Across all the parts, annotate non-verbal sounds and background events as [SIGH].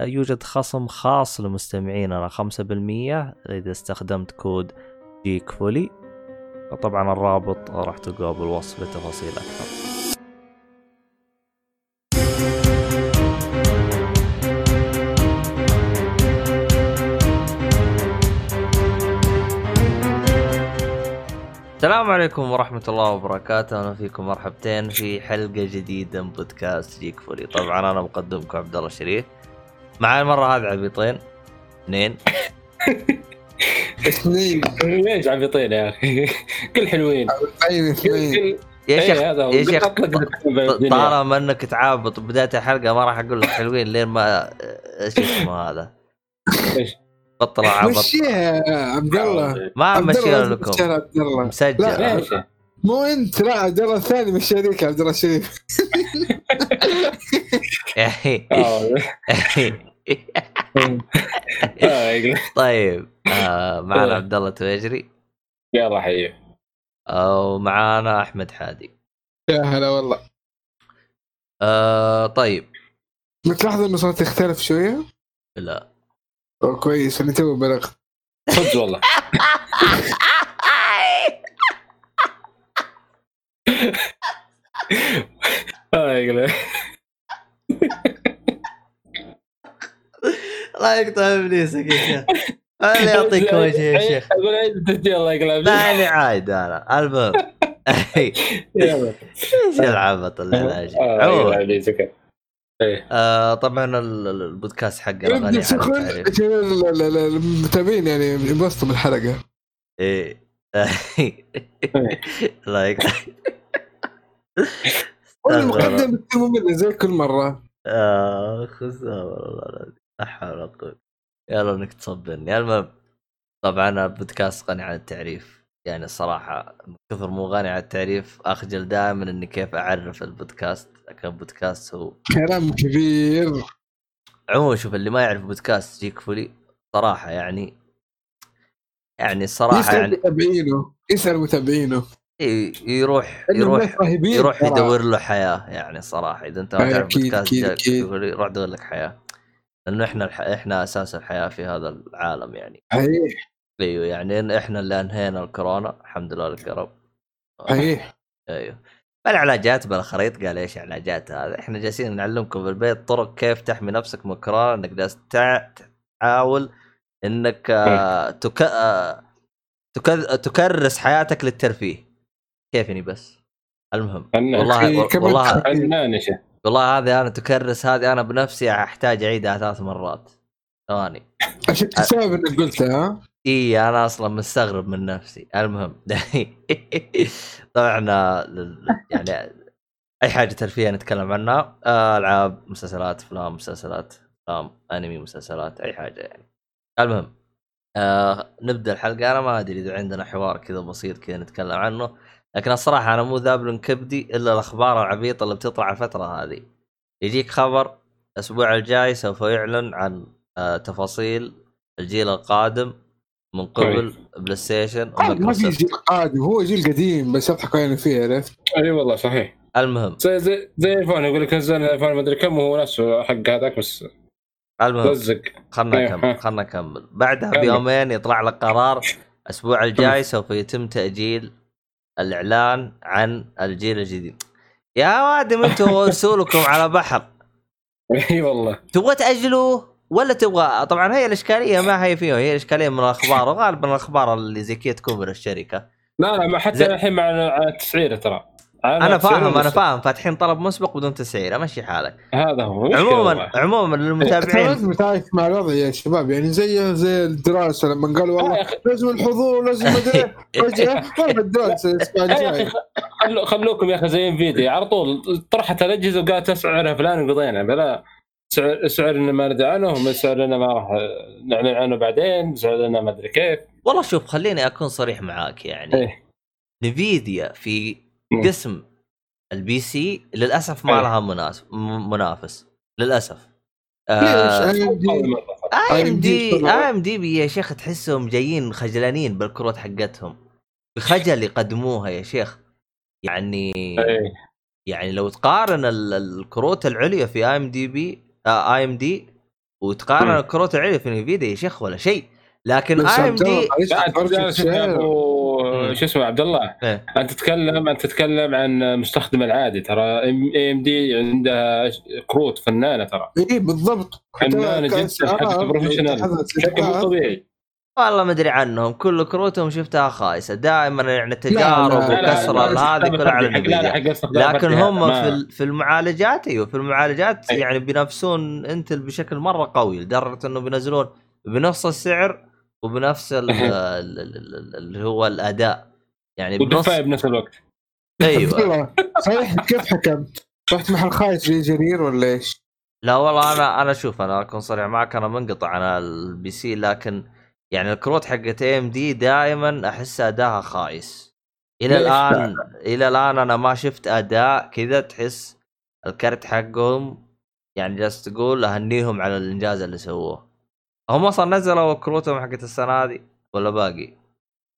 يوجد خصم خاص لمستمعيننا 5% إذا استخدمت كود جيك فولي طبعا الرابط راح تلقاه بالوصف لتفاصيل أكثر. السلام عليكم ورحمة الله وبركاته، أهلا فيكم مرحبتين في حلقة جديدة من بودكاست جيك فولي، طبعا أنا مقدمكم عبد الله الشريف. معي المرة هذه عبيطين اثنين. [LAUGHS] اثنين. ليش عبيطين يا أخي؟ [LAUGHS] كل حلوين. اثنين. اثنين يا إيه، شيخ. يا شيخ أطلق الدنيا. طالما إنك تعابط بداية الحلقة ما راح أقول لك حلوين لين ما إيش اسمه هذا؟ بطل عبط. مشيها يا عبد الله ما لازم لكم. تمشيها عبد الله مسجل؟ مو أنت لا عبد الله الثاني مش شريك عبد الله الشريف. [LAUGHS] [LAUGHS] طيب آه معنا عبد الله تويجري. يلا حيه ومعانا أحمد حادي. يا هلا والله. آه طيب. بتلاحظ انه صوتي اختلف شوية؟ لا. كويس أنا تو بلغت. صدق والله. [LAUGHS] يقول- الله يقطع ابليسك يا. شيخ اللي يعطيك [LAUGHS] وجه يا شيخ. أقول عيد التسجيل الله يقلب لا اني عايد أنا. المهم. [LAUGHS] يلا. [LAUGHS] إيش العبط اللي؟ آه، سكر. إيه. آه طبعا ال- ال- البودكاست حقنا غني عن المتابعين يعني ينبسطوا بالحلقة. إيه. الله يقطع والمقدمه بتكون ممله زي كل مرة. آه خسارة والله العظيم. لا حول ولا قوة. يلا انك تصبرني المهم طبعا البودكاست غني عن التعريف. يعني الصراحة من كثر مو غني عن التعريف اخجل دائما إني كيف أعرف البودكاست؟ لكن البودكاست هو. كلام كبير. عموما شوف اللي ما يعرف بودكاست جيك فولي صراحة يعني يعني الصراحة يسأل يعني متابعينه يسأل متابعينه. يروح يروح يروح. يدور له حياة يعني صراحة. إذا أنت ما تعرف بودكاست أكيد، جاك أكيد. فولي، روح دور لك حياة. لأنه إحنا الح... إحنا أساس الحياة في هذا العالم يعني. صحيح. أيوه يعني إحنا اللي أنهينا الكورونا الحمد لله لك يا رب صحيح. [LAUGHS] أيوه. العلاجات بالخريط؟ قال إيش علاجات هذا إحنا جالسين نعلمكم بالبيت طرق كيف تحمي نفسك من كورونا إنك جالس تحاول إنك آه،. آه، تك... تكرس حياتك للترفيه. كيفني بس. المهم. والله والله والله هذه أنا تكرس هذه أنا بنفسي أحتاج أعيدها ثلاث مرات. ثواني. عشان السبب إنك قلتها ها؟ اي أنا أصلا مستغرب من نفسي. المهم. [LAUGHS] طبعا يعني أي حاجة ترفيه نتكلم عنها. ألعاب مسلسلات أفلام مسلسلات أفلام أنمي مسلسلات أي حاجة يعني. المهم. آه نبدأ الحلقة. أنا ما أدري إذا عندنا حوار كذا بسيط كذا نتكلم عنه. لكن الصراحة أنا مو ذابح كبدي إلا الأخبار العبيطة اللي بتطلع الفترة هذه. يجيك خبر الأسبوع الجاي سوف يعلن عن آه تفاصيل الجيل القادم من قبل PlayStation ما في جيل قادم هو جيل قديم بس يضحكوا علينا فيه عرفت؟ أي والله صحيح. المهم. زي زي زي ال iPhone يقول لك نزل الايفون ما أدري كم وهو نفسه حق هذاك بس المهم لزق. خلنا إيه، نكمل. خلنا نكمل. بعدها. بيومين يطلع لك قرار الأسبوع الجاي سوف يتم تأجيل الإعلان عن الجيل الجديد. يا وادم أنتم [LAUGHS] رسولكم على بحر. إي والله. تبغى تاجلوه ولا تبغى؟ طبعا هي الإشكالية ما هي فيه هي الإشكالية من الأخبار وغالبا الأخبار اللي زي كذا تكون من الشركة. لا لا ما حتى زي- الحين مع التسعيره ترى. أنا التسعيرة فاهم أنا. فاهم فاتحين طلب مسبق بدون تسعير امشي حالك هذا هو عموما. عموما للمتابعين لازم تعايش مع الوضع يا شباب يعني زي زي الدراسة لما قالوا آه والله أخي. لازم الحضور لازم مدري [LAUGHS] فجاه والله الدراسة [LAUGHS] الأسبوع الجاي خلوكم يا أخي زي Nvidia على طول طرحت الأجهزة وقالت اسعرها فلان وقضينا بلا سعر سعر إنه ما ندري عنه سعر إنه ما راح نعلن عنه بعدين سعر إنه ما أدري كيف والله شوف خليني أكون صريح معاك يعني Nvidia في مم. قسم ال PC للأسف ما إيه. لها مناس- م- منافس للأسف. AMD أي إم AMD دي. أي إم دي يا شيخ تحسهم جايين خجلانين بالكروت حقتهم. بخجل يقدموها يا شيخ. يعني إيه. يعني لو تقارن ال- الكروت العليا في أي إم دي بي أي إم دي وتقارن. الكروت العليا في Nvidia يا شيخ ولا شيء. لكن AMD شو اسمه عبد الله. إيه. أنت تتكلم أنت تتكلم عن مستخدم العادي ترى AMD عندها كروت فنانة ترى. اي بالضبط. فنانة جداً، حقت لو professional. بشكل مو طبيعي. والله ما أدري عنهم. كل كروتهم شفتها خايسة. دائما يعني التجارب لا، لا، وكسر لا، لا، هذه كلها على حق- حق لكن هم ما- في ال- في المعالجات أيوه في المعالجات. يعني بينافسون Intel بشكل مرة قوي لدرجة إنه بينزلون بنفس السعر وبنفس [LAUGHS] ال- ال- ال- ال- اللي هو الأداء يعني بنص بنفس الوقت أيوه [LAUGHS] صحيح كيف حكمت؟ رحت محل خايس زي جرير ولا إيش؟ لا والله أنا أنا شوف أنا أكون صريح معك أنا منقطع عن ال PC لكن يعني الكروت حقت AMD دائما أحس أداها خايس إلى؟ الآن إلى الآن أنا ما شفت أداء كذا تحس الكرت حقهم يعني جالس تقول أهنيهم على الإنجاز اللي سووه هم أصلا نزلوا كروتهم حقت السنة دي ولا باقي؟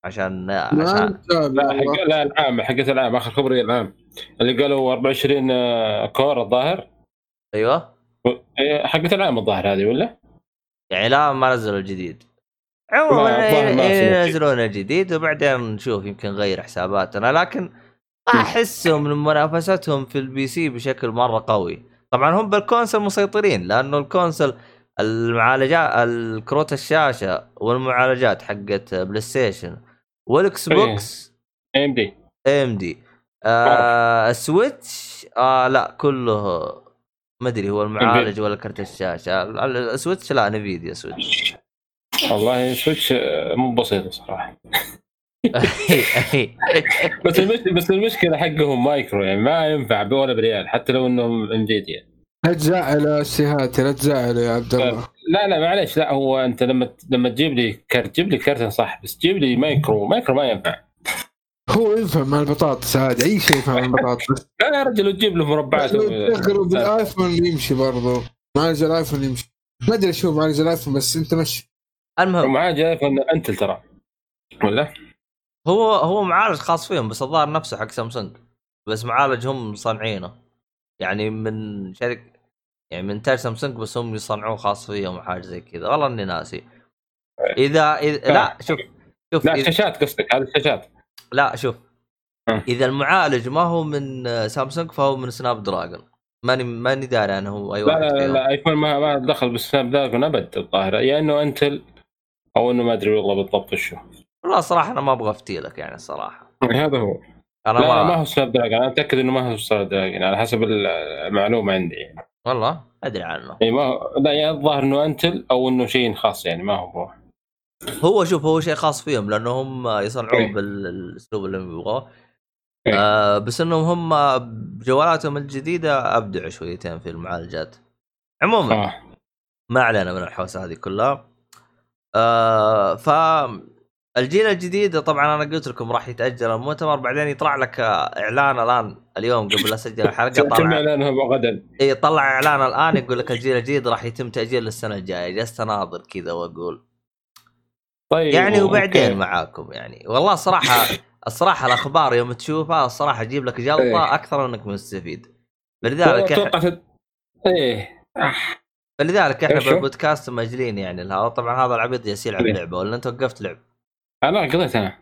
عشان عشان لا حق. لا العام حقت العام آخر خبري العام. اللي قالوا 24 آه، core الظاهر. أيوه. إيه، حقت العام الظاهر هذه ولا؟ يعني لا ما نزلوا الجديد. عموما سمعت. ينزلون الجديد وبعدين نشوف يمكن نغير حساباتنا. لكن أحسهم من منافستهم في ال PC بشكل مرة قوي. طبعا هم بال console مسيطرين لأنه ال console المعالجات الكروت الشاشة والمعالجات حقت PlayStation وال Xbox AMD AMD ال Switch آه لا كله ما أدري هو المعالج ولا كرت الشاشة. ال- ال- ال Switch لا Nvidia Switch. والله Switch مو بسيطه صراحة. [LAUGHS] بس المش... بس المشكلة حقهم مايكرو يعني ما ينفع ولا بريال حتى لو إنهم Nvidia لا تزعل يا سيهاتي لا تزعل يا عبد الله. لا لا معلش لا هو أنت لما لما تجيب لي كرت جيب لي كرت صح بس جيب لي micro micro ما ينفع. هو يفهم مع البطاطس عادي أي شيء يفهم مع البطاطس. [LAUGHS] لا يا رجل تجيب له مربعات. تشغله بال iPhone يمشي برضه معالج ال iPhone يمشي. ما أدري شو معالج ال iPhone بس أنت مشي. المهم. ومعاه جاي iPhone Intel ترى ولا؟ هو هو معالج خاص فيهم بس الظاهر نفسه حق سامسونج. بس معالج هم صانعينه. يعني من شركه يعني من انتاج سامسونج بس هم يصنعوه خاص فيهم وحاجه زي كذا. والله إني ناسي. إذا, إذا لا شوف شوف لا إذا شاشات قصدك هذه الشاشات. لا شوف آه. إذا المعالج ما هو من سامسونج فهو من Snapdragon ماني ماني داري أنا هو أي لا واحد لا لا, فيهم. لا iPhone ما ما دخل بال Snapdragon أبد الظاهر. يا إنه Intel أو إنه ما أدري والله بالضبط وشو والله صراحة أنا ما أبغى أفتي لك يعني الصراحه هذا هو. أنا لا, ما, ما هو Snapdragon أنا متأكد إنه ما هو Snapdragon على حسب المعلومة عندي يعني. والله؟ أدري عنه. يعني ما هو لا يا الظاهر إنه Intel أو إنه شيء خاص يعني ما هو هو هو شوف هو شيء خاص فيهم لأنه هم يصنعوه إيه. بالأسلوب اللي يبغوه. إيه. آه بس إنهم هم بجوالاتهم الجديدة أبدعوا شويتين في المعالجات. عموما آه. ما علينا من الحوسة هذه كلها. آه ف الجيل الجديد طبعا أنا قلت لكم راح يتأجل المؤتمر بعدين يطلع لك إعلان الآن اليوم قبل لا اسجل الحلقة طلع إعلانها غدا إي طلع إعلان الآن يقول لك الجيل الجديد راح يتم تأجيل للسنة الجاية جلست أناظر كذا وأقول طيب يعني وبعدين أوكي. معاكم يعني والله صراحة الصراحة الأخبار يوم تشوفها الصراحة تجيب لك جلطة إيه. أكثر انك مستفيد فلذلك. أتوقع إيه فلذلك إحنا؟ بالبودكاست ماجلين يعني طبعا هذا العبيط جالس يلعب إيه. لعبه ولا أنت وقفت لعب أنا قضيت أنا.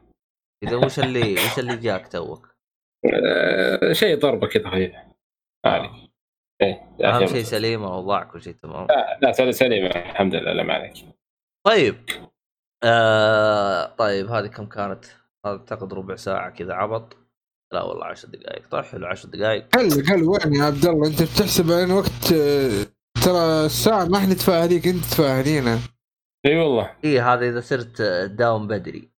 إذا وش اللي وش اللي جاك توك؟ آه، شيء ضربة كذا خفيف ما عليك إيه أهم شيء بس. سليم اوضاع كل شيء تمام؟ لا لا سليم سليم الحمد لله لا ما عليك. طيب. آه طيب هذه كم كانت؟ أعتقد ربع ساعة كذا عبط. لا والله 10 دقائق. طيب حلو 10 دقائق. هل هل وين يا عبد الله؟ أنت بتحسب عن وقت آه، ترى الساعة ما إحنا نتفاهليك انت تفاهلينا إي والله. إي هذا إذا صرت تداوم بدري.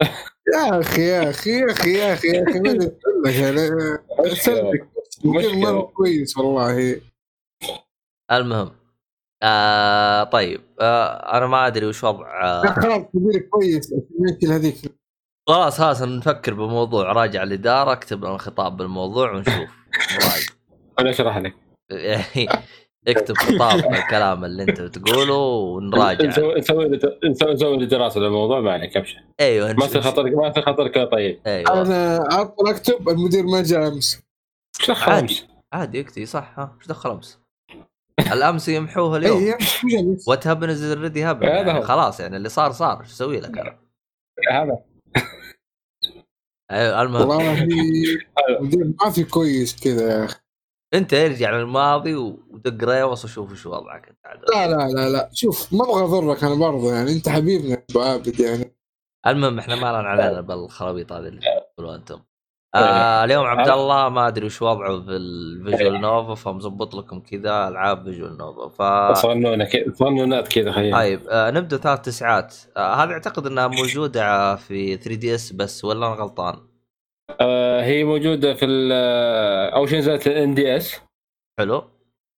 [LAUGHS] يا أخي يا أخي يا أخي يا أخي يا أخي ما. أصدق. مشكلة. مره كويس والله. المهم آه طيب آه أنا ما أدري وش وضع لا آه خلاص كبير كويس. هذيك خلاص خلاص نفكر بموضوع راجع الاداره اكتب لنا خطاب بالموضوع ونشوف. [LAUGHS] أنا أشرح لك. [LAUGHS] اكتب خطاب الكلام اللي انت بتقوله ونراجع. نسوي نسوي لي دراسة للموضوع ما عليك ابشر أيوه ما في خطرك ما في خطرك يا طيب. أيوه. أنا اطلع أكتب المدير ما جاء أمس. إيش دخل عادي. أمس؟ عادي اكتي صح ها إيش دخل أمس؟ الأمس يمحوها [LAUGHS] اليوم. what happens already happen. خلاص يعني اللي صار صار. إيش أسوي لك؟ أنا؟ هذا. أيوة المهم. والله المدير ما في كويس كذا يا أخي. انت ارجع للماضي ودق ريوس وشوف إيش وضعك. انت. لا لا لا لا. شوف ما أبغى أضرك أنا برضه يعني. أنت حبيبنا أبو عابد يعني. المهم إحنا ما لنا علينا بالخرابيط هذه اللي تقولوا أنتم. آه اليوم عبد الله ما أدري وش وضعه في ال visual novel فمظبط لكم كذا ألعاب visual novel ف صنونه كذا صنونات كذا خيال طيب آه نبدأ ثلاث تسعات. آه هذه أعتقد إنها موجودة في 3DS بس ولا أنا غلطان؟ آه هي موجودة في ال- آه، أول شيء نزلت NDS حلو.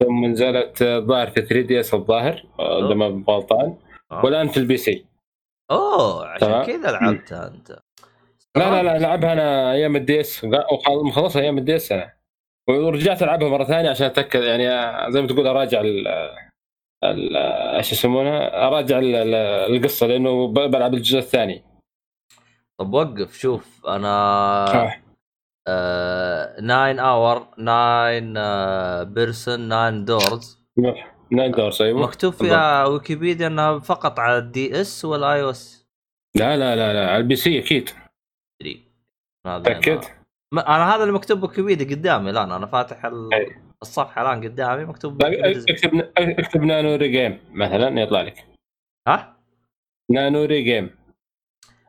ثم نزلت آه، الظاهر في 3DS الظاهر اذا ما غلطان. والآن في ال PC. أوه عشان. كذا لعبتها أنت. لا لا لا لعبها أنا أيام ال DS مخلصها أيام ال DS أنا. ورجعت ألعبها مرة ثانية عشان أتأكد يعني زي ما تقول أراجع إيش يسمونها؟ أراجع ال- ال- القصة لأنه بلعب الجزء الثاني. طب وقف شوف أنا آه. 9 hour 9 person 9 doors nine doors أيوه. مكتوب فيها ويكيبيديا إنها فقط على ال DS وال iOS لا لا لا لا على ال PC أكيد. تأكد؟ أنا- أنا هذا اللي مكتوب ويكيبيديا قدامي الآن أنا فاتح ال- أي. الصفحة الآن قدامي مكتوب بالإنجليزي. اكتب اكتب Nonary Game مثلا يطلع لك. ها؟ Nonary Game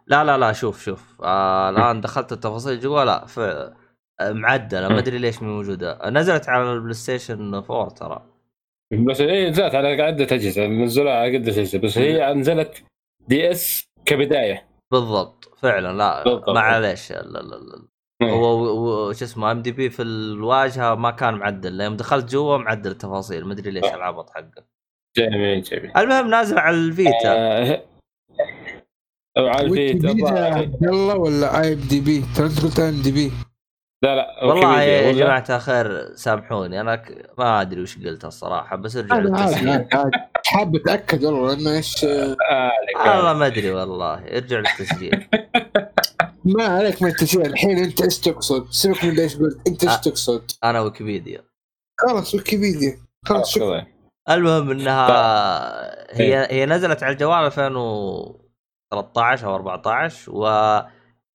لا لا لا شوف شوف. آه الآن دخلت التفاصيل جوا. لا. آه، معدلة. ما أدري ليش مو موجودة. نزلت على ال PlayStation 4 ترى. بس هي نزلت على عده اجهزه نزلوها على عده اجهزه بس هي نزلت DS كبداية. بالضبط. فعلا لا بالضبط. معليش. هو شو اسمه IMDb في الواجهة ما كان معدل. يوم دخلت جوا معدل التفاصيل. ما أدري ليش آه. العبط حقه. جميل جميل. المهم نازل على ال Vita. آه، ويكيبيديا الظاهر- عبد الله ولا IMDb ترى انت قلت IMDb لا لا والله يا ولا؟ جماعة الخير سامحوني أنا ك... ما أدري وش قلت الصراحة بس ارجع للتسجيل. حاب أتأكد والله لأنه إيش [LAUGHS] والله. ما أدري والله ارجع للتسجيل [LAUGHS] ما عليك من التسجيل الحين أنت إيش تقصد؟ سيبك من إيش قلت أنت إيش. تقصد؟ أنا ويكيبيديا خلاص ويكيبيديا خلاص شكرا. المهم إنها هي هي نزلت على الجوال 2013 أو 14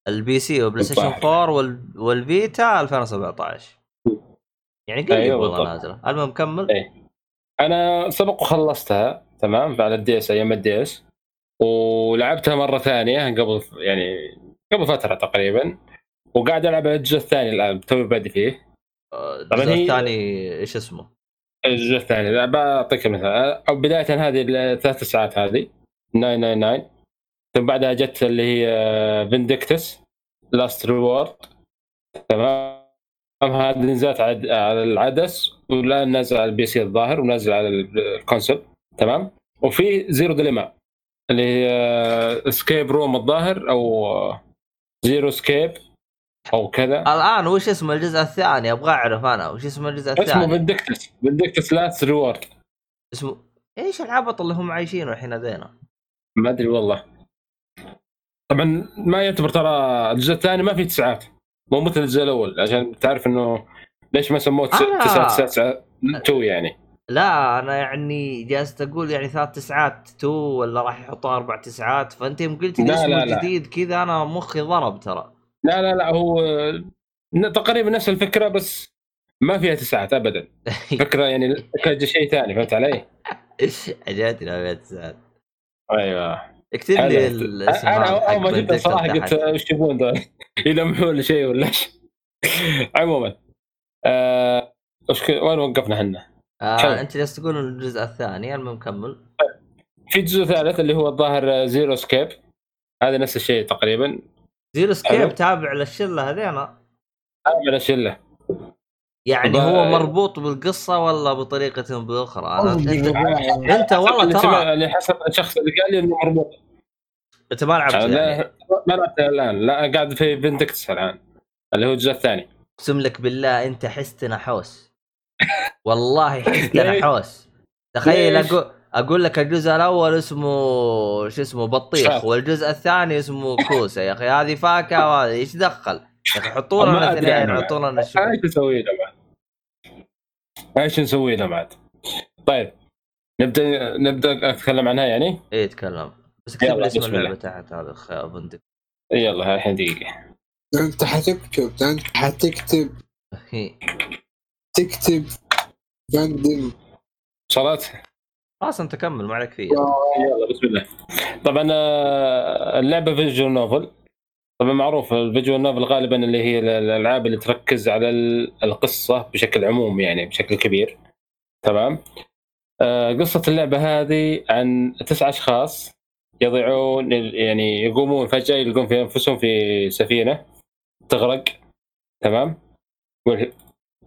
وال PC وال PlayStation 4 وال... وال Vita 2017 يعني قريب أيوة والله. نازلة. المهم كمل. إيه. أنا سبق وخلصتها تمام على ال DS أيام الدي إس ولعبتها مرة ثانية قبل يعني قبل فترة تقريبا وقاعد ألعب الجزء الثاني الآن توي بادي فيه. آه، الجزء هي- الثاني إيش اسمه؟ الجزء الثاني بعطيك مثال. أو بداية هذه الثلاث تسعات هذه 999 ثم بعدها جت اللي هي Virtue's Last Reward تمام؟ هذه نزلت على ال DS والان نازل على ال PC الظاهر ونازل على ال console. تمام؟ وفي Zero Dilemma اللي هي escape room الظاهر أو Zero Escape أو كذا. الآن وش اسم الجزء الثاني؟ أبغى أعرف أنا وش اسم الجزء اسمه الثاني؟ Virtue's Virtue's Last Reward اسمه إيش العبط اللي هم عايشينه الحين هذينا؟ ما أدري والله. طبعا ما يعتبر ترى الجزء الثاني ما فيه تسعات. مو مثل الجزء الأول عشان تعرف إنه ليش ما سموه آه. تسعة تسعة تسعة two يعني. لا أنا يعني جالس تقول يعني ثلاث تسعات two ولا راح يحطوا أربع تسعات. فأنت يوم قلت لي اسمه. جديد كذا أنا مخي ضرب ترى. لا لا لا هو تقريبا نفس الفكرة بس ما فيها تسعات ابدا. [LAUGHS] فكرة يعني شيء ثاني فهمت علي؟ [LAUGHS] عجبتني ابيات تسعات. أيوه. اكتب. لي الاسم أنا أول ما جبت صراحة. قلت وش يبون دول. [LAUGHS] يلمحون شيء ولا شيء. [LAUGHS] عموما آه، وين وقفنا إحنا؟ آه أنت جالس تقول الجزء الثاني المهم كمل في جزء ثالث اللي هو الظاهر Zero Escape هذا نفس الشيء تقريبا. Zero. Escape تابع للشلة هذينا اعمل الشله يعني هو مربوط بالقصة ولا بطريقة بأخرى؟ أنا أنت. أنت والله ترى. اللي حسب الشخص اللي قال لي إنه مربوط. انت ما لعبت يعني. لا ما لعبت الآن لا قاعد في فيندكتس الآن اللي هو الجزء الثاني أقسم لك بالله أنت حست نحوس والله حست [LAUGHS] ليش؟ نحوس تخيل؟ أقول أقول لك الجزء الأول اسمه شو اسمه بطيخ. والجزء الثاني اسمه كوسة يا أخي هذه فاكهة وهذه إيش دخل؟ يا أخي حطوا لنا أدري اثنين أنا. حطوا لنا شو أيش نسوي له بعد؟ إيش نسوي له بعد؟ طيب نبدأ نبدأ أتكلم عنها يعني إيه تكلم بس اكتب يلا، لي اسم. اللعبة تحت هذا بندق يلا الحين دقيقة. أنت حتكتب أنت حتكتب. هي. تكتب فندم وصلت؟ خلاص أنت كمل ما عليك فيه يلا بسم الله. طبعا آه، اللعبة visual novel. طبعا معروف ال visual novel غالبا اللي هي ال- الألعاب اللي تركز على ال- القصة بشكل عموم يعني بشكل كبير. تمام؟ آه، قصة اللعبة هذه عن تسعة أشخاص. يضيعون يعني يقومون فجأة يلقون في أنفسهم في سفينة تغرق تمام؟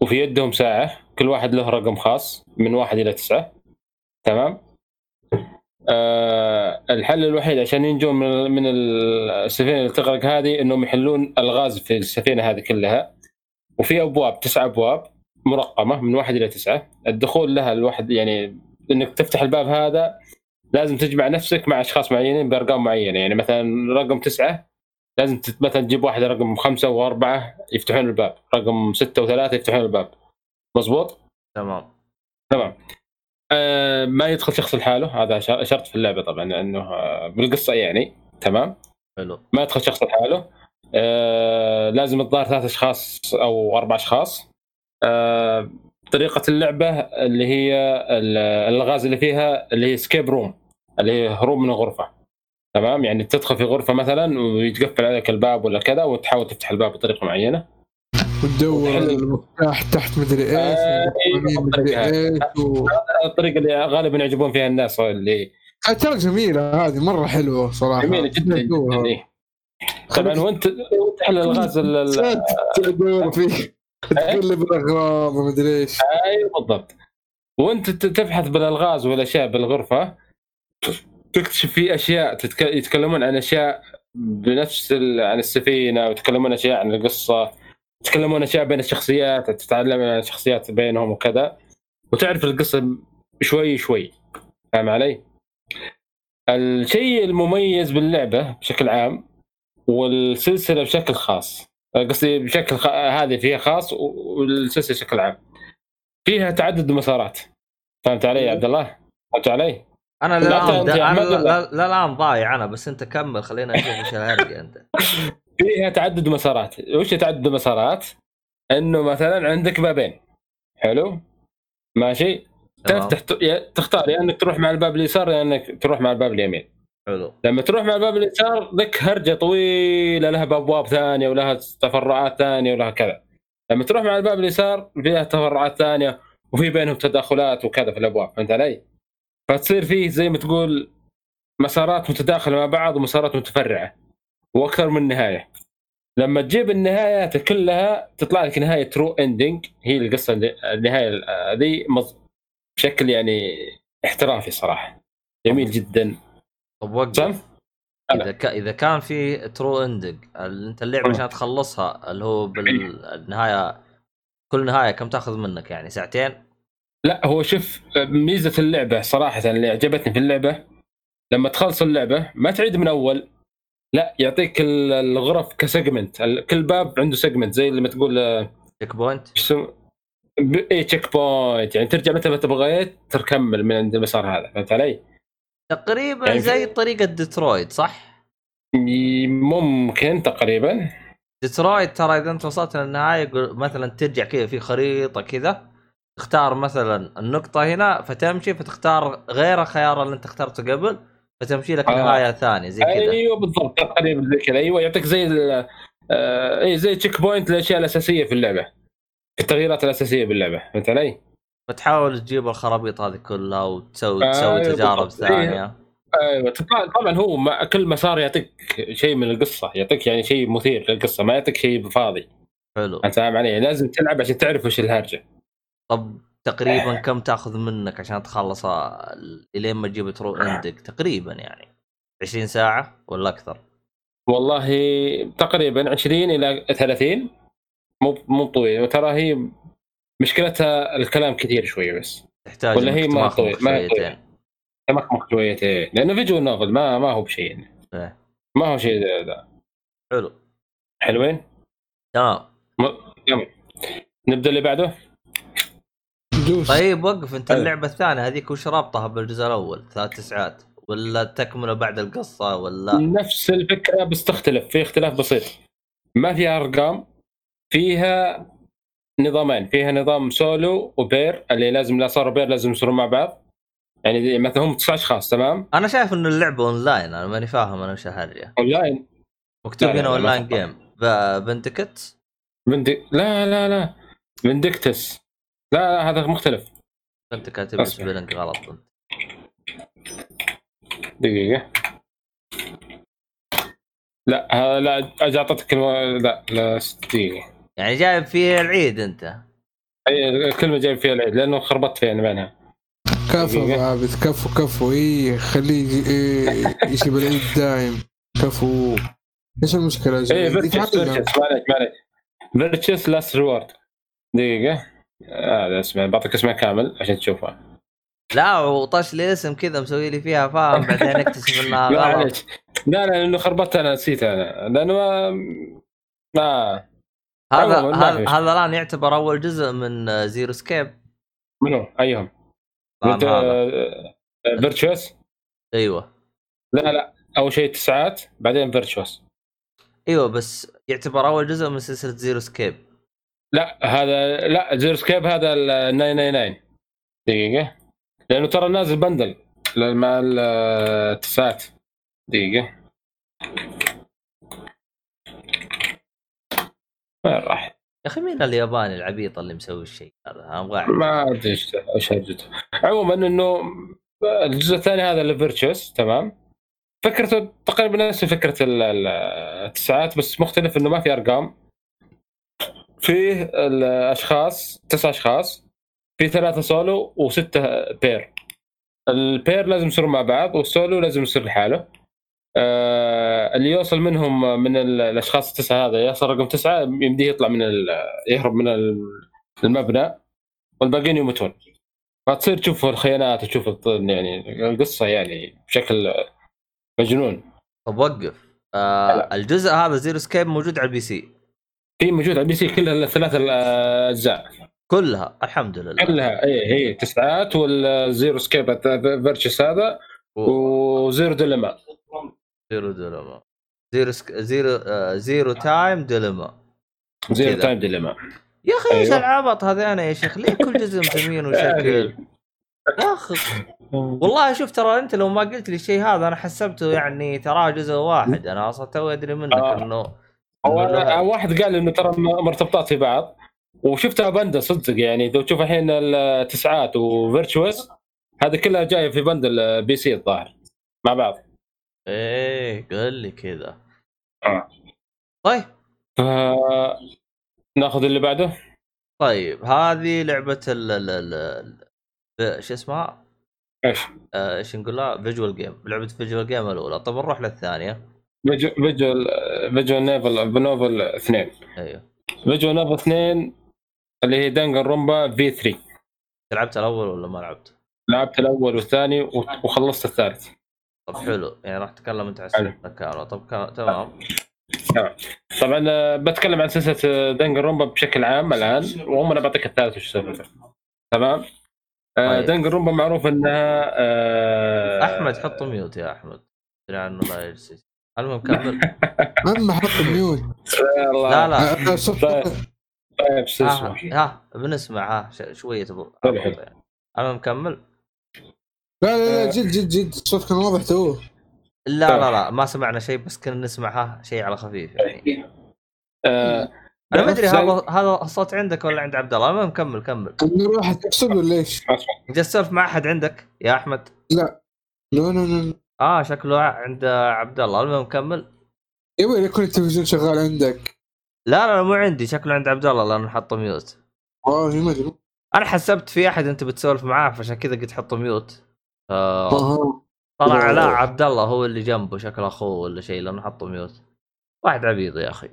وفي يدهم ساعة كل واحد له رقم خاص من واحد إلى تسعة تمام؟ آه الحل الوحيد عشان ينجون من من السفينة اللي تغرق هذه إنهم يحلون ألغاز في السفينة هذه كلها. وفي أبواب تسع أبواب مرقمة من واحد إلى تسعة. الدخول لها الواحد يعني إنك تفتح الباب هذا لازم تجمع نفسك مع أشخاص معينين بأرقام معينة. يعني مثلا رقم تسعة لازم مثلا تجيب واحد رقم خمسة وأربعة يفتحون الباب. رقم ستة وثلاثة يفتحون الباب. مزبوط تمام. تمام. آه ما يدخل شخص لحاله. هذا شرط في اللعبة طبعا لأنه آه بالقصة يعني. تمام؟ حلو. ما يدخل شخص لحاله. آه لازم الظاهر ثلاث أشخاص أو أربع أشخاص. آه طريقة اللعبة اللي هي ال- الألغاز اللي فيها اللي هي escape room اللي هي هروب من الغرفه تمام؟ يعني تدخل في غرفة مثلا ويتقفل عليك الباب ولا كذا وتحاول تفتح الباب بطريقة معينة. وتدور. المفتاح تحت مدري إيش آه، ويمين مدري إيش و... الطريقة اللي غالبا يعجبون فيها الناس اللي ترى جميلة هذه مرة حلوة صراحة. جميلة جدا إيه. طبعا وانت تحل الغاز تدور فيه تقلب الاغراض ومدري إيش أيوه بالضبط وأنت تبحث بالألغاز والأشياء بالغرفة تكتشف في أشياء. يتكلمون عن أشياء بنفس. عن السفينة ويتكلمون أشياء عن القصة يتكلمون أشياء بين الشخصيات تتعلم عن الشخصيات بينهم وكذا وتعرف القصة شوي شوي فاهم علي؟ الشيء المميز باللعبة بشكل عام والسلسلة بشكل خاص قصدي بشكل خ... هذه فيها خاص والسلسلة بشكل عام فيها تعدد مسارات فهمت علي يا عبد الله؟ فهمت علي؟ أنا لا لا لا, الان ضايع أنا بس أنت كمل خلينا نشوف إيش الهرجه أنت [LAUGHS] فيها تعدد مسارات وش تعدد مسارات؟ إنه مثلا عندك بابين حلو؟ ماشي؟ تفتح تختار يا إنك تروح مع الباب اليسار يا إنك تروح مع الباب اليمين حلو. لما تروح مع الباب اليسار لك هرجة طويلة لها ابواب ثانية ولها تفرعات ثانية ولها كذا. لما تروح مع الباب اليسار فيها تفرعات ثانية وفي بينهم تداخلات وكذا في الأبواب فهمت علي؟ فتصير فيه زي ما تقول مسارات متداخلة مع بعض ومسارات متفرعة وأكثر من نهاية. لما تجيب النهايات كلها تطلع لك نهاية true ending هي القصة النهاية مز- بشكل يعني احترافي صراحة. جميل جدا. طب وقف؟ إذا ك... إذا كان في true ending أنت اللعبة. عشان تخلصها اللي هو بالنهاية كل نهاية كم تأخذ منك يعني؟ ساعتين؟ لا هو شوف ميزة اللعبة صراحة اللي عجبتني في اللعبة لما تخلص اللعبة ما تعيد من أول لا يعطيك ال- الغرف ك segment كل باب عنده segment زي اللي ما تقول checkpoint اي checkpoint يعني ترجع متى ما تبغيت تكمل من عند المسار هذا فهمت علي؟ تقريبا يعني زي طريقة ديترويت صح؟ ممكن تقريبا ديترويت ترى إذا أنت وصلت للنهاية مثلا ترجع كذا في خريطة كذا تختار مثلا النقطة هنا فتمشي فتختار غير الخيار اللي أنت اخترته قبل فتمشي لك آه. نهاية ثانية زي كذا أيوه بالضبط تقريبا زي كذا أيوه يعطيك زي آه، اي زي checkpoint الاشياء الأساسية في اللعبة التغييرات الأساسية باللعبه فهمت علي؟ فتحاول تجيب الخرابيط هذه كلها وتسوي آه، تسوي تجارب بالضبط. ثانية. أيوه طبعا هو ما كل مسار يعطيك شيء من القصة يعطيك يعني شيء مثير للقصة ما يعطيك شيء فاضي. حلو. أنت فاهم علي؟ لازم تلعب عشان تعرف وش الهرجة. طب تقريبا كم تأخذ منك عشان تخلص ال- إلين ما تجيب ترو اندك تقريبا يعني. 20 ساعة ولا أكثر؟ والله تقريبا 20 إلى 30 مو مو طويل وترى هي مشكلتها الكلام كثير شوية بس. تحتاج ولا هي ما تمخمخ طويل- ما تمخمخ شويتين لأنه visual novel ما ما هو بشيء إيه. ما هو شيء ذا- ذا حلو. حلوين؟ تمام م- يلا. نبدأ اللي بعده؟ دوس. طيب وقف أنت حلو. اللعبة الثانية. هذيك وش رابطها بالجزء الأول؟ ثلاث تسعات. ولا تكمله بعد القصة ولا؟ نفس الفكرة بس تختلف. في اختلاف بسيط. ما فيها أرقام فيها نظامين. فيها نظام solo و pair اللي لازم لا صاروا pair لازم يصيروا مع بعض. يعني مثلا هم تسع اشخاص تمام؟ أنا شايف إنه اللعبة اونلاين أنا ماني فاهم أنا وش الهرجه اونلاين مكتوب هنا اونلاين. جيم فندكت فندك لا لا لا. فندكتس لا لا هذا مختلف. انت كاتب. سبيلنج غلط. دقيقة. لا هذا لا أجي أعطيتك. لا لا دقيقة. يعني جايب فيه العيد انت. أي الكلمة جايب فيها العيد لأنه خربطت فيها بينها كفو دقيقة. أبو عابد كفو كفو. إي خليه يجي- إيه، يجيب العيد دايم. كفو. إيش المشكلة؟ إي Virtue's معليش معليش Virtue's Last Reward دقيقة. هذا اسمه بعطيك اسمه كامل عشان تشوفه لا وطش لي اسم كذا مسوي لي فيها فاهم بعدين اكتشف إنها لا [LAUGHS] غلط لا لا لأنه خربطت أنا نسيت أنا. لأنه ما ما هذا في هذا. هذا الآن يعتبر أول جزء من آه، Zero Escape منو؟ أيهم. Virtue's أيوه. لا لا أول شيء تسعات بعدين Virtue's أيوه بس يعتبر أول جزء من سلسلة Zero Escape لا هذا لا Zero Escape هذا ال 999 دقيقة. لأنه ترى نازل bundle مع التسعات دقيقة. وين راح؟ يا أخي مين الياباني العبيط اللي مسوي الشيء هذا؟ أبغى. ما أدري إيش هرجته عموما إنه الجزء الثاني هذا اللي Virtue's تمام؟ فكرته تقريبا نفس فكرة ال- ال- التسعات بس مختلف إنه ما في أرقام. فيه الأشخاص تسع أشخاص. في ثلاثة سولو وستة pair ال pair لازم يصيروا مع بعض والسولو لازم يصير لحاله. اللي يوصل منهم من ال- الأشخاص التسعة هذا يصل رقم تسعة يمديه يطلع من يهرب من ال- المبنى والباقيين يموتون. فتصير تشوف الخيانات وتشوف الط- يعني القصة يعني بشكل مجنون. طب وقف. آه الجزء هذا Zero Escape موجود على ال PC؟ في موجود على ال PC كلها الثلاث الاجزاء كلها الحمد لله. كلها اي هي تسعات وال Zero Escape Virtue's هذا و Zero Dilemma Zero Dilemma Zero Esc... Zero آه. Zero Time Dilemma Zero. Time Dilemma يا أخي إيش أيوة. العبط هذين يا شيخ؟ ليه كل جزء مسمينه [LAUGHS] شكل يا أخي [LAUGHS] والله شوف ترى أنت لو ما قلت لي الشيء هذا أنا حسبته يعني تراه جزء واحد. أنا أصلا توي أدري منك آه. إنه هو. واحد قال إنه ترى مرتبطات في بعض وشفتها bundle صدق يعني. لو تشوف الحين التسعات و Virtue's هذه كلها جاية في bundle PC الظاهر مع بعض. إيه قال لي كذا آه. طيب ف... ناخذ اللي بعده طيب هذه لعبة ال ال ال شو اسمها؟ إيش؟ آه، إيش نقول لها؟ visual game لعبة visual game الأولى طب نروح للثانية visual visual novel ب novel اثنين أيوه visual novel اثنين اللي هي Danganronpa V3 لعبت الأول ولا ما لعبت؟ لعبت الأول والثاني وخلصت الثالث طب حلو يعني راح تتكلم أنت عن حلو. السلسله كامله طب كا- تمام. طبعا آه، بتكلم عن سلسلة Danganronpa بشكل عام الآن وهم أنا بعطيك الثالث وش تمام. آه، طيب. Danganronpa معروف إنها آه، أحمد حط ميوت يا أحمد. ادري عنه لا يجلس. المهم كمل. [LAUGHS] أما حط ميوت. الله. لا لا. آه، آه، طيب. طيب شو ها اسمه ها بنسمع. ها ش- شوية حلو. المهم كمل. لا لا لا جد جد جد الصوت كان واضح توه لا طيب. لا لا ما سمعنا شيء بس كنا نسمع ها شيء على خفيف يعني. آه، أنا ما أدري هذا هذا الصوت عندك ولا عند عبد الله؟ المهم كمل كمل. نروح تفصل ولا إيش؟ جالس تسولف مع أحد عندك يا أحمد؟ لا. لا لا لا آه شكله عند عبد الله. المهم كمل. يا ويلي يكون التلفزيون شغال عندك. لا لا مو عندي. شكله عند عبد الله لأنه حطه mute والله ما أدري. أنا حسبت في أحد أنت بتسولف معاه فعشان كذا قلت حطه mute طلع لا. عبد الله هو اللي جنبه شكله أخوه ولا شيء لأنه حطه mute. واحد عبيط يا أخي.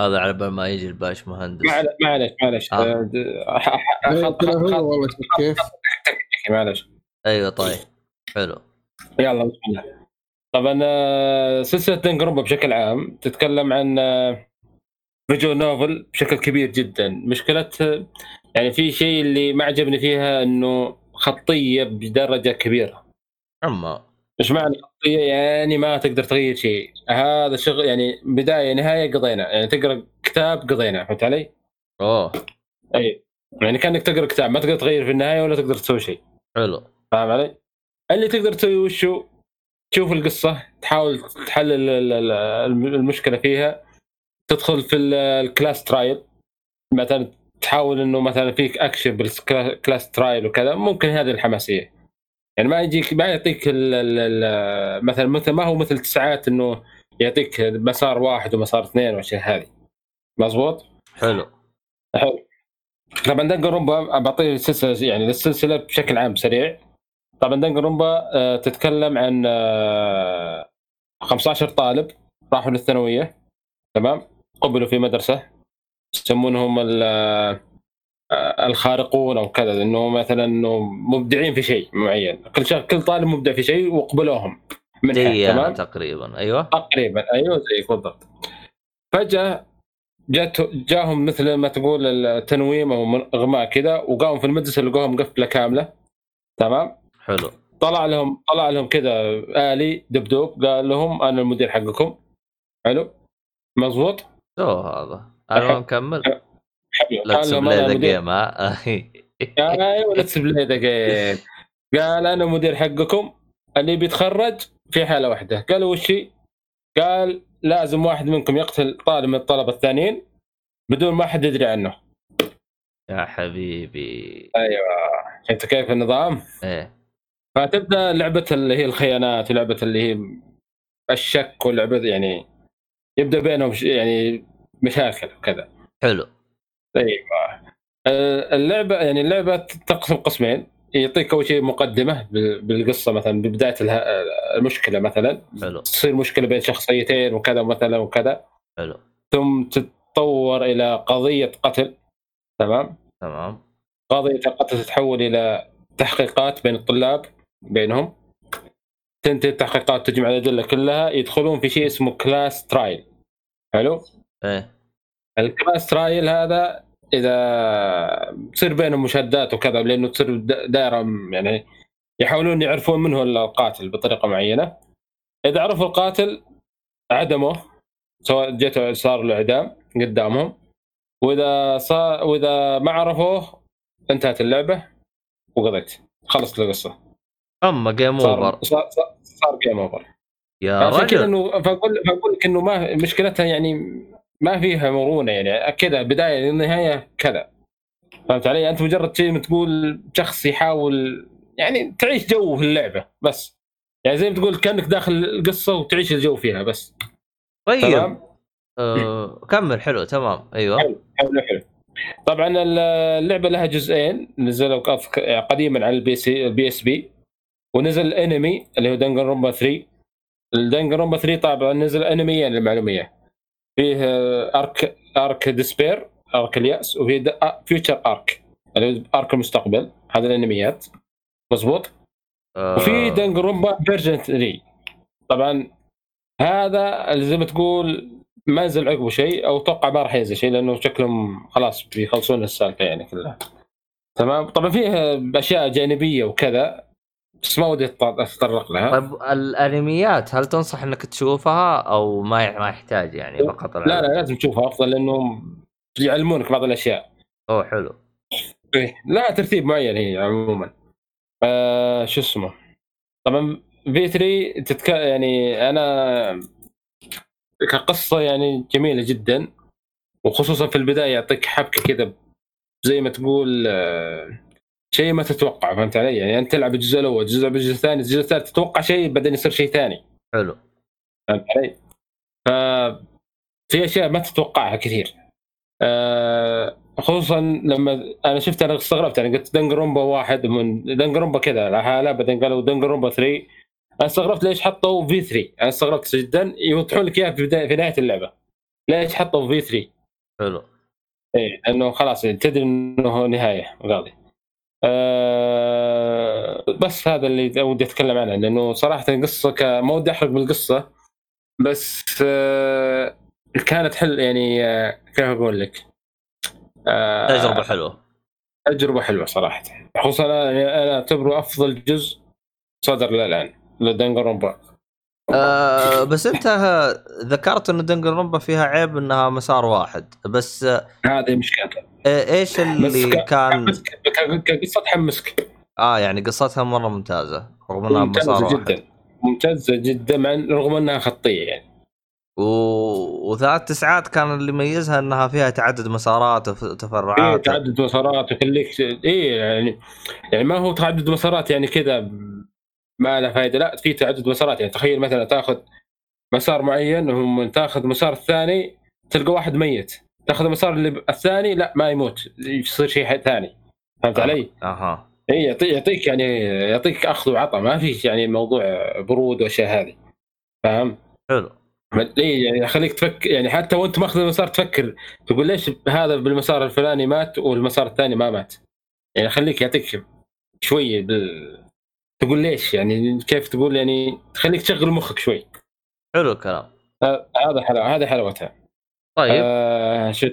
هذا على بال ما يجي الباش مهندس. معلش معلش معلش. آه. آه، كيف؟ معلش. أيوه طيب. حلو. يلا بسم الله. طبعا آه، سلسلة دنجرومبا بشكل عام تتكلم عن آه، فيجوال نوفل بشكل كبير جدا. مشكلتها يعني في شيء اللي ما عجبني فيها إنه خطية بدرجة كبيرة. أما إيش معنى خطية؟ يعني ما تقدر تغير شيء. هذا شغل يعني بداية نهاية قضينا. يعني تقرأ كتاب قضينا فهمت علي؟ أوه. اي يعني كأنك تقرأ كتاب ما تقدر تغير في النهاية ولا تقدر تسوي شيء. حلو. فاهم علي؟ اللي تقدر تسوي وشو؟ تشوف القصة تحاول تحلل ال- ال- ال- المشكلة فيها. تدخل في ال- ال class trial. مثلا تحاول إنه مثلا فيه action بال class trial وكذا ممكن هذه الحماسية. يعني ما يجيك ما يعطيك مثلا مثل ما هو مثل تسعات إنه يعطيك مسار واحد ومسار اثنين والأشياء هذه. مزبوط؟ حلو. حلو. طبعا Danganronpa بعطيه سلسله يعني السلسلة بشكل عام سريع. طبعا Danganronpa آه، تتكلم عن آه، 15 طالب راحوا للثانوية تمام؟ قبلوا في مدرسة. يسمونهم ال- الخارقون أو كذا إنه مثلا إنه مبدعين في شيء معين. كل شخص كل طالب مبدع في شيء وقبلوهم أنا تمام؟ تقريبا. أيوه. تقريبا أيوه زيك بالضبط. فجأة جات جاهم مثل ما تقول التنويم أو من- إغماء كذا وقاموا في المدرسة لقوها مقفله كاملة تمام؟ حلو. طلع لهم طلع لهم كذا آلي دبدوب قال لهم أنا المدير حقكم. حلو؟ مزبوط شو هذا؟ أنا مكمل حلو. لا تسب لي the game ها؟ [LAUGHS] أيوه لا تسب لي the game قال أنا مدير حقكم. اللي بيتخرج في حالة واحدة. قالوا وش؟ قال لازم واحد منكم يقتل طالب من الطلبة الثانيين بدون ما حد يدري عنه. يا حبيبي. أيوه. شفت كيف النظام؟ إيه. فتبدأ لعبة اللي هي الخيانات ولعبه اللي هي الشك ولعبة يعني يبدأ بينهم يعني مشاكل وكذا. حلو. أيوه اللعبة يعني اللعبة تنقسم قسمين. يعطيك أول شيء مقدمة بال- بالقصة مثلا ببداية المشكلة مثلا. حلو. تصير مشكلة بين شخصيتين وكذا مثلا وكذا. حلو. ثم تتطور إلى قضية قتل. تمام؟ تمام. قضية القتل تتحول إلى تحقيقات بين الطلاب بينهم. تنتهي التحقيقات تجمع الأدلة كلها. يدخلون في شيء اسمه class trial حلو؟ إيه. ال class trial هذا إذا تصير بينهم مشادات وكذا لأنه تصير دائره يعني يحاولون يعرفون من هو القاتل بطريقة معينة. إذا عرفوا القاتل عدموه سواء جته صار له إعدام قدامهم. وإذا صار وإذا ما عرفوه انتهت اللعبة وقضيت. خلصت القصة. أما game صار over صار, صار, صار game over يا رجل. انه فاقول فأقول لك إنه ما مشكلتها يعني ما فيها مرونة يعني كذا بدايه للنهايه كذا. فهمت علي؟ أنت مجرد شيء تقول شخص يحاول يعني تعيش جو في اللعبة بس. يعني زي ما تقول كأنك داخل القصة وتعيش الجو فيها بس. طيب. تمام؟ آه كمل حلو تمام. أيوه. حلو حلو حلو. طبعا اللعبة لها جزئين نزلوا قديما على ال PC ال PSP ونزل انمي اللي هو Danganronpa 3 ال Danganronpa 3 طبعا نزل انميا للمعلومية. فيه آه، arc arc despair arc اليأس وفي future arc arc المستقبل هذه الأنميات. مزبوط آه. وفي Danganronpa version 3 طبعا هذا اللي زي ما تقول ما نزل عقبه شيء أو أتوقع ما راح ينزل شيء لأنه شكلهم خلاص بيخلصون السالفة يعني كلها. تمام؟ طبعا فيه أشياء جانبية وكذا. بس ما ودي أتطرق لها. طيب الأنميات هل تنصح إنك تشوفها أو ما ما يحتاج يعني فقط؟ لا لا لازم تشوفها افضل لأنه يعلمونك بعض الأشياء. أوه حلو. إيه، لا ترتيب معين هي عموما. آه شو اسمه؟ طبعا في 3 تتك... يعني أنا كقصة يعني جميلة جدا وخصوصا في البداية يعطيك حبكة كذا زي ما تقول آه، شيء ما تتوقع فهمت علي؟ يعني أنت تلعب الجزء الأول، الجزء الجزء الثاني، الجزء الثالث تتوقع شيء بعدين يصير شيء ثاني. حلو. فهمت علي؟ ف في أشياء ما تتوقعها كثير. آه خصوصا لما أنا شفت أنا استغربت يعني قلت Danganronpa واحد من Danganronpa كذا لحاله بعدين قالوا Danganronpa 3 أنا استغربت ليش حطوا في 3 أنا استغربت جدا يوضحون لك إياها في, بداية في نهاية اللعبة. ليش حطوا في 3 حلو. إيه لأنه خلاص تدري إنه نهاية غالي أه بس هذا اللي ودي أتكلم عنه لأنه صراحة القصة ك... ما ودي أحرق بالقصة بس أه كانت حل يعني أه كيف أقول لك؟ أه تجربة حلوة. تجربة حلوة صراحة. خصوصا أنا يعني أنا أعتبره أفضل جزء صدر للان لدنجرومبا آه بس أنت ذكرت انه دنجرومبا فيها عيب إنها مسار واحد بس هذه مشكلتها إيش اللي كان كقصه تحمسك آه يعني قصتها مرة ممتازة رغم إنها مسار واحد جدا. ممتازة جدا مع رغم إنها خطية يعني. و... وثلاث تسعات كان اللي يميزها إنها فيها تعدد مسارات وتفرعات. إيه تعدد مسارات ويخليك إيه يعني يعني ما هو تعدد مسارات يعني كذا ما له فائده لا في تعدد مسارات. يعني تخيل مثلا تاخذ مسار معين وهم تاخذ مسار الثاني تلقى واحد ميت. تاخذ المسار اللي الثاني لا ما يموت يصير شيء ثاني. فهمت آه. علي؟ أها. إي يعطيك يعطيك يعني يعطيك أخذ وعطاء ما في يعني موضوع برود والاشياء هذه. فاهم؟ حلو. إي يعني يخليك تفكر يعني حتى وأنت ماخذ المسار تفكر تقول ليش هذا بالمسار الفلاني مات والمسار الثاني ما مات؟ يعني خليك يعطيك شوية بال... تقول ليش؟ يعني كيف تقول؟ يعني تخليك تشغل مخك شوي. حلو الكلام. هذا حلاوه هذا حلاوتها. طيب. آه شو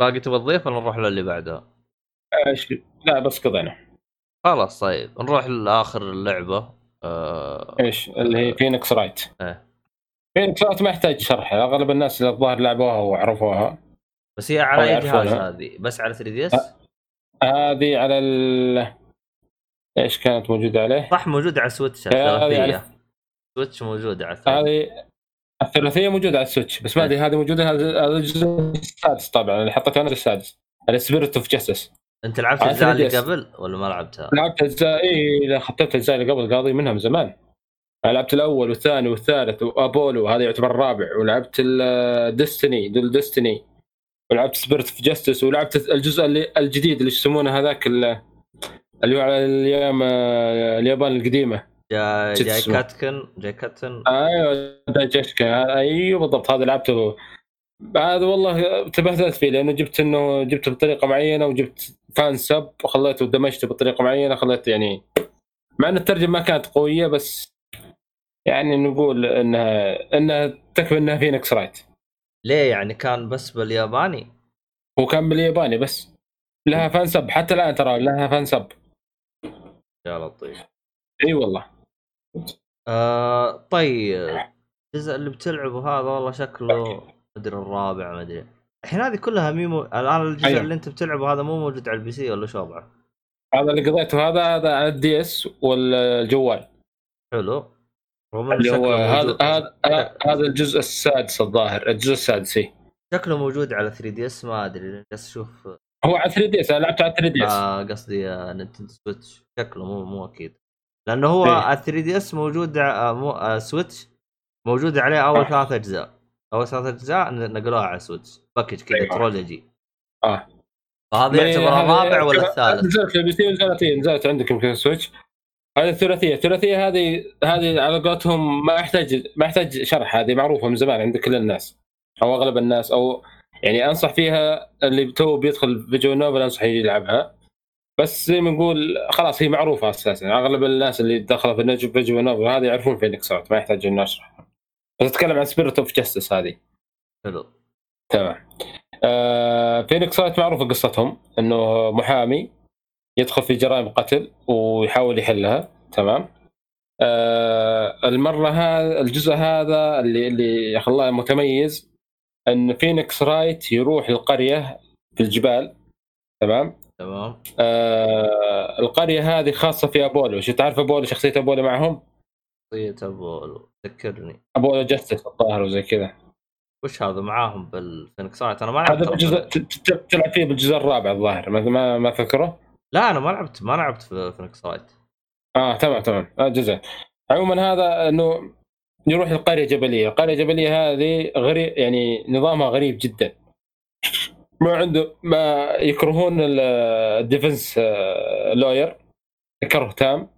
باقي تبغى تضيف ولا نروح للي بعدها؟ آه شو... لا بس قضينا. خلاص طيب. نروح لآخر اللعبة. آه... إيش؟ اللي هي Phoenix Wright إيه. Phoenix Wright ما يحتاج شرح أغلب الناس اللي الظاهر لعبوها وعرفوها. بس هي على اي جهاز هذه؟ بس على 3 DS؟ هذه على ال إيش كانت موجودة عليه؟ صح موجودة على Switch الثلاثية. Switch موجودة على هذه الثلاثية موجودة على ال Switch بس ما ادري هذه موجودة هذا الجزء السادس طبعا اللي حطيته أنا السادس ال Spirit of Justice أنت لعبت الأجزاء اللي قبل ولا ما لعبتها؟ لعبت اجزاء اي ختمت الأجزاء اللي قبل قاضي منها من زمان لعبت الأول والثاني والثالث وأبولو هذا يعتبر الرابع. ولعبت ال Destiny Dual Destiny ولعبت سبيرت اوف جاستس ولعبت الجزء اللي الجديد اللي يسمونه هذاك اللي هو على الأيام اليابان القديمة. جاي جاي كاتكن جاي كاتن أيوه جاي كاتكن أيوه بالضبط هذا لعبته. هذا والله تبهدلت فيه لأنه جبت إنه جبته بطريقة معينة وجبت فان سب وخليته ودمجته بطريقة معينة خليت يعني مع إن الترجمة ما كانت قوية بس يعني نقول انها إنها تكفي إنها Phoenix Wright. ليه يعني؟ كان بس بالياباني؟ هو كان بالياباني بس. لها fan sub. حتى الآن ترى لها fan sub. يا لطيف. إي والله. آه طيب. الجزء اللي بتلعبه هذا والله شكله مدري الرابع ما أدري. الحين هذه كلها ميمو الآن الجزء أيوه. اللي أنت بتلعبه هذا مو موجود على ال PC ولا شو وضعه؟ هذا اللي قضيته هذا هذا على ال DS والجوال. حلو. اللي هو هذا هذا هذا الجزء السادس الظاهر الجزء السادس شكله موجود على 3DS ما أدري بس أشوف. هو على 3DS أنا لعبته على 3DS. آه قصدي Nintendo Switch. شكله مو مو أكيد. لأنه هو على 3DS موجود آه مو آه Switch موجود عليه أول آه. ثلاث أجزاء. أول ثلاث أجزاء نقلوها على Switch package كذا أيوة. trilogy آه. فهذا يعتبر الرابع ولا الثالث؟ نزلت سي نزلت نزلت عندك يمكن Switch هذه الثلاثية. الثلاثية هذه هذه على قولتهم ما يحتاج ما يحتاج شرح. هذه معروفة من زمان عند كل الناس. أو أغلب الناس. أو يعني أنصح فيها اللي تو بيدخل visual novel أنصح يلعبها. بس زي ما نقول خلاص هي معروفة أساسا. أغلب الناس اللي دخلوا في النجم visual novel هذه يعرفون Phoenix Wright ما يحتاج اني أشرح. بس أتكلم عن Spirit of Justice هذه. حلو. تمام. آه Phoenix Wright معروفة قصتهم إنه محامي يدخل في جرائم قتل ويحاول يحلها. تمام. آه المرة هذا الجزء هذا اللي اللي الله متميز إن Phoenix Wright يروح القرية في الجبال. تمام. تمام. آه القرية هذه خاصة في ابولو شو تعرف ابولو شخصية ابولو معهم؟ شخصية ابولو ذكرني. Apollo Justice الظاهر وزي كذا. وش هذا؟ معاهم بال Phoenix Wright أنا ما لعبت هذا بالجزء تلعب فيه بالجزء الرابع الظاهر. ما ما تذكره؟ لا أنا ما لعبت ما لعبت في Phoenix Wright آه تمام تمام. آه جزء. عموما هذا إنه يروح القريه جبليه، القرية الجبلية هذه غريب يعني نظامها غريب جدا. ما عنده ما يكرهون ال- ال defense آه، lawyer كره تام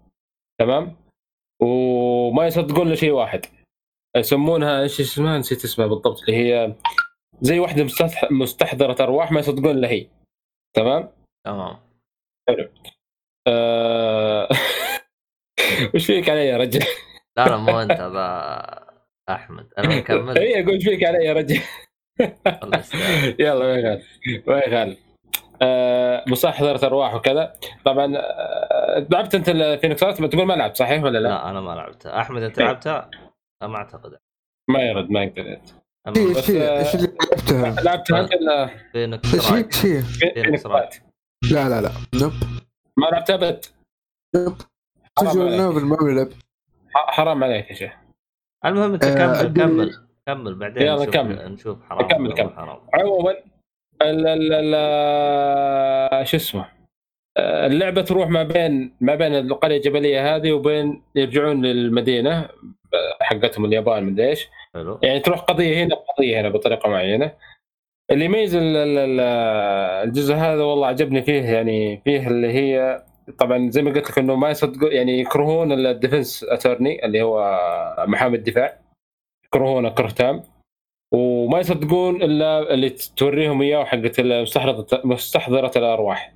تمام؟ وما يصدقون شيء واحد. يسمونها إيش اسمها؟ نسيت اسمها بالضبط اللي هي زي واحدة مستح- مستحضرة أرواح ما يصدقون الا هي تمام؟ تمام آه... [LAUGHS] وش فيك علي يا رجل؟ لا لا مو أنت أحمد. أنا مكمل. هي أقول فيك علي يا رجل. الله. يلا ما يخالف ما يخالف آه مستحضرة أرواح وكذا. طبعا آه لعبت أنت ال Phoenix Wright تقول ما لعبت صحيح ولا لا؟ لا أنا ما لعبتها. أحمد أنت لعبتها؟ ما أعتقد. ما يرد ما يقدر إيش إيش اللي لعبتها؟ لعبتها أنت ولا؟ Phoenix Wright؟ Phoenix Wright لا لا لا. nope. ما لعبتها أبد. nope. حرام visual عليك. novel ما بلعب حرام عليك يا شيخ. المهم أنت آه، كمل أدري- كمل. كمل بعدين يلا نشوف كمل. نشوف حرام كمل، كمل. حرام. عموما ال ال ال شو اسمه؟ آه، اللعبة تروح ما بين ما بين القرية الجبلية هذه وبين يرجعون للمدينة آه، حقتهم اليابان مدري إيش. يعني تروح قضية هنا قضيه هنا بطريقة معينة. اللي يميز ال- ال- ال- الجزء هذا والله عجبني فيه يعني فيه اللي هي طبعا زي ما قلت لك إنه ما يصدقون يعني يكرهون ال defense attorney اللي هو محامي الدفاع. يكرهونه كره تام وما يصدقون إلا اللي توريهم إياه حقت مستحضره مستحضرة الأرواح.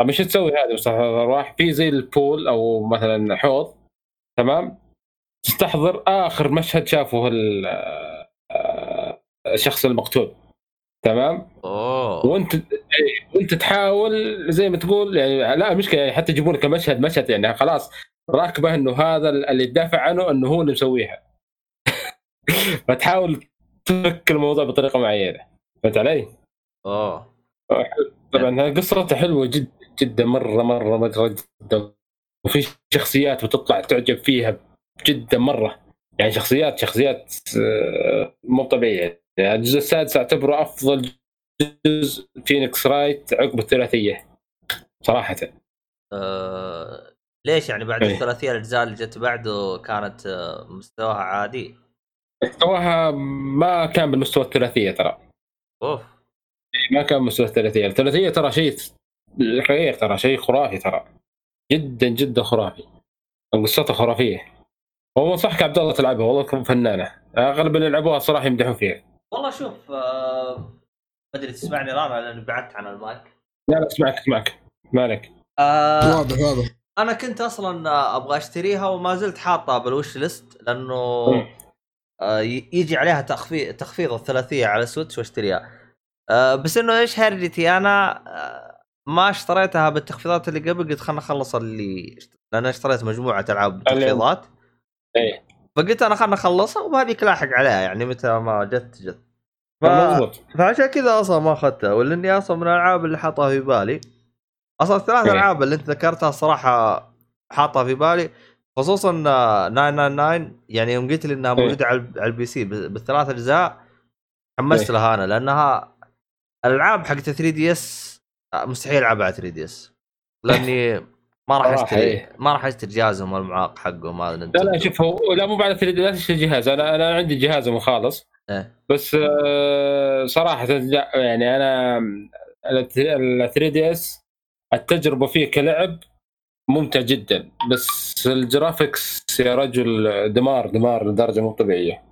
طب إيش تسوي هذه مستحضرة الأرواح؟ في زي ال pool أو مثلا حوض تمام؟ تستحضر آخر مشهد شافه آه، الشخص المقتول تمام؟ أوه. وانت إيه، وأنت تحاول زي ما تقول يعني لا المشكلة يعني حتى يجيبون لك المشهد مشهد يعني خلاص راكبة إنه هذا اللي تدافع عنه إنه هو اللي مسويها. [LAUGHS] فتحاول تفك الموضوع بطريقة معينة. فهمت علي؟ اوه طبعا قصته حلوة جدا جدا. مرة مرة مرة جدا. وفي شخصيات بتطلع تعجب فيها جدا مرة. يعني شخصيات شخصيات آه، مو طبيعية. يعني الجزء السادس أعتبره أفضل جزء Phoenix Wright عقب الثلاثية. صراحة. آه، ليش يعني بعد إيه. الثلاثية الأجزاء اللي جت بعده كانت آه، مستواها عادي؟ مستواها ما كان بالمستوى الثلاثية ترى. أوف. ما كان مستوى الثلاثية. الثلاثية ترى شيء غير ترى شيء خرافي ترى. جدا جدا خرافي. قصتها خرافية. هو انصحك عبد الله تلعبها والله تكون فنانة. أغلب اللي لعبوها صراحة يمدحون فيها. والله شوف آه، ما أدري تسمعني الان لأني بعدت عن المايك. لا لا اسمعك اسمعك مالك آه واضح واضح. أنا كنت أصلا آه، أبغى أشتريها وما زلت حاطها بالوش ليست لأنه. آه، يجي عليها تخفيض تخفيض الثلاثية على سويتش واشتريها. آه، بس إنه إيش هرجتي أنا آه، ما اشتريتها بالتخفيضات اللي قبل قلت خلنا اخلص اللي لأن أنا اشتريت مجموعة ألعاب بالتخفيضات. إيه فقلت أنا خلنا اخلصها وبهذيك لاحق عليها يعني متى ما جت جت. ف... فعشان كذا أصلا ما أخذتها ولا اني أصلا من الألعاب اللي حاطها في بالي. أصلا الثلاث. ألعاب اللي أنت ذكرتها الصراحه حاطها في بالي. خصوصا آه، 999 يعني يوم قلت لي إنها إيه. موجودة على ال PC بالثلاث أجزاء حمست إيه. لها أنا لأنها الألعاب حقت 3DS مستحيل ألعبها على 3DS لأني ما راح أشتري إيه. ما راح أشتري جهازهم المعاق حقهم هذا لا لا شوف هو لا مو بعد 3 لا تشتري جهاز أنا أنا عندي جهاز مخلص إيه. بس آه، صراحة يعني أنا ال 3DS التجربة فيه كلعب ممتع جدا بس ال graphics يا رجل دمار دمار لدرجة مو طبيعية.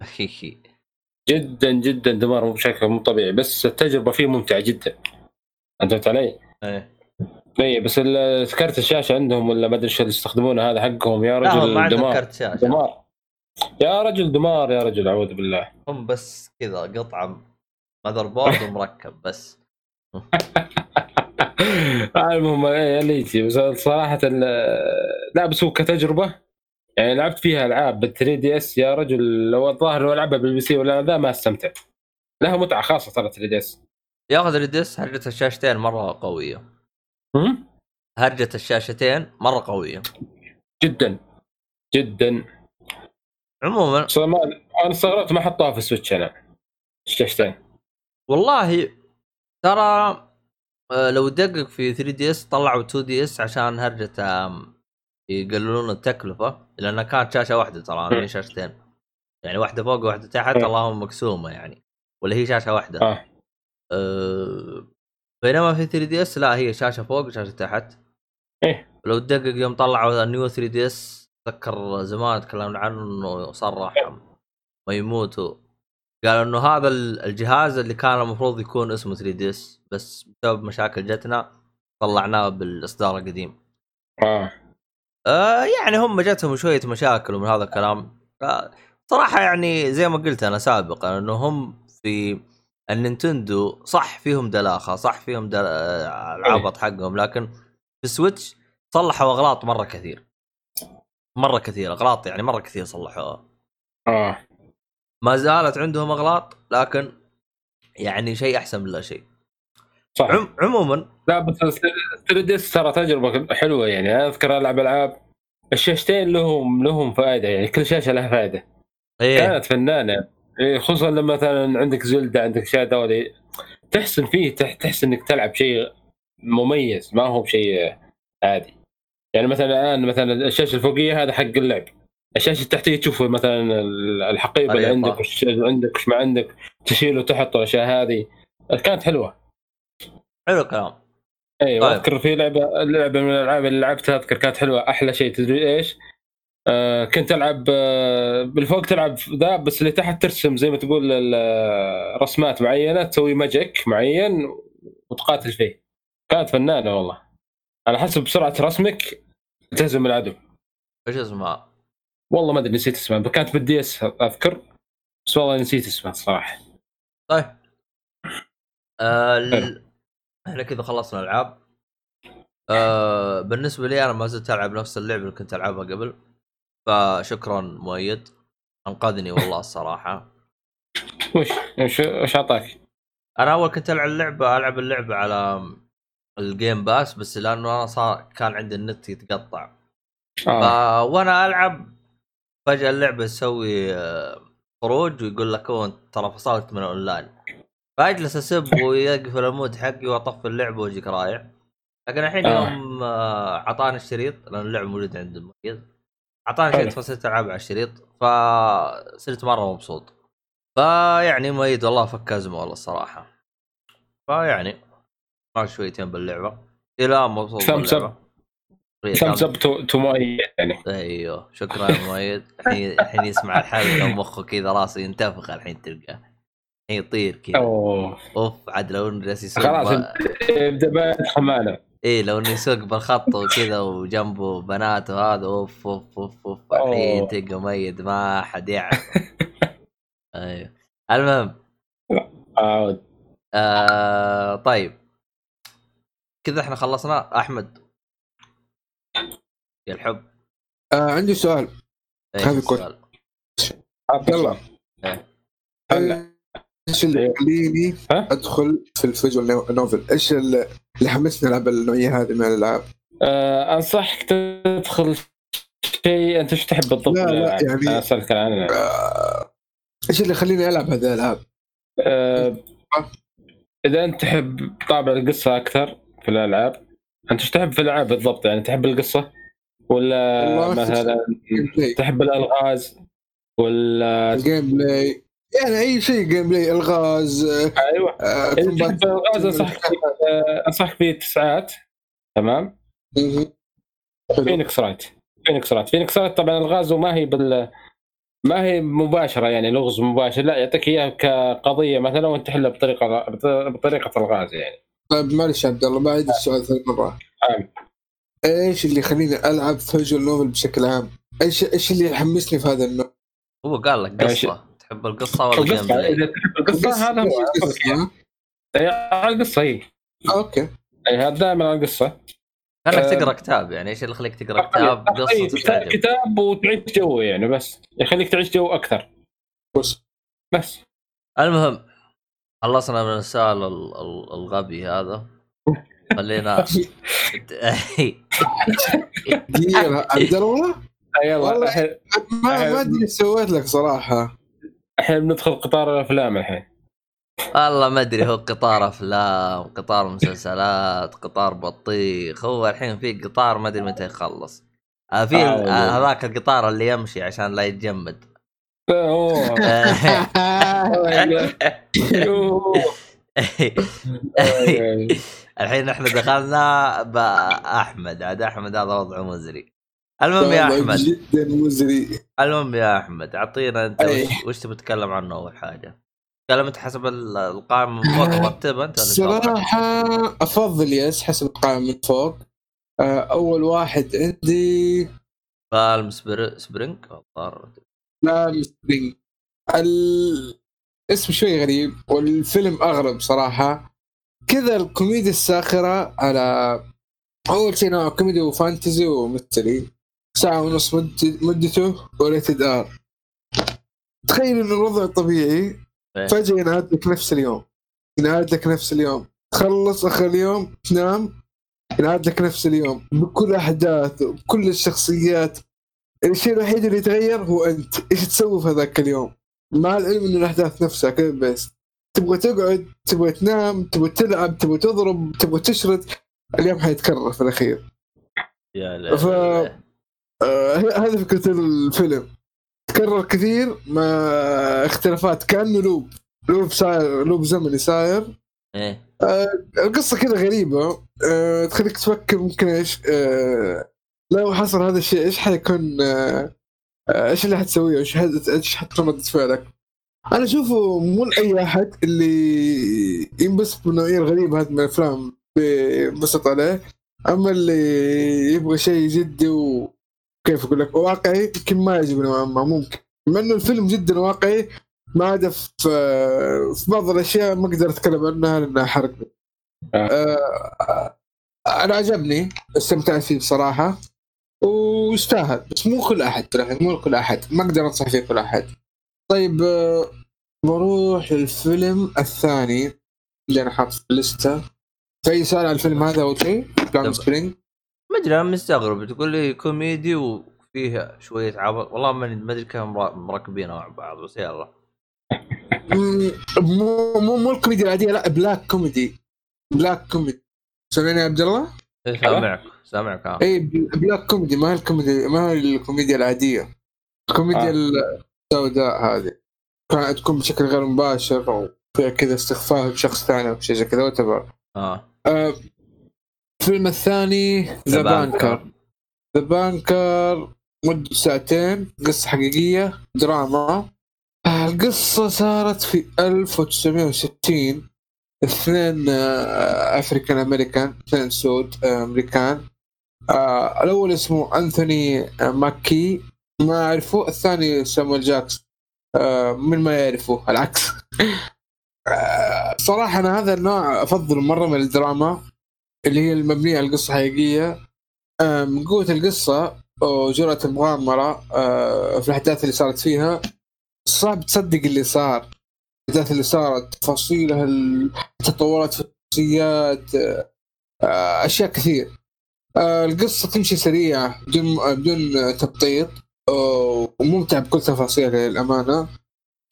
جدا جدا دمار بشكل مو طبيعي بس التجربة فيه ممتعة جدا. أنت فهمت علي؟ إيه. اي بس ال- كرت الشاشة عندهم ولا ما أدري إيش اللي يستخدمونه هذا حقهم. يا ما رجل عندهم دمار. كرت شاشة. دمار. يا رجل دمار يا رجل أعوذ بالله. هم بس كذا قطعة motherboard ومركب بس. [LAUGHS] المهم إيه اللي يجي. بس صراحة لا بس هو كتجربة. يعني لعبت فيها ألعاب بال 3DS يا رجل لو الظاهر لو ألعبها بال PC ولا ذا ما استمتع. لها متعة خاصة ترى 3DS ياخذ ال DS هرجة الشاشتين مرة قوية. هرجة الشاشتين مرة قوية. جدا. جدا. عموما. أنا استغربت ما حطوها في ال Switch أنا. الشاشتين. والله ترى آه، لو تدقق في 3DS طلعوا 2DS عشان هرجة يقللون التكلفة لأنها كانت شاشة واحدة ترى مش شاشتين؟ يعني واحدة فوق وواحدة تحت إيه. اللهم مقسومة يعني ولا هي شاشة واحدة. آه. أه بينما في 3DS لا هي شاشة فوق وشاشة تحت. إيه. لو تدقق يوم طلعوا ال New 3DS اتذكر زمان تكلمنا عنه إنه صرح مياموتو قال إنه هذا ال- الجهاز اللي كان المفروض يكون اسمه 3DS بس بسبب مشاكل جتنا طلعناه بالإصدار القديم. آه. آه يعني هم جاتهم شوية مشاكل ومن هذا الكلام. آه صراحة يعني زي ما قلت أنا سابقا إنه هم في النينتندو صح فيهم دلاخة صح فيهم دل... آه، العبط حقهم لكن في ال Switch صلحوا أغلاط مرة كثير. مرة كثير أغلاط يعني مرة كثير صلحوها. آه. ما زالت عندهم أغلاط لكن يعني شيء أحسن من لا شيء. صح. عم... عموما لا بس 3 دي اس ترى تجربة حلوة يعني. أذكر ألعب ألعاب الشاشتين لهم لهم فائده يعني كل شاشة لها فائده إيه. كانت فنانة. إيه، خصوصا لما مثلا عندك زلدة عندك شاد هذولي تحسن فيه تح- تحس إنك تلعب شيء مميز ما هو بشيء عادي. يعني مثلا الآن مثلا الشاشة الفوقية هذا حق اللعب. الشاشه التحتيه تشوف مثلا الحقيبة اللي. عندك وش اللي عندك وش ما عندك تشيله تحط الأشياء هذه كانت حلوة حلو الكلام أيوه طيب. اذكر في لعبة لعبة من الألعاب اللي لعبتها أذكر كانت حلوة أحلى شيء تدري إيش؟ آه كنت ألعب آه بالفوق تلعب ذا بس اللي تحت ترسم زي ما تقول رسمات معينة تسوي magic معين وتقاتل فيه كانت فنانة والله على حسب سرعة رسمك تهزم العدو إيش اسمها؟ والله ما أدري نسيت اسمها كانت بال DS أذكر بس والله نسيت اسمها الصراحه طيب آه. ال... إحنا كذا خلصنا الألعاب آه بالنسبة لي أنا ما زلت ألعب نفس اللعبة اللي كنت ألعبها قبل فشكرا مؤيد أنقذني والله الصراحة وش وش وش أعطاك؟ أنا أول كنت ألعب اللعبة ألعب اللعبة على ال Game Pass بس لأنه أنا صار كان عندي النت يتقطع. آه وأنا ألعب فجأة اللعبة تسوي آه، خروج ويقول لك "أوه، أنت ترى فصلت من الأونلاين فأجلس أسب [LAUGHS] ويقفل ال mood حقي وأطفي اللعبة وأجيك رايح لكن الحين آه. يوم آه، اعطاني الشريط لأن اللعبة موجودة عند المؤيد اعطاني. شريط فصرت العب على الشريط فصرت مرة مبسوط فيعني مؤيد والله فك أزمة والله الصراحة فيعني ما شويتين باللعبة إلى مبسوط. باللعبة thumbs up to مؤيد يعني؟ أيوه شكرا يا مؤيد. الحين الحين يسمع الحلقة ومخه كذا راسه ينتفخ الحين تلقاه. الحين يطير كذا. أوه. أوف عاد لو انه جالس يسوق خلاص. يبدأ خمانه إيه لو انه يسوق بالخط وكذا وجنبه بنات وهذا أوف أوف أوف أوف. الحين. تلقى ميت ما حد يعرف. أيوه. المهم. عاد. آه طيب. كذا إحنا خلصنا. أحمد يا الحب آه عندي سؤال إيش هذا كل- السؤال؟ عبد الله إيه. هلا. إيش اللي يخليني؟ أدخل في الفيجوال novel؟ إيش اللي اللي حمسني ألعب النوعية هذه من الألعاب؟ آه أنصحك تدخل شيء أنت إيش تحب بالضبط؟ لا، لا، يعني- أنا أسألك الآن آه، إيش اللي يخليني ألعب هذه الألعاب؟ آه إذا أنت تحب طابع القصة أكثر في الألعاب أنت إيش تحب في الألعاب بالضبط يعني تحب القصة ولا مثلا تحب الألغاز؟ ولا ال gameplay يعني أي شيء gameplay ألغاز أيوه. آه،. تحب الألغاز أنصحك آه، أنصحك بالتسعات تمام؟ مهم. حلو. Phoenix Wright Phoenix Wright Phoenix Wright طبعا الغاز وما هي بال ما هي مباشرة يعني لغز مباشر. لا يعطيك اياه كقضية مثلا وأنت تحلها بطريقه بطريقة الغاز يعني. طيب معلش عبد الله بعيد السؤال ثلاث مرات. إيش اللي يخليني ألعب visual novel بشكل عام؟ إيش إيش اللي يحمسني في هذا النوع؟ هو قال لك؟ قصة. تحب القصة ولا ال game القصة play؟ إذا تحب القصة هذا هو؟ إيه، على القصة هي آه، okay. إيه، هذا دائما على القصة. كانك آه، تقرا كتاب يعني. إيش اللي يخليك تقرأ كتاب إيه، قصة كتاب, تعجب كتاب وتعيش جو يعني بس. يخليك تعيش جو أكثر. بس. بس. المهم خلصنا من السؤال ال- ال- الغبي هذا. [LAUGHS] خلينا [LAUGHS] [LAUGHS] دقيقة عبد الله يلا والله. الحين ما ما أدري إيش سويت لك صراحة الحين بندخل قطار الأفلام الحين والله ما أدري هو قطار أفلام قطار مسلسلات قطار بطيخ هو الحين في قطار ما أدري متى يخلص آه، في آه،. آه، هذاك القطار اللي يمشي عشان لا يتجمد. الحين إحنا دخلنا بأحمد عاد أحمد هذا وضعه مزري. المهم يا أحمد. جدا مزري. المهم يا أحمد أعطينا أنت. وش, وش تبي تتكلم عنه أول حاجة؟ تكلم انت حسب ال- القائمه من فوق مرتبه أنت إيش وضعك؟ صراحة أفضل yes حسب القائمة من فوق. آه، أول واحد عندي. Palm Spr... Springs الظاهر لا Palm Springs الاسم شوي غريب والفيلم أغرب صراحة. كذا الكوميديا الساخرة على أول شيء نوع كوميدي و fantasy و mystery ساعة ونص مد- مدته و rated R تخيل إنه الوضع طبيعي. إيه. فجأة ينعاد لك نفس اليوم. ينعاد لك نفس اليوم. تخلص آخر اليوم تنام ينعاد لك نفس اليوم. بكل أحداثه بكل الشخصيات. الشيء الوحيد اللي يتغير هو أنت. إيش تسوي في هذاك اليوم؟ مع العلم إنه الأحداث نفسها كذا بس. تبغى تقعد تبغى تنام تبغى تلعب تبغى تضرب تبغى تشرد اليوم حيتكرر في الأخير. يا لا ف- آه هذه فكرة الفيلم. تكرر كثير مع اختلافات. كأنه لوب. لوب صاير لوب زمني صاير. إيه. القصة كذا غريبة. أه تخليك تفكر ممكن إيش أه لو حصل هذا الشيء إيش حيكون أه آه، إيش اللي حتسويه؟ إيش إيش حتكون ردة فعلك؟ أنا اشوفه مو لأي أحد اللي ينبسط بالنوعية الغريبة هذه من الأفلام بينبسط عليه. أما اللي يبغى شيء جدي وكيف أقول لك واقعي يمكن ما يعجبه نوعا ما ممكن. مع إنه الفيلم جدا واقعي ما عدا في في بعض الأشياء ما أقدر أتكلم عنها لأنها حرق. آه، أنا عجبني استمتعت فيه بصراحة ويستاهل بس مو كل أحد ترى مو كل أحد. ما أقدر أنصح فيه كل أحد. طيب آه، بروح للفيلم الثاني اللي أنا حاط في الليستة في سؤال على الفيلم هذا اول شيء؟ Palm. Springs ما أدري أنا مستغرب تقول لي كوميدي وفيه شوية عبط والله ما أدري كم مركبينها مع بعض بس يلا مو مو مو الكوميديا العادية لا black comedy black comedy سامعني يا عبد الله؟ إيه، سامعك سامعك اي black comedy ما هي الكوميدي ما هي الكوميديا العادية الكوميديا آه. السوداء هذه. كانت تكون بشكل غير مباشر أو فيها كذا استخفاف بشخص ثاني أو شيء زي كذا وتبع آه. الفيلم الثاني The Banker The Banker مدة ساعتين قصة حقيقية دراما. آه، القصة صارت في 1960 اثنين آه، African American اثنين سود آه، أمريكان. آه، الأول اسمه انثوني آه، ماكي ما اعرفه الثاني سامويل جاكس آه، من ما يعرفه العكس. آه، صراحة أنا هذا النوع أفضل مرة من الدراما اللي هي المبنية على القصة حقيقية آه، من قوة القصة وجرأة المغامرة في الأحداث اللي صارت فيها صعب تصدق اللي صار. الأحداث اللي صارت تفاصيلها التطورات في الشخصيات أشياء كثير. القصة تمشي سريعة بدون بدون تبطيط. وممتع بكل تفاصيلها للأمانة.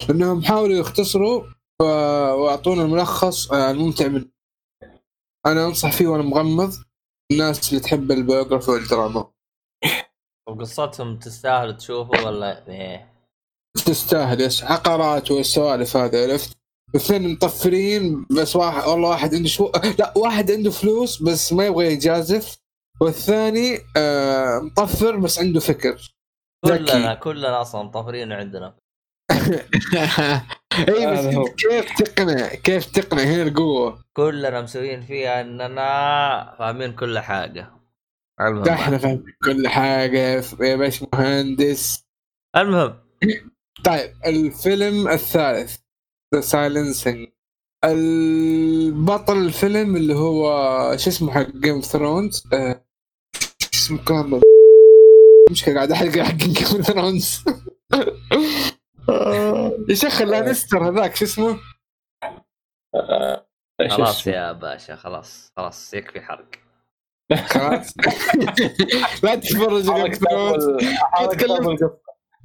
إنهم حاولوا يختصروا و- ويعطونا الملخص آه، الممتع منه أنا أنصح فيه وأنا مغمض. الناس اللي تحب البيوغرافي والدراما. وقصتهم تستاهل تشوفه ولا؟ إيه. تستاهل يس. عقارات والسوالف هذه عرفت؟ الاثنين مطفرين بس واحد والله واحد عنده شو لا واحد عنده فلوس بس ما يبغى يجازف والثاني آه مطفر بس عنده فكر. كلنا كلنا أصلا طافرين عندنا. [LAUGHS] اي بس كيف تقنع كيف تقنع هنا القوة؟ كلنا مسويين فيها إننا فاهمين كل حاجة. أحنا فاهم كل حاجة يا باش مهندس المهم. [CLEARS THROAT] طيب الفيلم الثالث ذا Silencing البطل الفيلم اللي هو شو اسمه حق Game of Thrones شو اسمه؟ كان مشكلة قاعد احرق حق Game of Thrones يا شيخ لانستر هذاك شو اسمه؟ آه، خلاص؟ يا باشا خلاص خلاص يكفي حرق. خلاص. لا تتفرج Game of Thrones.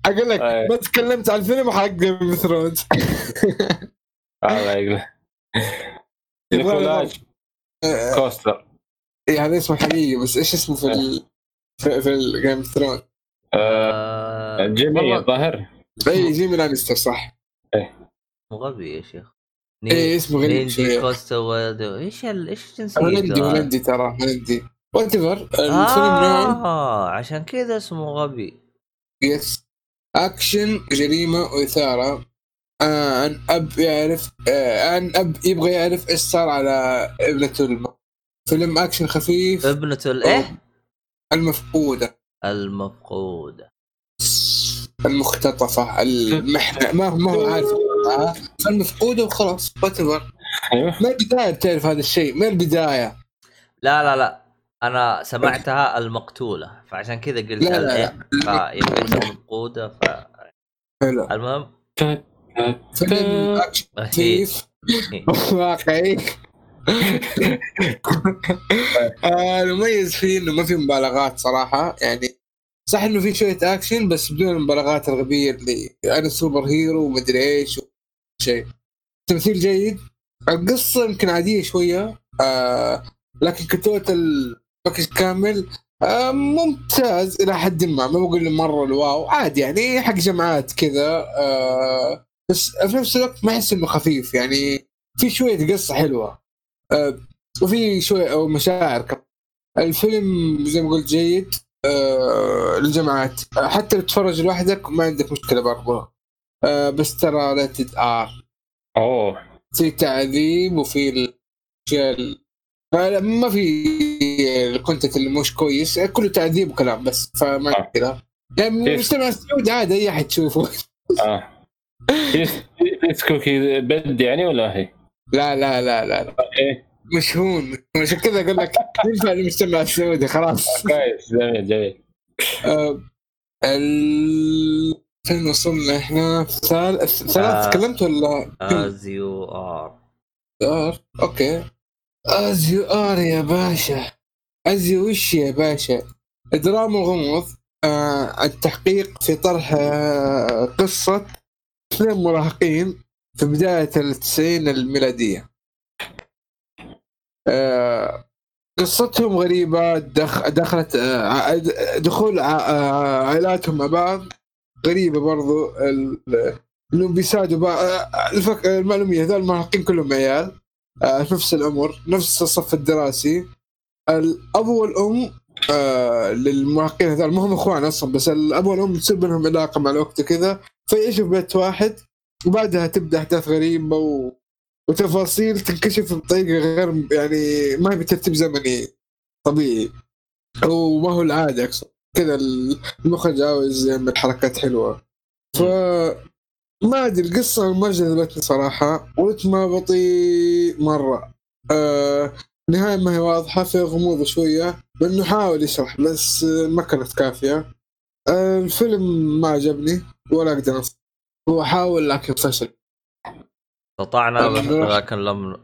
أقول لك أي. ما تكلمت عن الفيلم وحرقت Game of Thrones الله يقبل نيكولاج كوستر. يعني اسمه حقيقي بس إيش اسمه في ال... في, في ال Game of Thrones. آه، آه، جيمي والله الظاهر. اي جيمي لانستر صح؟ مو غبي يا شيخ. اي اسمه غريب نينجي كوستا إيش ال... إيش جنسيته؟ هولندي؟ هولندي ترى هولندي. whatever آه عشان كذا اسمه غبي yes اكشن جريمة وإثارة. آه عن أب يعرف آه عن أب يبغى يعرف إيش صار على ابنته الم... فيلم أكشن خفيف. ابنته الايه؟ المفقودة. المفقودة. المختطفة المحنه ما هو ما هو عارف. المفقودة وخلاص وات أيوه. ما البداية تعرف هذا الشيء؟ ما البداية؟ لا لا لا. أنا سمعتها المقتولة فعشان كذا قلت لا، لا، فيمكن المفقودة ف المهم. [LAUGHS] واقعي. المميز فيه إنه ما في مبالغات صراحة يعني صح إنه في شوية اكشن بس بدون المبالغات الغبية اللي أنا super hero ومدري إيش شيء. تمثيل جيد. القصة يمكن عادية شوية آه لكن ك total package كامل آه ممتاز إلى حد ما. ما بقول مرة ال wow عادي يعني حق جماعات كذا آه بس في نفس الوقت ما أحس إنه خفيف يعني في شوية قصة حلوة. آه وفي شوية أو مشاعر الفيلم زي ما قلت جيد آه للجماعات. حتى لو تتفرج لوحدك ما عندك مشكلة برضه آه بس ترى rated R أوه. في تعذيب وفي الاشياء ال- آه، ما في ال content اللي مش كويس. كله تعذيب وكلام بس فما آه. كذا يعني كيف؟ مجتمع السعودي عادي أي أحد يشوفه. آه. في سكوكي بد يعني ولا هي؟ لا لا لا لا, لا. إيه. مشهون عشان كذا أقول لك. ينفع المجتمع السعودي خلاص. كويس جميل جميل. آه، فين وصلنا إحنا ثالث ثلاث آه. تكلمت ولا؟ از يو ار ار أوكي. از يو ار يا باشا. از يو وش يا باشا. دراما غموض آه التحقيق في طرح آه قصة اثنين مراهقين. في بداية التسعين الميلادية. آه قصتهم غريبة دخ دخلت آه دخول آه عائلاتهم مع بعض. غريبة برضو إنهم بيساعدوا بعض. المعلومية هذول المراهقين كلهم عيال نفس العمر نفس الصف الدراسي. الأب والأم آه للمراهقين هذول ما هم إخوان أصلا بس الأب والأم تصير بينهم علاقة مع الوقت وكذا فيعيشوا في بيت واحد. وبعدها تبدأ أحداث غريبة و... وتفاصيل تنكشف بطريقة غير يعني ما هي بترتيب زمني. طبيعي. وما هو العادة أقصد. كذا المخرج عاوز يعمل حركات حلوة. ف ما أدري القصة ما جذبتني صراحة. ورتمها بطيء مرة. آه النهاية ما هي واضحة في غموض شوية. لأنه حاول يشرح بس ما كانت كافية. آه، الفيلم ما عجبني ولا أقدر أنصح هو حاول لكن فشل استطعنا أنا- لكن لم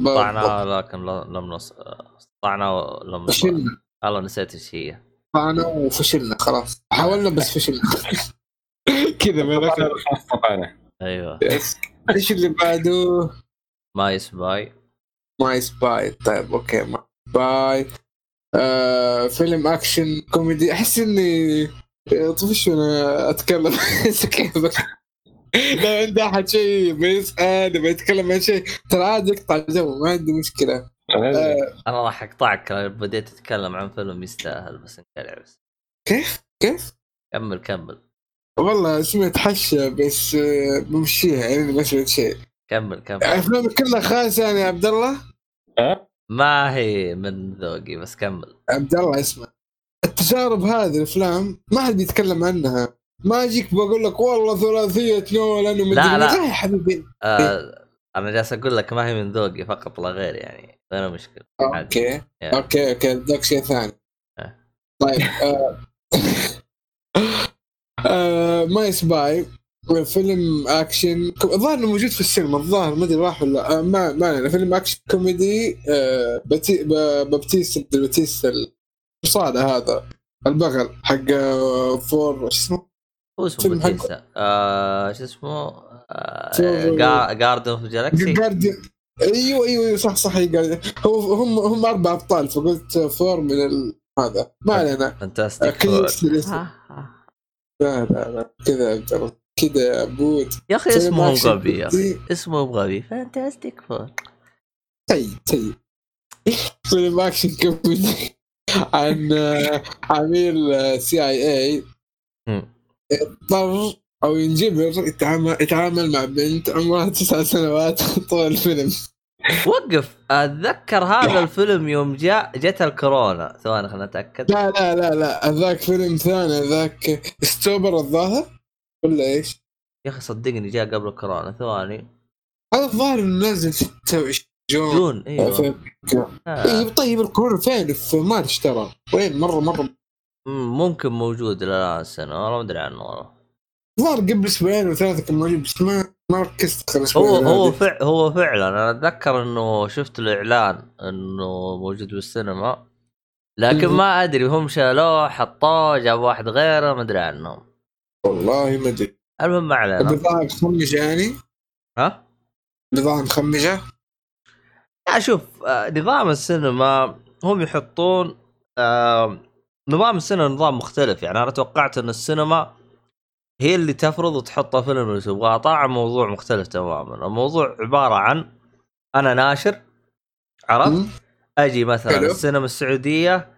استطعنا لكن لم نص استطعنا ولم والله نسيت إيش هي. طعنا وفشلنا خلاص. حاولنا بس فشلنا. [LAUGHS] كذا ال- استطعنا. أيوه. إيش؟ اللي بعده؟ My Spy My Spy طيب okay My Spy آه فيلم أكشن كوميدي. أحس إني طفش وأنا أتكلم. [LAUGHS] كيفك لو عندي أحد شيء بيسأل يبغى يتكلم عن شيء ترى عادي يقطع جو ما عندي مشكلة. آه أنا راح أقطعك بديت تتكلم عن فيلم يستاهل بس انقلع بس. كيف؟ كيف؟ كمل كمل. والله اسمه يتحشى بس آه، بمشيها يعني ما سويت شيء كمل كمل. افلامك كلها خايسة يعني يا عبد الله؟ ها؟ ما هي من ذوقي بس كمل. عبد الله اسمع. التجارب هذه الأفلام ما حد بيتكلم عنها. ما أجيك بقول لك والله ثلاثية نولان ومدري لا،. لا. يا حبيبي آه أنا جالس أقول لك ما هي من ذوقي فقط لا غير يعني المشكلة عادي. أوكي يا. أوكي أوكي ذاك شيء ثاني آه. طيب آه، آه، My Spy فيلم أكشن الظاهر إنه موجود في السينما الظاهر ما أدري راح ولا آه، ما ما علينا فيلم أكشن كوميدي آه، بتي بابتيست بابتيست المصارع هذا البغل حق آه، Four وش اسمه؟ هو اسمه باتيستا آه شو اسمه؟ Guardian of Guardian أيوه أيوه أيوه صح صح Guardian هو هم هم أربع أبطال فقلت Four من ال... هذا. ما علينا. Fantastic. لا لا لا كذا كذا يا بود يا أخي اسمه غبي يا أخي. اسمه غبي Fantastic Four طيب طيب. فيلم أكشن كوميدي عن آه، عميل CIA مم. اضطر أو ينجبر يتعامل يتعامل مع بنت عمرها تسع سنوات طول الفيلم. وقف. أتذكر هذا الفيلم يوم جاء جت الكورونا. ثواني خلينا نتاكد لا لا لا لا. ذاك فيلم ثاني. ذاك Stuber الظاهر؟ ولا إيش؟ يا أخي صدقني جاء قبل الكورونا. ثواني. هذا الظاهر إنه نازل 26 June June. أيوه. آه. اي طيب الكورونا فين؟ في مارس ترى. وين؟ مره مرة ممكن موجود الان السنة والله ما أدري عنه والله. الظاهر قبل أسبوعين وثلاثه كان موجود بس ما ما ركزت هو هو هذه. فع هو فعلا أنا أتذكر إنه شفت الإعلان إنه موجود بالسينما لكن. ما أدري هم شالوه حطوه جابوا واحد غيره ما أدري عنهم. والله ما أدري. المهم ما علينا. النظام مخمجه يعني؟ ها؟ نظام مخمجه لا شوف آه، نظام السينما هم يحطون آه، نظام السينما نظام مختلف يعني أنا توقعت إن السينما هي اللي تفرض وتحط الفيلم اللي تبغاه. طلع موضوع مختلف تماما. الموضوع عبارة عن أنا ناشر عرفت. أجي مثلا حلو. السينما السعودية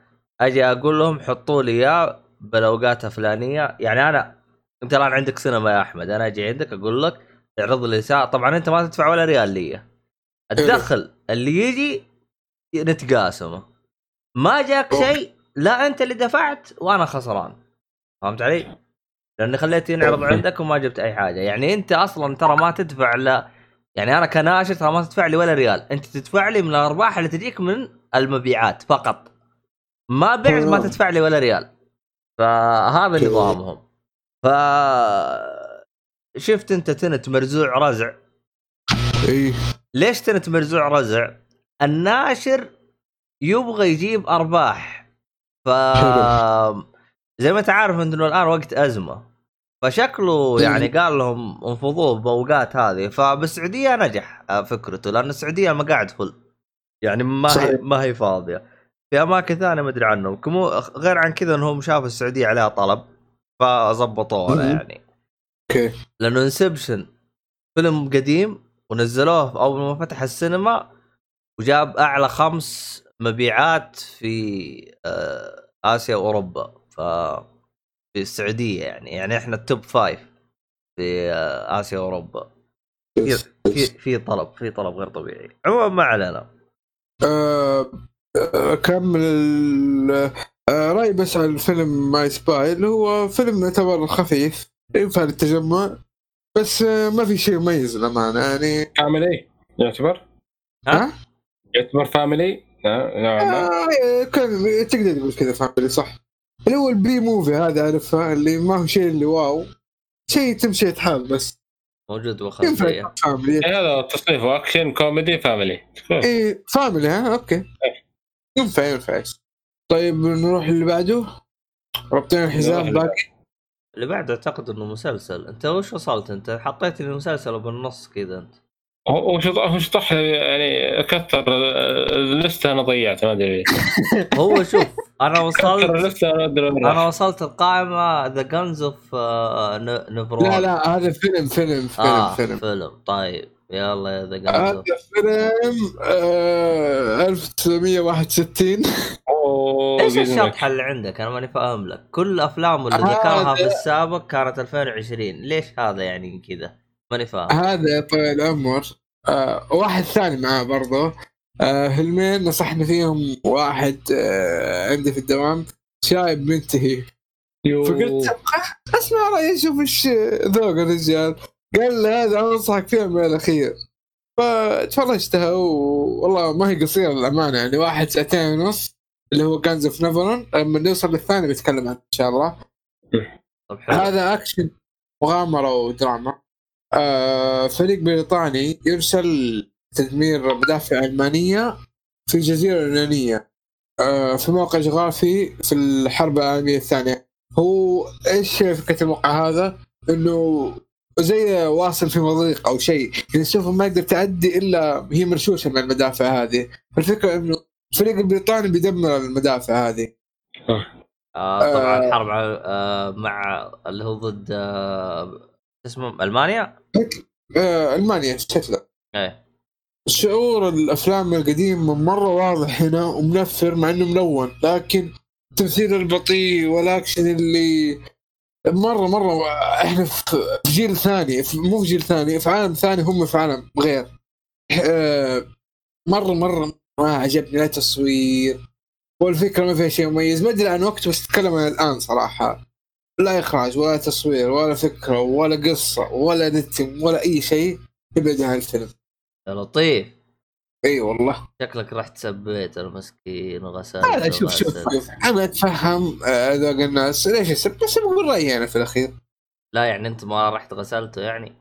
أجي أقول لهم حطوا لي إياه بالاوقات الفلانيه يعني أنا أنت الآن عندك سينما يا أحمد. أنا أجي عندك أقول لك اعرض لي ساعه طبعا أنت ما تدفع ولا ريال لي. الدخل اللي يجي نتقاسمه. ما جاك. شيء لا انت اللي دفعت وأنا خسران فهمت علي؟ لاني خليت ينعرض okay. عندك وما جبت أي حاجة يعني أنت أصلا ترى ما تدفع لا يعني أنا كناشر ترى ما تدفع لي ولا ريال أنت تدفع لي من الأرباح اللي تجيك من المبيعات فقط ما بعت ما. تدفع لي ولا ريال فهذا. نظامهم ف شفت أنت تنت مرزوع رزع إي ليش تنت مرزوع رزع؟ الناشر يبغى يجيب أرباح ف [LAUGHS] زي ما انت عارف انه الآن وقت أزمة. فشكله إيه. يعني قال لهم انفضوه باوقات هذه. فبالسعودية نجح فكرته لأن السعودية المقاعد full. يعني ما هي. ما هي فاضية. في أماكن ثانية ما أدري عنهم. كمو غير عن كذا انهم شافوا السعودية عليها طلب فظبطوها. يعني. okay. لأنه Inception فيلم قديم ونزلوه أول ما فتح السينما وجاب أعلى خمس مبيعات في آه، آسيا وأوروبا ف في السعودية يعني يعني إحنا ال top five في آه، آسيا وأوروبا. في في في طلب في طلب غير طبيعي. عموما ما علينا. آه، آه، كمل ال- رأي بس عن الفيلم My Spy اللي هو فيلم يعتبر خفيف ينفع للتجمع بس ما في شيء مميز للأمانة يعني. family يعتبر؟ ها؟ يعتبر family آه كان تقدر تقول كذا family صح. اللي هو ال B movie هذا عارفها اللي ما هو شيء اللي wow. شيء تمشي حال بس. موجود يكون family. إيه، هذا تصنيفه action comedy family. [LAUGHS] إيه family ها okay. ينفع ينفع. طيب نروح اللي بعده. ربطين الحزام باقي. اللي بعده أعتقد إنه مسلسل. أنت وش وصلت أنت؟ حطيت لي المسلسل بالنص كذا أنت. هو وش وش طح يعني كثر اللسته أنا ضيعت ما أدري. [LAUGHS] هو شوف أنا وصلت أنا وصلت القائمة The Guns of Navarone لا لا هذا فيلم فيلم فيلم آه فيلم. فيلم. طيب يلا يا The Guns هذا فيلم آه 1961 أوه، إيش. الشطحه اللي عندك؟ أنا ماني فاهم لك. كل افلامه اللي ذكرها في السابق كانت 2020 ليش هذا يعني كذا؟ ماني فاهم. هذا يا طويل العمر. آه واحد ثاني معاه برضه آه فيلمين نصحني فيهم. واحد آه عندي في الدوام. شايب منتهي يو. فقلت أسمع رأيي أشوف إيش ذوق الرجال. قال لي هذا أنصحك فيه من الأخير. فتفرجتها والله ما هي قصيرة للأمانة يعني واحد ساعتين ونص اللي هو Guns of Navarone لما نوصل للثاني بتكلم عنه إن شاء الله. طب حلو. هذا أكشن مغامرة ودراما. آه فريق بريطاني يرسل تدمير مدافع ألمانية في الجزيرة اليونانية آه في موقع جغرافي في الحرب العالمية الثانية هو إيش فكره الموقع هذا؟ إنه زي واصل في مضيق أو شيء يعني السفن ما يقدر تعدي إلا هي مرشوشة من المدافع هذه فالفكرة إنه الفريق البريطاني بيدمر المدافع هذه آه طبعا آه. الحرب ع- آه مع اللي هو ضد آه اسمه ألمانيا؟ آه ألمانيا شكله. إيه. شعور الأفلام القديمه مرة واضح هنا ومنفر مع إنه ملون لكن التمثيل البطيء والأكشن اللي مرة مرة إحنا في جيل ثاني في- مو في جيل ثاني في عالم ثاني هم في عالم غير. آه، مرة مرة ما عجبني لا تصوير والفكرة ما فيها شيء مميز. ما أدري عن وقت بس أتكلم عن الآن صراحة. لا إخراج ولا تصوير ولا فكرة ولا قصة ولا نتم ولا أي شيء ابعد عن الفيلم. يا لطيف. إي والله. شكلك رحت سبيت المسكين وغسلت لا لا شوف شوف أنا أتفهم آه، ذوق الناس. ليش يسب؟ بس بقول رأيي أنا في الأخير. لا يعني أنت ما رحت غسلته يعني؟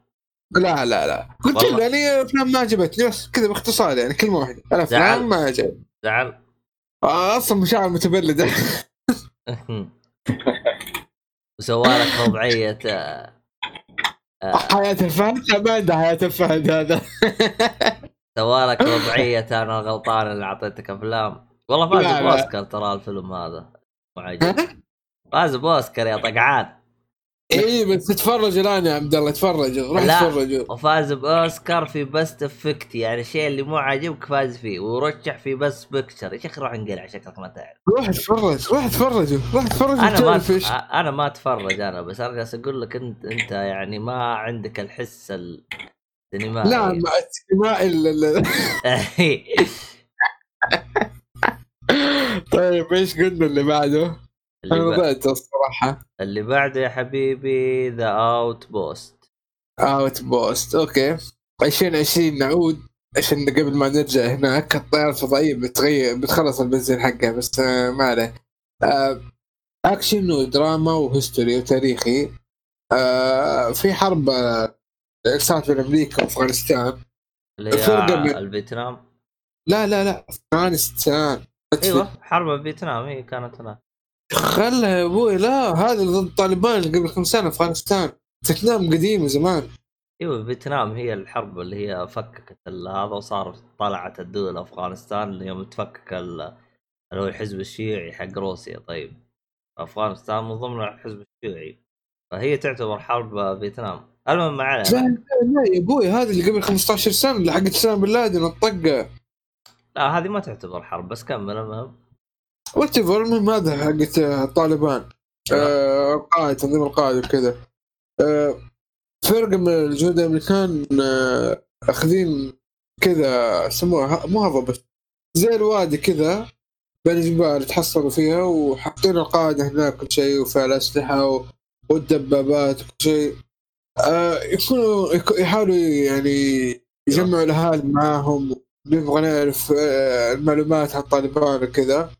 لا لا لا. قلت. له يعني أفلام ما عجبتني بس كذا باختصار يعني كلمة واحدة. زعل. الافلام ما عجبتني. زعل. آه، أصلا مشاعر متبلدة. [LAUGHS] [LAUGHS] [LAUGHS] وسوالك ربعية آه، آه، حياة الفهد لا ما عنده حياة الفهد هذا. سوالك ربعية [LAUGHS] أنا غلطان اللي أعطيتك أفلام. والله فاز. بأوسكار ترى الفيلم هذا. مو عجيب فاز بأوسكار يا طقعان. اي بس تفرجوا الآن يا عبد الله تفرجوا روح لا. تفرجوا وفاز بأوسكار في best effect يعني الشيء اللي مو عاجبك فاز فيه ورشح في best picture يا شيخ روح انقلع شكلك ما تعرف. روح تفرج روح تفرجوا روح تفرجوا أنا ما إيش. أنا ما أتفرج أنا بس أنا جالس أقول لك أنت أنت يعني ما عندك الحس السينمائي. لا ما ما الا [LAUGHS] [LAUGHS] طيب إيش قلنا اللي بعده؟ أنا اللي, ب... ضعت الصراحة. اللي بعده يا حبيبي The Outpost Outpost okay 2020 نعود. عشان قبل ما نرجع هناك الطيارة الفضائية بتغير بتخلص البنزين حقها بس آه، ما عليه. آه، اكشن ودراما و history وتاريخي. آه، في حرب آه، صارت بين أمريكا وأفغانستان. اللي الفيتنام؟ لا لا لا أفغانستان. أيوه حرب فيتنام هي كانت هناك. خلها يا أبوي لا هذا ضد الطالبان اللي قبل خمس سنة افغانستان فيتنام قديمة زمان. إيوه فيتنام هي الحرب اللي هي فككت هذا وصار طلعت الدول افغانستان يوم تفكك ال- اللي هو الحزب الشيعي حق روسيا طيب. أفغانستان من ضمن الحزب الشيعي فهي تعتبر حرب فيتنام. المهم ما لا علينا. لا لا يا أبوي هذا اللي قبل 15 سنة اللي حقت اسامة بن لادن الطقة. لا هذه ما تعتبر حرب بس كمل المهم. وات المهم هذا حقت آه، الطالبان آه، القائد تنظيم القائد وكذا. آه، فرقه من الجنود الأمريكان آه، أخذين كذا سموها مو هضبة. زي الوادي كذا بين الجبال يتحصلوا فيها وحاطين القاعده هناك كل شيء وفيها الأسلحة و- والدبابات وكل شيء. آه، يكونوا يك- يحاولوا يعني يجمعوا الأهالي معاهم نبغى نعرف آه، المعلومات عن الطالبان وكذا.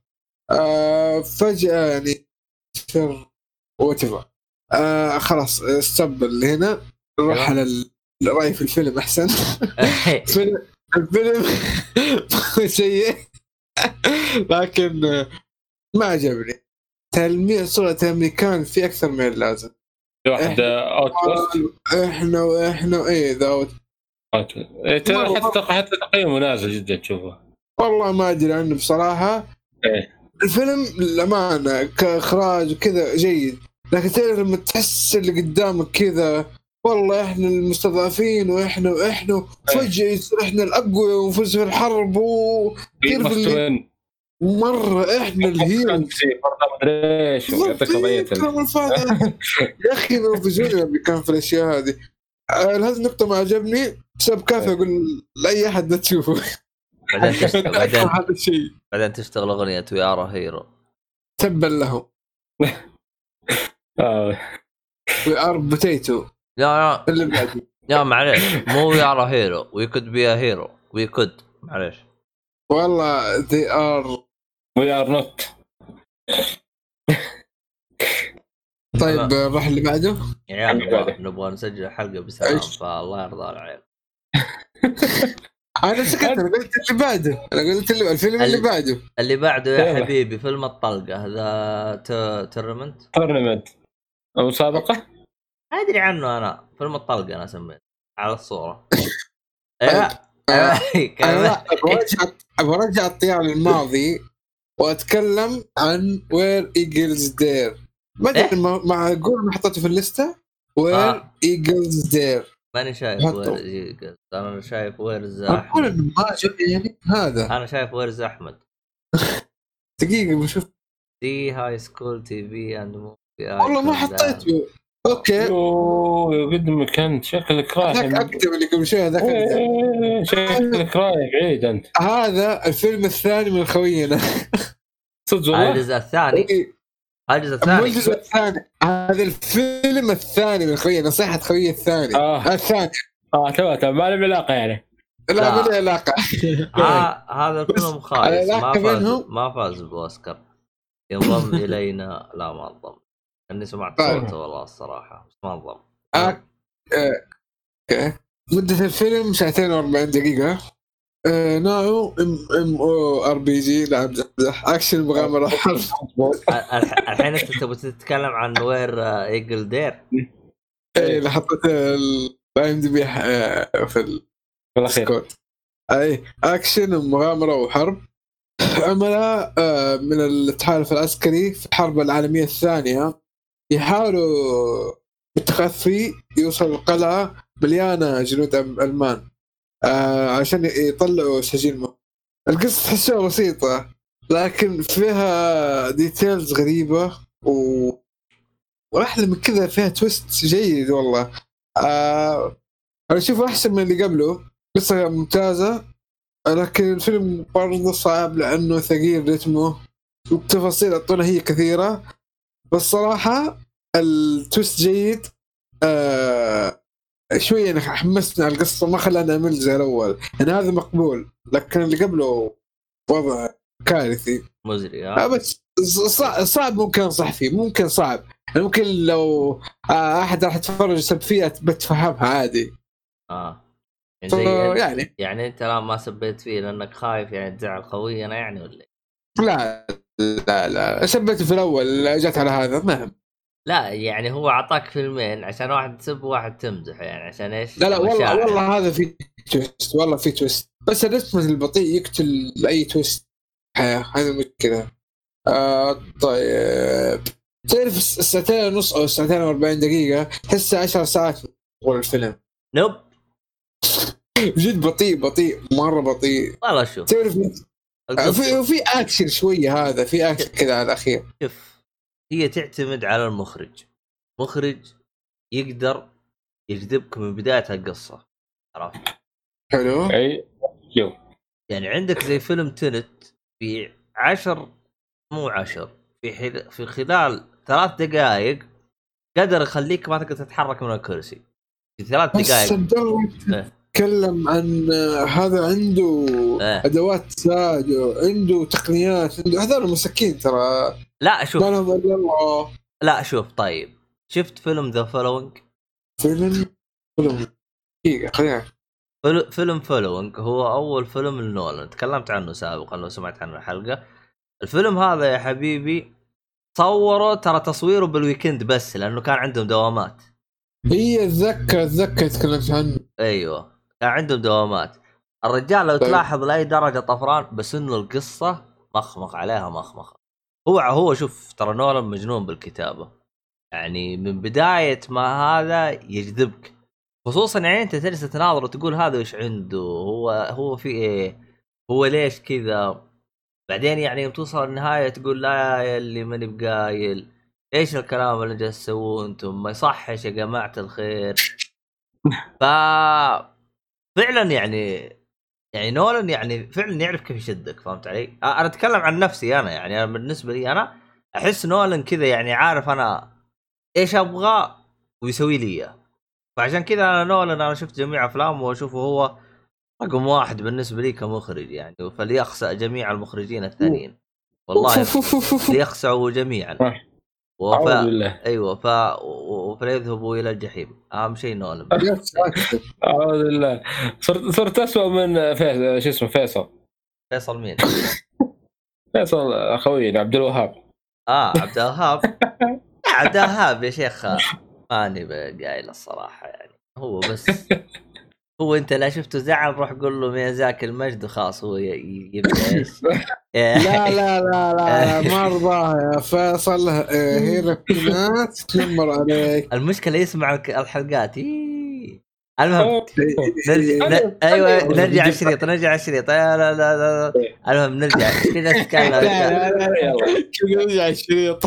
آه، فجأة يعني شر whatever آه خلاص stop اللي هنا نروح. على ال- الرأي في الفيلم فيلم [LAUGHS] الفيلم [LAUGHS] سيء. لكن آه، ما عجبني. تلميع صورة الأمريكان في أكثر من اللازم. واحد out إحنا وإحنا وايه ذا حتى حتى تقييمه نازل جدا تشوفه والله ما أدري عنه بصراحة. إيه. الفيلم للأمانة كإخراج وكذا جيد لكن تعرف لما تحس اللي قدامك كذا والله إحنا المستضعفين وإحنا وإحنا فجاه يصير إحنا الاقوياء ونفوز في الحرب اللي مستوين. مرة إحنا ال hero. إيش [LAUGHS] يا أخي لما كان في الأشياء هذه. آه، هذه النقطة ما عجبني بسبب كافي أقول لأي أحد لا تشوفه. بعدين تشتغل بعدين هذا الشيء. بعدين تشتغل أغنية we are hero تبا لهم آه. we are potato لا لا اللي بعده. لا معليش مو we are hero we could be a hero we could معليش. والله they are we are not طيب نروح اللي بعده. يا. نبغى- نسجل حلقة بسلام؟ فالله يرضى على العيال [LAUGHS] أنا سكت أنا قلت اللي بعده أنا قلت اللي الفيلم اللي ال- بعده اللي بعده يا. حبيبي فيلم الطلقة The Tournament tournament مسابقه أدري عنه أنا فيلم الطلقة أنا سميته على الصورة. أيوه. أنا أبغى ارجع ارجع الطيار للماضي وأتكلم عن Where Eagles Dare ما إيه؟ ادري ما- معقول ما حطيته في الليستة Where. Eagles Dare ماني شايف. Where's Eagles. أنا شايف ويرز أحمد. يعني هذا. أنا شايف Where's أحمد. [LAUGHS] دقيقة بشوف the high school TV and movie والله ما حطيته. أوكي. يوه قد ما كنت شكلك رايح ذاك أكتب اللي قبل شوي هذاك. إيه، شكلك رايح بعيد أنت. هذا الفيلم الثاني من خوينا. صدق والله؟ الجزء الثاني؟ الجزء مو الثاني. الجزء الثاني. هذا الفيلم الثاني من خوينا نصيحة خوي الثاني. آه. الثاني. آه تمام تمام ما له علاقة يعني. لا. ما له علاقة. [LAUGHS] ها هذا الفيلم خايس. ما فاز ما فاز بأوسكار. ينضم إلينا. [LAUGHS] لا ما انضم. أني سمعت طيب. صوته والله الصراحة بس ما انضم. آه. آه. okay. مدة الفيلم ساعتين و40 دقيقة. آه نوعه ام ام أو آر بي جي لا امزح امزح أكشن مغامرة حرب الح- الحين أنت تبغى تتكلم عن Where آه، Eagle Dare؟ اي اللي حطيت ال IMDB في السكوت أي أكشن ومغامرة وحرب. عملاء آه، من التحالف العسكري في الحرب العالمية الثانية يحاولوا بالتخفي يوصلوا القلعة مليانة جنود ألمان. آه، عشان يطلعوا سجين مهم. القصة تحسها بسيطة لكن فيها details غريبة و واحلى من كذا فيها twist جيد والله. آه أنا اشوفه أحسن من اللي قبله. قصة ممتازة لكن الفيلم برضه صعب لأنه ثقيل رتمه والتفاصيل اعطونا هي كثيرة. بس صراحة التويست جيد. آه شوية أنا حمسنا على القصة ما خلاني امل زي الأول. يعني هذا مقبول لكن اللي قبله وضع كارثي. مزري آه. بس صعب, ممكن أنصح فيه ممكن صعب. يعني ممكن لو آه، أحد راح يتفرج يسب فيها بتفهمها عادي. آه. يعني زي يعني. يعني أنت لا ما سبيت فيه لأنك خايف يعني تزعل خوينا يعني ولا إيه؟ لا لا لا سبته في الأول جت على هذا ما هم. لا يعني هو أعطاك فيلمين عشان واحد تسب وواحد تمزح يعني عشان إيش؟ لا لا والله مشاعر. والله هذا في twist والله في twist بس الرتم البطيء يقتل أي twist حياة هذا مشكلة آه طيب. تعرف الساعتين ونص أو الساعتين و40 دقيقة تحسها 10 ساعات طول الفيلم. nope. جد بطيء بطيء مرة بطيء. والله شوف. تعرف القصة- في في اكشن شوية هذا في اكشن كذا على الأخير. شوف. هي تعتمد على المخرج. مخرج يقدر يجذبك من بداية القصة عرفت؟ حلو. أي يو يعني عندك زي فيلم Tenet في عشر مو عشر في حل... في خلال ثلاث دقائق قدر يخليك ما تقدر تتحرك من الكرسي. في ثلاث دقائق إيه. تكلم عن هذا عنده إيه. أدوات تساعده عنده تقنيات عنده هذول مساكين ترى. لا شوف. الله لا شوف طيب. شفت فيلم The Following فيلم فيلم. دقيقة خلينا فيلم Following هو أول فيلم لنولان. تكلمت عنه سابقا لو سمعت عنه الحلقة. الفيلم هذا يا حبيبي صوروا ترى تصويره بال weekend بس لأنه كان عندهم دوامات. هي اتذكر اتذكر تكلمت عنه. أيوه كان عندهم دوامات. الرجال لو طيب. تلاحظ لأي درجة طفران بس إنه القصة مخمخ عليها مخمخ هو هو شوف ترى نولان مجنون بالكتابة. يعني من بداية ما هذا يجذبك. خصوصا يعني أنت تجلس تناظر وتقول هذا إيش عنده؟ هو هو في إيه؟ هو ليش كذا؟ بعدين يعني يوم توصل النهاية تقول لا يا اللي ماني بقايل. إيش الكلام اللي جالس تسووه أنتم؟ ما يصحش يا جماعة الخير. [LAUGHS] ف فعلا يعني يعني نولان يعني فعلا يعرف كيف يشدك فهمت علي؟ أنا أتكلم عن نفسي أنا يعني أنا بالنسبة لي أنا أحس نولان كذا يعني عارف أنا إيش أبغى ويسوي لي إياه فعشان كذا أنا نولان أنا شفت جميع أفلامه وأشوفه هو رقم واحد بالنسبة لي كمخرج يعني فليخسأ جميع المخرجين الثانيين والله [LAUGHS] ليخسعوا جميعا. وف... أعوذ بالله. أيوه ف فليذهبوا إلى الجحيم. أهم شيء نولان [LAUGHS] أعوذ بالله. صرت صرت اسوء من فيصل شو اسمه فيصل. فيصل مين؟ [LAUGHS] فيصل أخوي عبد الوهاب. آه عبد الوهاب. [LAUGHS] عبد الوهاب يا شيخ. ماني قايل الصراحة يعني. هو بس. هو انت لا شفته زعل روح قول له ميازاكي المجد وخلاص هو يبدأ إيش؟ [LAUGHS] [LAUGHS] لا لا لا لا ما ارضاها يا فيصل [LAUGHS] ناس تنمر عليك المشكلة يسمع الحلقات إيه. المهم نرجع ن- أيوه نرجع الشريط نرجع الشريط لا لا لا المهم نرجع. في ناس [LAUGHS] تتكلم لا لا لا يلا كذا يرجع الشريط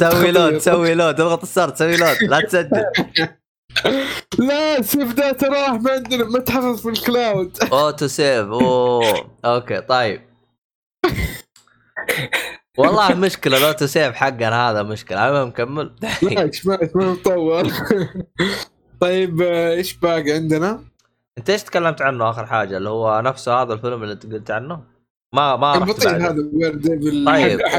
سوي load سوي load. اضغط الزر سوي load. لا تسجل. [LAUGHS] لا save data راح ما عندنا ما تحفظ في ال cloud. auto save. أوه. okay طيب. [LAUGHS] والله مشكلة ال auto save حقنا هذا مشكلة المهم كمل [LAUGHS] لا إيش ما إيش ما مطور [LAUGHS] طيب آه، إيش باقي عندنا؟ أنت إيش تكلمت عنه آخر حاجة اللي هو نفسه هذا الفيلم اللي أنت قلت عنه ما ما رحت. هذا Where Devil طيب. حق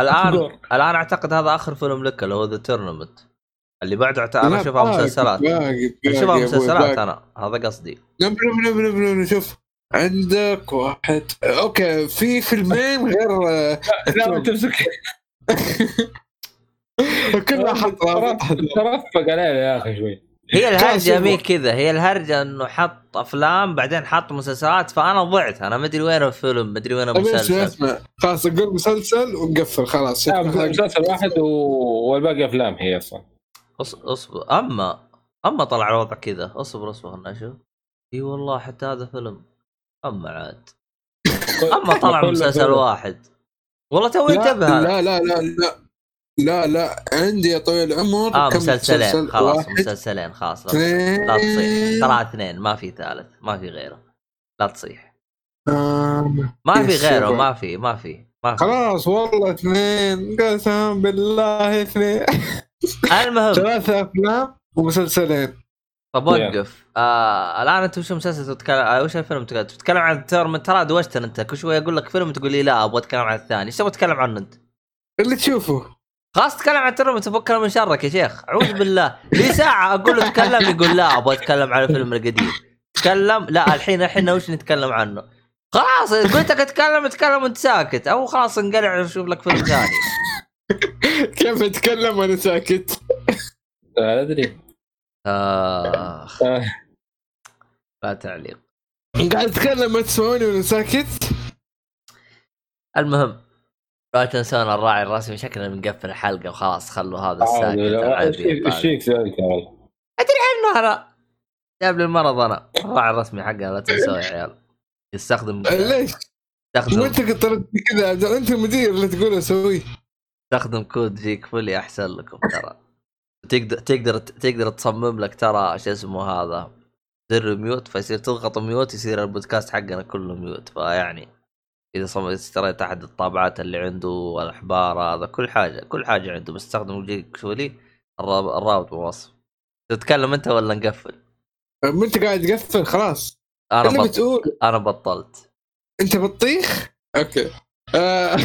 الان دور. الآن أعتقد هذا آخر فيلم لك اللي هو The Tournament اللي بعده أنا أشوفها مسلسلات أشوفها مسلسلات. أنا هذا قصدي nope nope nope nope nope شوف عندك واحد. okay في فيلمين غير آه، لا تمسك. [LAUGHS] كلها حطها ترفق علينا يا أخي شوي. هي الهرجة. مي كذا هي الهرجة إنه حط أفلام بعدين حط مسلسلات فأنا ضعت. أنا ما أدري وين الفيلم ما أدري وين المسلسل. اسمع خلاص أقول مسلسل ونقفل خلاص. مسلسل واحد و- والباقي أفلام هي أصلا. أص- أصبر. اما أما طلع الوضع كذا. أصبر أصبر خلنا أشوف إي والله حتى هذا فيلم. اما عاد أما طلع مسلسل. واحد. والله لا انتبه. لا لا لا لا لا لا عندي يا طويل العمر آه مسلسلين. مسلسل؟ خلاص واحد مسلسلين. خلاص لا, تصيح. ترى اثنين ما في ثالث ما في غيره. لا تصيح. آم، ما في غيره. ما في ما في ما في. خلاص والله اثنين. قسم بالله اثنين. المهم. ثلاثة أفلام ومسلسلين. طب وقف آه الآن أنت وش المسلسل تتكلم آه وش الفيلم تتكلم تتكلم عن ال Tournament ترى دوشتنا أنت. كل شوي أقول لك فيلم تقول لي لا أبغى أتكلم عن الثاني. إيش تبغى تتكلم عنه أنت؟ اللي تشوفه. خلاص تتكلم عن ال Tournament تفكنا من شرك يا شيخ. أعوذ بالله. لي ساعة أقول له تكلم يقول لا أبغى أتكلم عن الفيلم القديم. تكلم؟ لا الحين الحين وش نتكلم عنه؟ خلاص قلت لك اتكلم اتكلم وأنت ساكت. أو خلاص انقلع أشوف لك فيلم ثاني. [LAUGHS] كيف أتكلم وأنا ساكت؟ لا أدري. آخ. آه، لا تعليق. قاعد اتكلم ما تسمعوني وأنا ساكت؟ المهم لا تنسون الراعي الرسمي شكلنا بنقفل الحلقة وخلاص خلوا هذا الساكت إيش فيك- يا ولد؟ انه أنا جاب لي المرض أنا. الراعي الرسمي حقنا لا تنسوه يا عيال. يستخدم ليش؟ يستخدم وانت قلت كذا؟ أنت المدير اللي تقول أسويه. يستخدم كود جيك فولي أحسن لكم ترى. تقدر تقدر تقدر تصمم لك ترى شو اسمه هذا زر mute فيصير تضغط mute يصير البودكاست حقنا كله mute فيعني إذا صم- اشتريت أحد الطابعات اللي عنده والأحبار هذا كل حاجة كل حاجة عنده بس استخدم جيك فولي الراب- الرابط بالوصف تتكلم أنت ولا نقفل؟ ما أنت قاعد تقفل خلاص. أنا اللي بط... بتقول أنا بطلت. أنت بطيخ؟ okay. آه،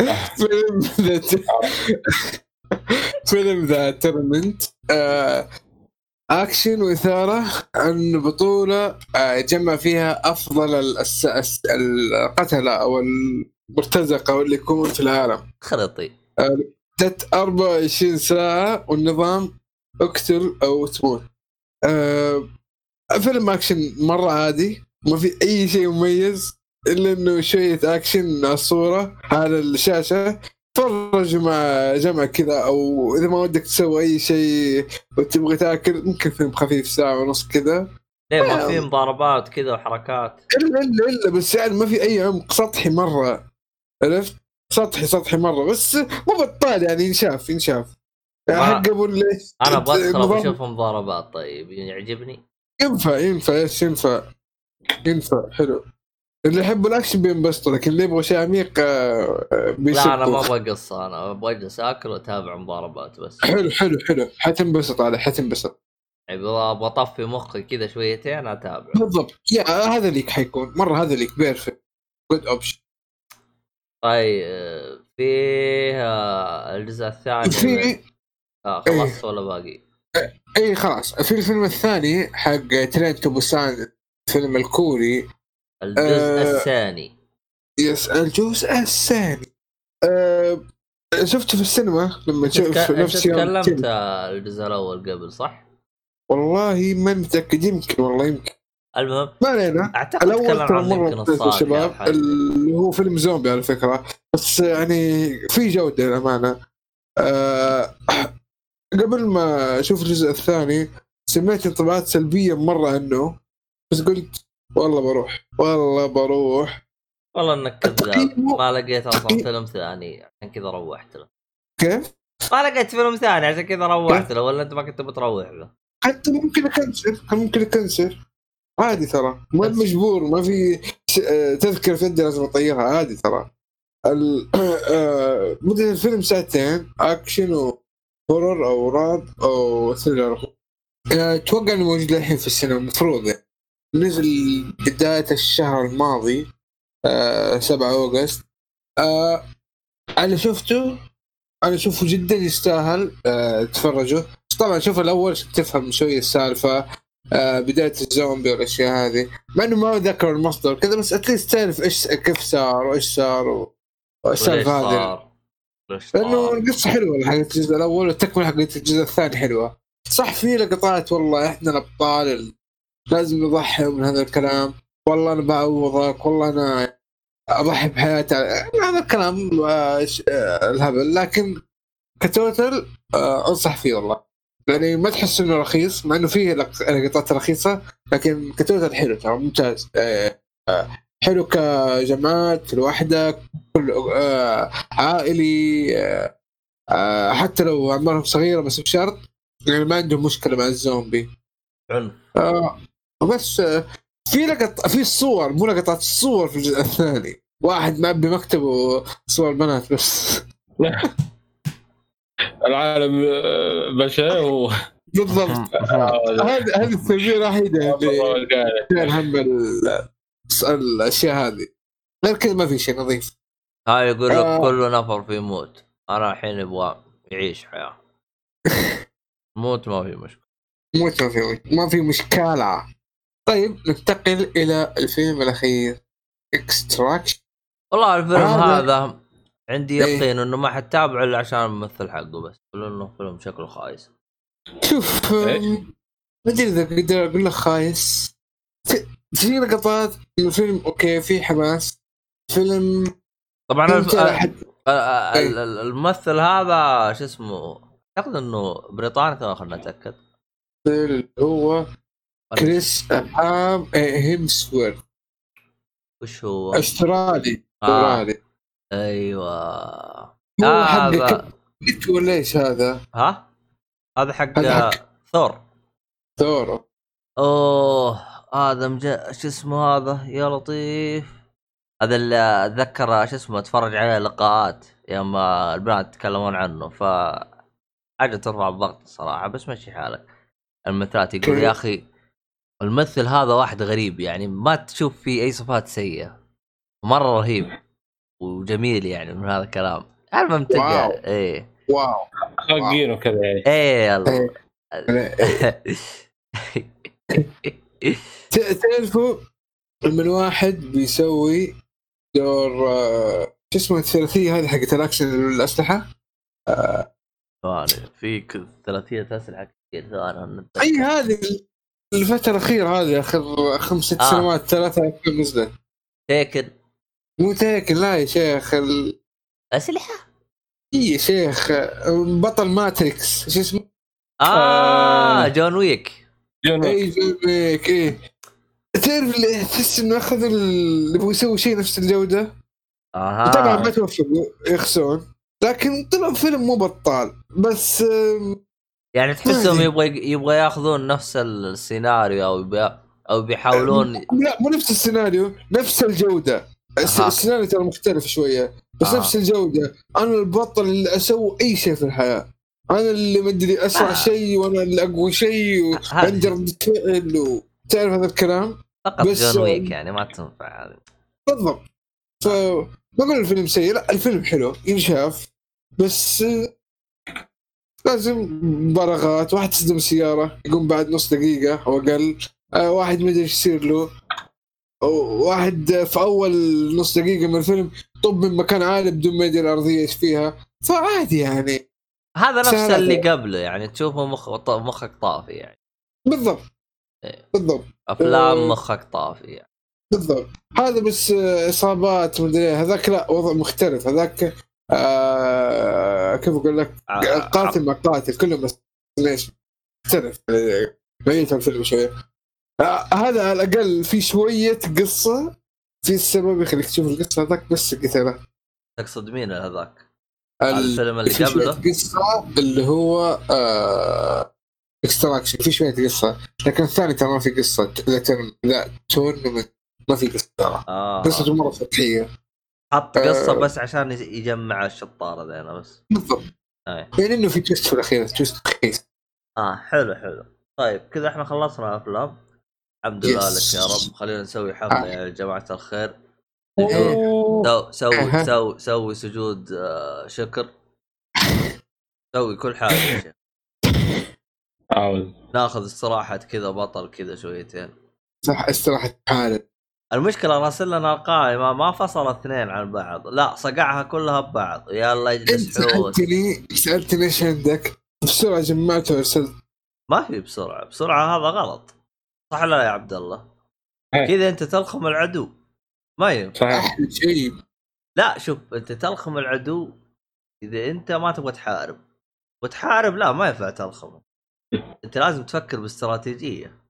[LAUGHS] [LAUGHS] فيلم the the Tournament أكشن وإثارة عن بطولة آه، جمع فيها أفضل القتلة أو المرتزقة واللي يكون في العالم. خرطي مدة 24 ساعة والنظام اقتل أو تموت. آه فيلم أكشن مرة عادي ما في أي شيء مميز إلا إنه شوية أكشن على الصورة على الشاشة. تفرج مع جمع كذا أو إذا ما ودك تسوي أي شيء وتبغى تاكل ممكن فيلم خفيف ساعة ونص كذا. ليه ما في مضاربات كذا وحركات. إلا إلا إلا بس يعني ما في أي عمق سطحي مرة. عرفت؟ سطحي سطحي مرة بس مو بطال يعني ينشاف ينشاف. حق أبو أنا [LAUGHS] أبغى أشوف مضاربات طيب يعجبني. ينفع ينفع إيش ينفع. ينفع حلو. اللي يحبوا الأكشن بينبسطوا لكن اللي يبغوا شيء عميق آه، آه، لا أنا ما أبغى قصة أنا أبغى أجلس أكل وأتابع مضاربات بس. حلو حلو حلو. حتنبسط عليه حتنبسط. يعني أبغى أطفي مخي كذا شويتين أتابع. بالضبط. يا هذا ليك حيكون. مرة هذا ليك perfect good option طيب فيه الجزء الثاني في آه خلصت ولا باقي؟ اي خلاص. في الفيلم الثاني حق Train to Busan الفيلم الكوري الجزء آه، الثاني. yes الجزء الثاني. أه شفته في السينما لما نفس يوم تكلمت. الجزء الأول قبل صح؟ والله ما متأكد يمكن والله يمكن. المهم ما علينا. أعتقد الأول ترى مرة يمكن ممتاز يا الصالح شباب. أو حاجة. اللي هو فيلم زومبي على فكرة. بس يعني في جودة للأمانة. آه قبل ما أشوف الجزء الثاني سمعت انطباعات سلبية مرة عنه بس قلت والله بروح والله بروح. والله إنك كذاب. ما لقيت أصلا فيلم ثاني عشان كذا روحت له. كيف؟ ما لقيت فيلم ثاني عشان كذا روحت له. ولا أنت ما كنت بتروح له. حتى ممكن أكنسل ممكن أكنسل. عادي ترى. ما. مجبور ما في آه، تذكرة في يدي لازم أطيرها. عادي ترى. آه، مدة الفيلم ساعتين. أكشن وهورر أو رعب أو ثريلر. آه، أتوقع انه موجود الحين في السينما. المفروض يعني. نزل بداية الشهر الماضي آه 7 أوغست. آه أنا شفته أنا أشوفه جدا يستاهل آه تفرجوا. طبعا شوف الأول عشان تفهم شوية السالفة آه بداية الزومبي والأشياء هذه. مع إنه ما ذكر المصدر كذا بس اتليست تعرف إيش كيف صار وإيش صار و- وليش والسالفه هذه. صار؟ القصة حلوة حقت الجزء الأول والتكملة حقت الجزء الثاني حلوة. صح في لقطات والله إحنا الأبطال ال- لازم نضحي من هذا الكلام. والله أنا بعوضك والله أنا أضحي بحياتي. هذا الكلام آه، آه، الهبل. لكن كتوتل آه، أنصح فيه والله. يعني ما تحس إنه رخيص مع إنه فيه لق- لقطات رخيصة لكن كتوتل حلو ترى ممتاز. حلو كجماعات لوحدك كل عائلي حتى لو أعمارهم صغيرة بس بشرط يعني ما عندهم مشكلة مع الزومبي. آه بس آه، في لقط في الصور مو لقطات الصور في الجزء الثاني. واحد معبي مكتبه صور بنات بس. [LAUGHS] العالم آه، بشع و [LAUGHS] بالضبط. [LAUGHS] هذه هذه التربيه الوحيدة اللي هم ال- الأشياء هذه. غير كذا ما في شيء نظيف. هاي يقول لك آه. كل نفر في موت. أنا الحين يبغى يعيش حياة. موت ما في مشكلة. موت ما في ما في مشكلة. طيب ننتقل إلى الفيلم الأخير Extraction والله الفيلم هذا- هذا عندي إيه. يقين إنه ما حتابعه إلا عشان الممثل حقه بس لأنه فيلم شكله خايس. شوف ما أدري إذا أقدر أقول لك خايس. في- في لقطات الفيلم okay في حماس. فيلم طبعا الف... ال- الممثل هذا شو اسمه؟ أعتقد إنه بريطاني ترى خلنا نتأكد. اللي هو كريس هام هيمسورث وش هو؟ أسترالي آه. أسترالي أيوه هو حق هذا كيت ولا إيش هذا؟ ها؟ هذا حق هذا حق- ثور ثور أوه هذا مج... شو اسمه هذا يا لطيف هذا اللي اتذكر شو اسمه أتفرج عليه لقاءات يوم البنات يتكلمون عنه ف حاجة ترفع الضغط الصراحه بس مشي حالك الممثلات يقول؟ يا أخي الممثل هذا واحد غريب يعني ما تشوف فيه أي صفات سيئة. مرة رهيب وجميل يعني من هذا الكلام. المهم تلقى واو. إيه. واو. خاقين وكذا يعني. إيه يلا. إيه. [LAUGHS] تعرفوا لما الواحد بيسوي دور آه، شو اسمه الثلاثية هذه حقت الأكشن الاسلحه ثواني في ك- ثلاثيه اسلحه كثير ثواني أي هذه الفترة الأخيرة هذه آخر خمس ست آه. سنوات ثلاثة أفلام نزلت Taken مو Taken لا يا شيخ ال... أسلحة إي يا شيخ بطل Matrix شو اسمه؟ آه آه. John Wick John Wick. إي John Wick إي تعرف اللي تحس إنه أخذ ال- اللي يبغوا يسوي شيء نفس الجودة آها طبعا ما توفقوا يخسون لكن طلع فيلم مو بطال بس يعني تحسهم ما يبغى يبغى ياخذون نفس السيناريو أو أو بيحاولون لا مو نفس السيناريو نفس الجودة. أها. السيناريو ترى مختلف شوية بس آه. نفس الجودة. أنا البطل اللي أسوي أي شيء في الحياة. أنا اللي مدري أسرع آه. شيء وأنا اللي أقوى شيء ردة فعل وتعرف هذا الكلام؟ فقط بس- جون ويك يعني ما تنفع هذه. بالضبط. ف ما أقول الفيلم سيء. لا الفيلم حلو. ينشاف. بس لازم مبالغات واحد تصدم السيارة يقوم بعد نص دقيقة أو أقل. آه، واحد ما أدري إيش يصير له. واحد في أول نص دقيقة من الفيلم طب من مكان عالي بدون ما يدري الأرضية إيش فيها. فعادي يعني. هذا نفس. اللي قبله يعني تشوفه مخ... مخك طافي يعني. بالضبط. إيه. بالضبط. أفلام أه. مخك طافي يعني. بالضبط. هذا بس آه، إصابات مدري. هذاك لا وضع مختلف. هذاك آه كيف أقول لك؟ ع- قاتل مع قاتل كلهم بس ليش؟ مختلف آه، ميت الفيلم شوية آه هذا على الأقل في شوية قصة في السبب يخليك تشوف القصة هذاك بس قتله تقصد مين هذاك؟ ال- الفيلم اللي قبله؟ قصة اللي هو آه Extraction في شوية قصة. لكن الثاني ترى ما في قصة. لا Tournament ما في قصة ترى. آه قصته مرة سطحية. حط قصة آه. بس عشان يجمع الشطارة ذينا بس. بالضبط. اي يعني إنه في twist في الأخير twist رخيص. آه حلو حلو. طيب كذا إحنا خلصنا الأفلام. الحمد لله. لك يا رب. خلينا نسوي حفله آه. يا جماعة الخير. سوي أها. سوي سوي سجود آه، شكر. سوي كل حاجة يا شيخ. عاود ناخذ استراحة كذا بطل كذا شويتين. صح استراحة حالة. المشكلة راسل لنا القائمه ما فصل اثنين عن بعض. لا صقعها كلها ببعض. يلا أنت اجلس حوس سألتني سألتني إيش عندك؟ بسرعة جمعته وأرسلت. ما في بسرعة. بسرعة هذا غلط. صح لا يا عبد الله؟ إيه. كذا أنت تلخم العدو. ما ينفع أحلى شيء. لا شوف أنت تلخم العدو. إذا أنت ما تبغى تحارب وتحارب لا ما ينفع تلخمه. أنت لازم تفكر باستراتيجية.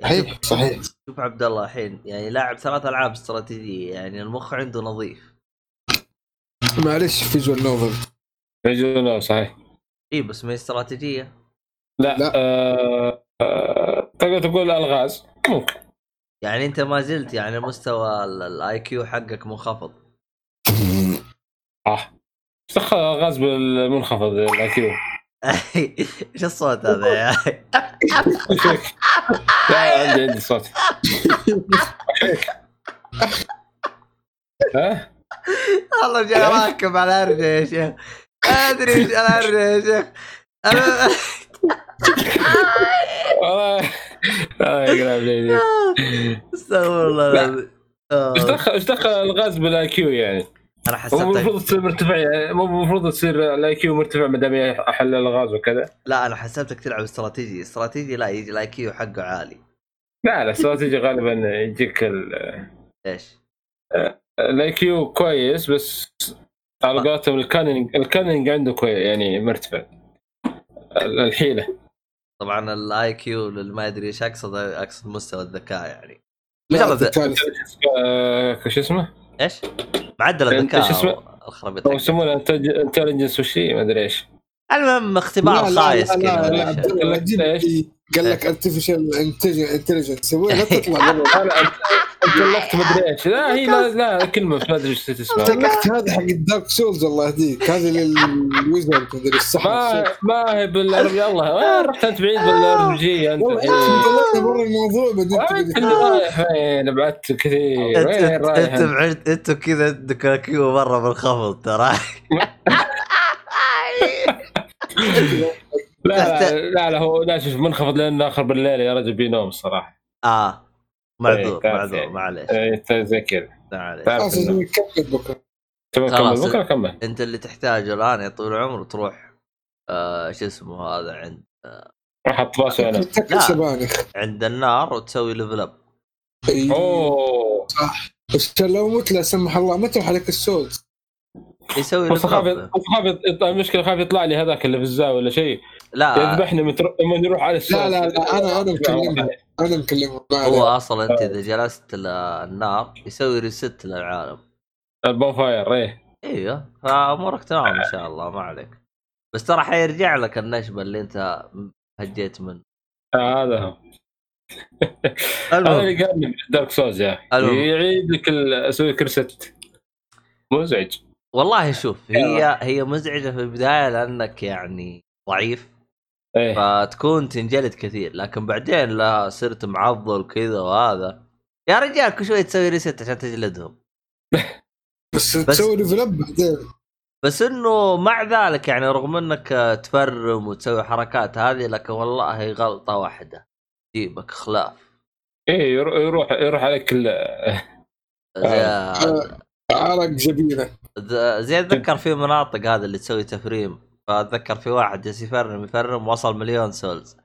يعني صحيح صحيح. شوف عبد الله الحين يعني لاعب ثلاث ألعاب استراتيجية يعني المخ عنده نظيف. معلش فيجوال نوفل رجل صحيح. إي بس ما هي استراتيجية. لا, لا. آه آه تقدر تقول ألغاز ممكن. يعني أنت ما زلت يعني مستوى ال IQ حقك منخفض. آه إيش دخل ألغاز بالمنخفض ال IQ. إيش الصوت هذا يا عندي عندي صوت. ها؟ والله جاي راكب على ارجع يا شيخ. أدري إيش على ارجع يا شيخ. والله يقرا بليدي استغفر الله. العظيم. آه. إيش دخل إيش دخل الغاز بال IQ يعني؟ أنا مو حسبتك المفروض تصير مرتفع يعني مو المفروض تصير ال IQ مرتفع ما دام أحل الغاز وكذا. لا أنا حسبتك تلعب strategy strategy لا يجي ال IQ حقه عالي. لا لا استراتيجي غالبا يجيك إيش؟ ال IQ كويس بس على قولتهم ال cunning ال cunning عنده كويس يعني مرتفع. ال- الحيلة. طبعا ال IQ اللي ما يدري إيش أقصد أقصد مستوى الذكاء يعني. مجرد- الذكاء. آه، شو اسمه؟ إيش؟ معدل الذكاء اسمه؟ الخرابيط حقه. يسمونه intelligence وشي ما ادري إيش المهم اختبار لا لا خايس لا كذا لا ولا لا شيء. قال لك artificial intelligence لا تطلع [LAUGHS] intellect ما أدري إيش. لا هي لا لا كلمة ما أدري إيش تسمع intellect هذا حق ال Dark Souls الله يهديك هذه لل wizard مدري السحر ما ما هي بال RPG يلا وين رحت أنت بعيد أنت والله الحين أنت طلعنا برا الموضوع تقول اللي رايح؟ وين؟ بعدت كثير. انت وين انت أنت كذا عندك ال IQ مرة منخفض ترى. [LAUGHS] [LAUGHS] لا لا لا, لا هو لا شوف منخفض لأن آخر بالليل يا رجل بينوم الصراحة. آه معذور إيه، معذور. معلش إيه، زي كذا. إنه- نكمل بكرة. نكمل؟ بكرة كمل. أنت اللي تحتاجه الآن يا طويل العمر تروح آه شو اسمه هذا عند راح أحط راسي أنا عند النار وتسوي level up أيوه. أوه. بس لو مت لا سمح الله ما تروح عليك ال souls يسوي بس خاف المشكلة خاف يطلع لي هذاك اللي في الزاوية ولا شيء. لا. يذبحني من من نروح على السوق لا لا لا أنا أنا مكلمه أنا مكلمه هو. أصلا أنت إذا جلست النار يسوي reset للعالم. ال bonfire إيه. إيوه. فأمورك تمام إن شاء الله ما عليك. بس ترى حيرجع لك النشبه اللي أنت هجيت منه. آه، هذا هو. هذا اللي قال لي Dark Souls يا أخي. يعيد لك أسوي لك rest مزعج. والله شوف هي هي مزعجة في البداية لأنك يعني ضعيف. إيه. فتكون تنجلد كثير. لكن بعدين لا صرت معضل كذا وهذا. يا رجال كل شوي تسوي rest عشان تجلدهم. [LAUGHS] بس, بس- تسوي level up بعدين. بس إنه مع ذلك يعني رغم إنك تفرم وتسوي حركات هذه لكن والله غلطة واحدة. تجيبك خلاف. إيه يرو- يروح يروح عليك ال- [LAUGHS] زي آه. عرق جبينة. زي اتذكر في مناطق هذا اللي تسوي تفريم. فأتذكر في واحد جالس يفرم يفرم وصل مليون souls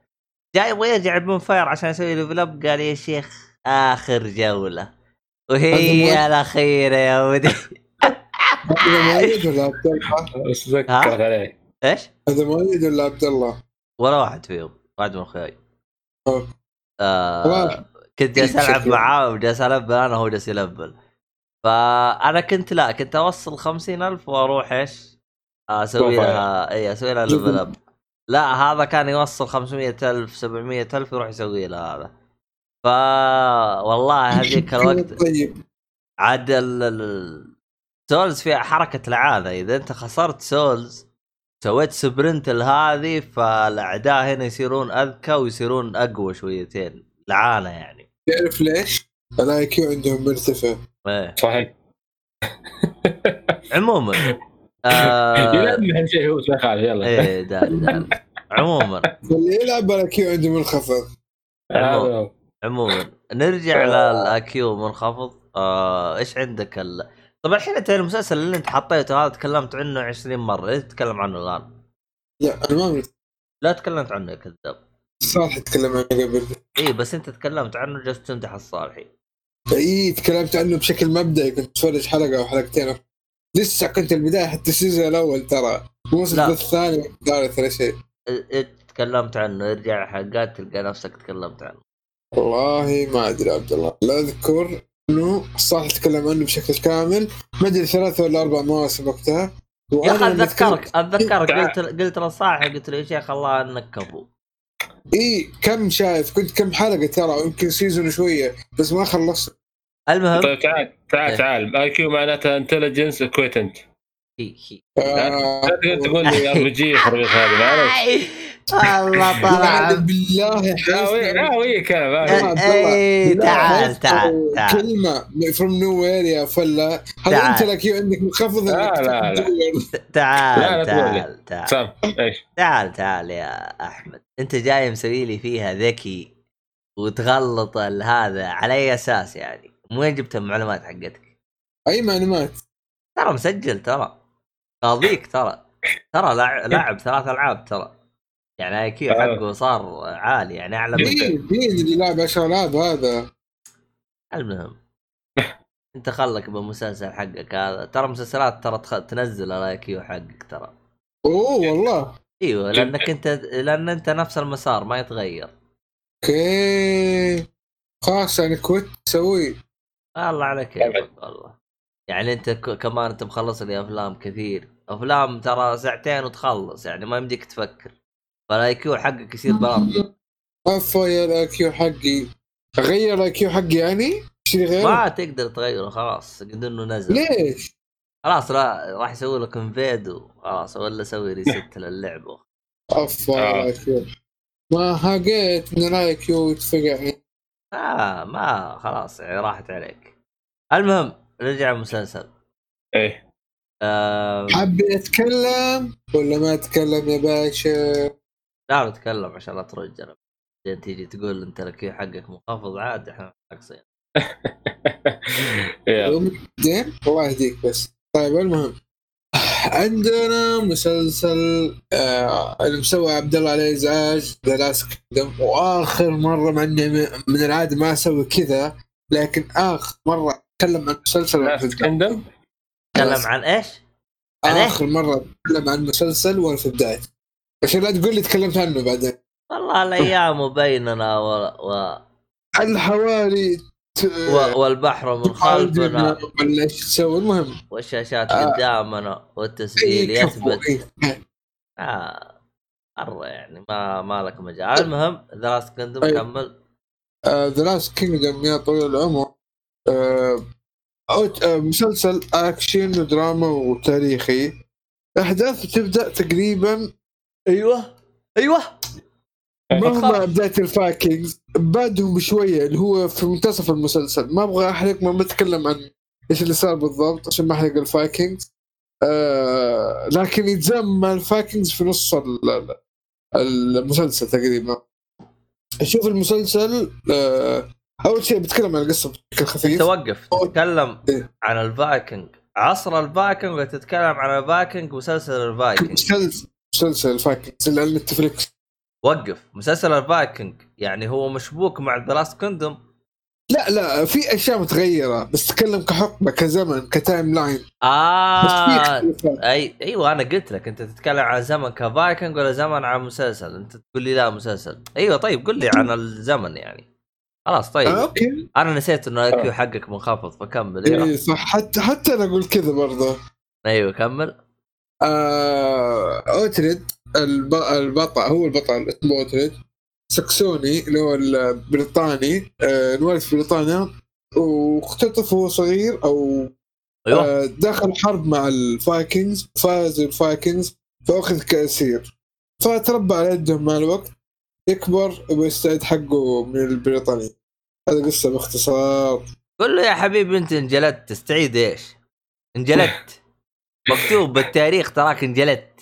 جاي يبغى يرجع bonfire عشان يسوي level up قال يا شيخ آخر جولة وهي الأخيرة يا ودي هذا مؤيد [LAUGHS] ولا عبد الله؟ عليه إيش؟ هذا مؤيد ولا عبد الله؟ ولا واحد فيهم واحد من اخوياي. آه. كنت جالس ألعب معاه وجالس ألفل أنا وهو جالس يلفل فأنا كنت لا كنت أوصل خمسين ألف وأروح إيش؟ أسوي. لها إي أسوي لها level up لا هذا كان يوصل 500 ألف 700 ألف يروح يسوي له هذا. ف والله [LAUGHS] هذيك الوقت طيب. عاد souls فيها حركة لعانة إذا أنت خسرت souls سويت sprint لهذه فالأعداء هنا يصيرون أذكى ويصيرون أقوى شويتين. لعانة يعني. تعرف ليش؟ ال IQ عندهم مرتفع. إيه. صحيح. عموما. [LAUGHS] آه [LAUGHS] أهم شيء هو يلا. إيه دال دال عموما. اللي يلعب ال IQ عنده منخفض عموما. نرجع لل IQ منخفض آه إيش عندك ال... طبعا الحين أنت المسلسل اللي أنت حطيته هذا تكلمت عنه 20 مرة. ليش تتكلم عنه الآن؟ لا أنا ما. لا تكلمت عنه يا كذاب. صالح تكلم عنه قبل. اي بس أنت تكلمت عنه جالس تمدح الصالحي اي تكلمت عنه بشكل مبدئي. كنت أتفرج حلقة أو حلقتين. لسه كنت البداية حتى ال season الأول ترى. ال season الثاني والثالث ولا شيء. إ- إ- تكلمت عنه. ارجع حلقات تلقى نفسك تكلمت عنه. والله ما أدري عبد الله. لا أذكر إنه صالح تكلم عنه بشكل كامل. ما أدري ثلاثة ولا أربع مواسم وقتها. يا أخي أتذكرك أتذكرك. قلت قلت لصالح قلت له يا شيخ الله أنك كفو اي كم شايف كنت كم حلقة ترى يمكن سيزون شوية بس ما خلصت. المهم. طيب تعال تعال إيه. تعال. آي كيو معناتها انتليجنس كويتنت هي هي. آه، لا تقدر تقول لي ار بي جي هذا معلش الله [LAUGHS] طلع بالله. لا وي لا وي كلام الله، اي لا، تعال تعال تعال. كلمة فروم نو وير يا فلا. هل. أنت لك عندك منخفض لا، لا، لا. تعال. تعال تعال. تعال تعال يا أحمد. أنت جاي مسوي لي فيها ذكي وتغلط ال- هذا على أي أساس يعني؟ من وين جبت المعلومات حقتك؟ أي معلومات؟ ترى مسجل ترى. قاضيك ترى. ترى لاع- [LAUGHS] لاعب ثلاث ألعاب ترى. يعني آي كيو آه. حقه صار عالي يعني أعلى من مين؟ مين اللي لعب 10 ألعاب هذا؟ المهم. انت خلك بالمسلسل حقك هذا. ترى مسلسلات ترى تخ... تنزل ال IQ حقك ترى. أوه والله. إيوه لأنك أنت لأن أنت نفس المسار ما يتغير. okay. خلاص يعني كنت تسوي الله على كيفك والله يعني أنت ك- كمان أنت مخلص لي افلام كثير. أفلام ترى ساعتين وتخلص يعني ما يمديك تفكر. فال IQ حقك يصير بارد افا يا ال IQ حقي. اغير ال IQ حقي يعني؟ اشتري غيره؟ ما تقدر تغيره خلاص. قد إنه نزل. ليش؟ خلاص لا راح يسوي لك invade وخلاص ولا سوي reset للعبة. أفا يا آه. ال IQ ما حقيت من ال IQ يتفقع آه ما خلاص يعني راحت عليك. المهم نرجع المسلسل إيه. آه حابب أتكلم ولا ما أتكلم يا باشا؟ لا نتكلم عشان لا ترجع تيجي تقول أنت ال IQ حقك منخفض عاد إحنا [LAUGHS] ناقصين زين الله يهديك بس. طيب المهم. عندنا مسلسل آه اللي مسوي عبد الله عليه إزعاج The Last وآخر مرة مع إني من العادة ما أسوي كذا لكن آخر مرة اتكلم عن مسلسل. Kingdom تكلم عن إيش؟ عن إيه؟ آخر مرة اتكلم عن مسلسل وأنا في بدايته عشان لا تقول لي تكلمت عنه بعدين والله الأيام بيننا و... و... الحواري ت- و... والبحر من خلفنا ولا إيش تسوي المهم والشاشات آه. قدامنا والتسجيل كفو يثبت إيه. آه مرة يعني ما ما لك مجال المهم The Last Kingdom أي. كمل The Last Kingdom يا طويل العمر مسلسل أكشن ودراما وتاريخي. أحداثه تبدأ تقريبا أيوه. أيوه. ما هو تخاف. مع بدايه ال Vikings بعدهم بشوية اللي هو في منتصف المسلسل. ما أبغى أحرق ما بتكلم عن إيش اللي صار بالضبط عشان ما أحرق ال Vikings. آه لكن يتزامن مع ال Vikings في نص ال- ال- المسلسل تقريبا. شوف المسلسل آه أول شيء بتكلم عن القصة بشكل خفيف. توقف تتكلم إيه. عن الفايكنج. عصر الفايكنج ولا تتكلم عن الفايكنج مسلسل الفايكنج؟ مسلسل مسلسل ال Vikings اللي على Netflix وقف. مسلسل الفايكنج يعني هو مشبوك مع ذا Last Kingdom لا لا في أشياء متغيرة بس تكلم كحقبه كزمن ك timeline آه. أي أيوه أنا قلت لك أنت تتكلم عن زمن كفايكنج ولا زمن عن مسلسل. أنت تقول لي لا مسلسل. أيوه طيب قل لي عن الزمن يعني. خلاص طيب. آه، okay. أنا نسيت إنه ال IQ حقك منخفض فكمل. اي صح. حتى حتى أنا أقول كذا برضه. أيوه كمل. آه أوتريد الب... البطل هو البطل اسمه أوتريد. سكسوني اللي هو البريطاني. آه انولد في بريطانيا. واختطف وهو صغير أو أيوه. آه دخل حرب مع ال Vikings فاز ال Vikings فأخذ كأسير. فتربى على يدهم مع الوقت. يكبر ويستعيد حقه من البريطاني. هذا قصة باختصار. قل له يا حبيبي أنت انجلدت تستعيد إيش؟ انجلدت. [LAUGHS] مكتوب بالتاريخ تراك انجلدت.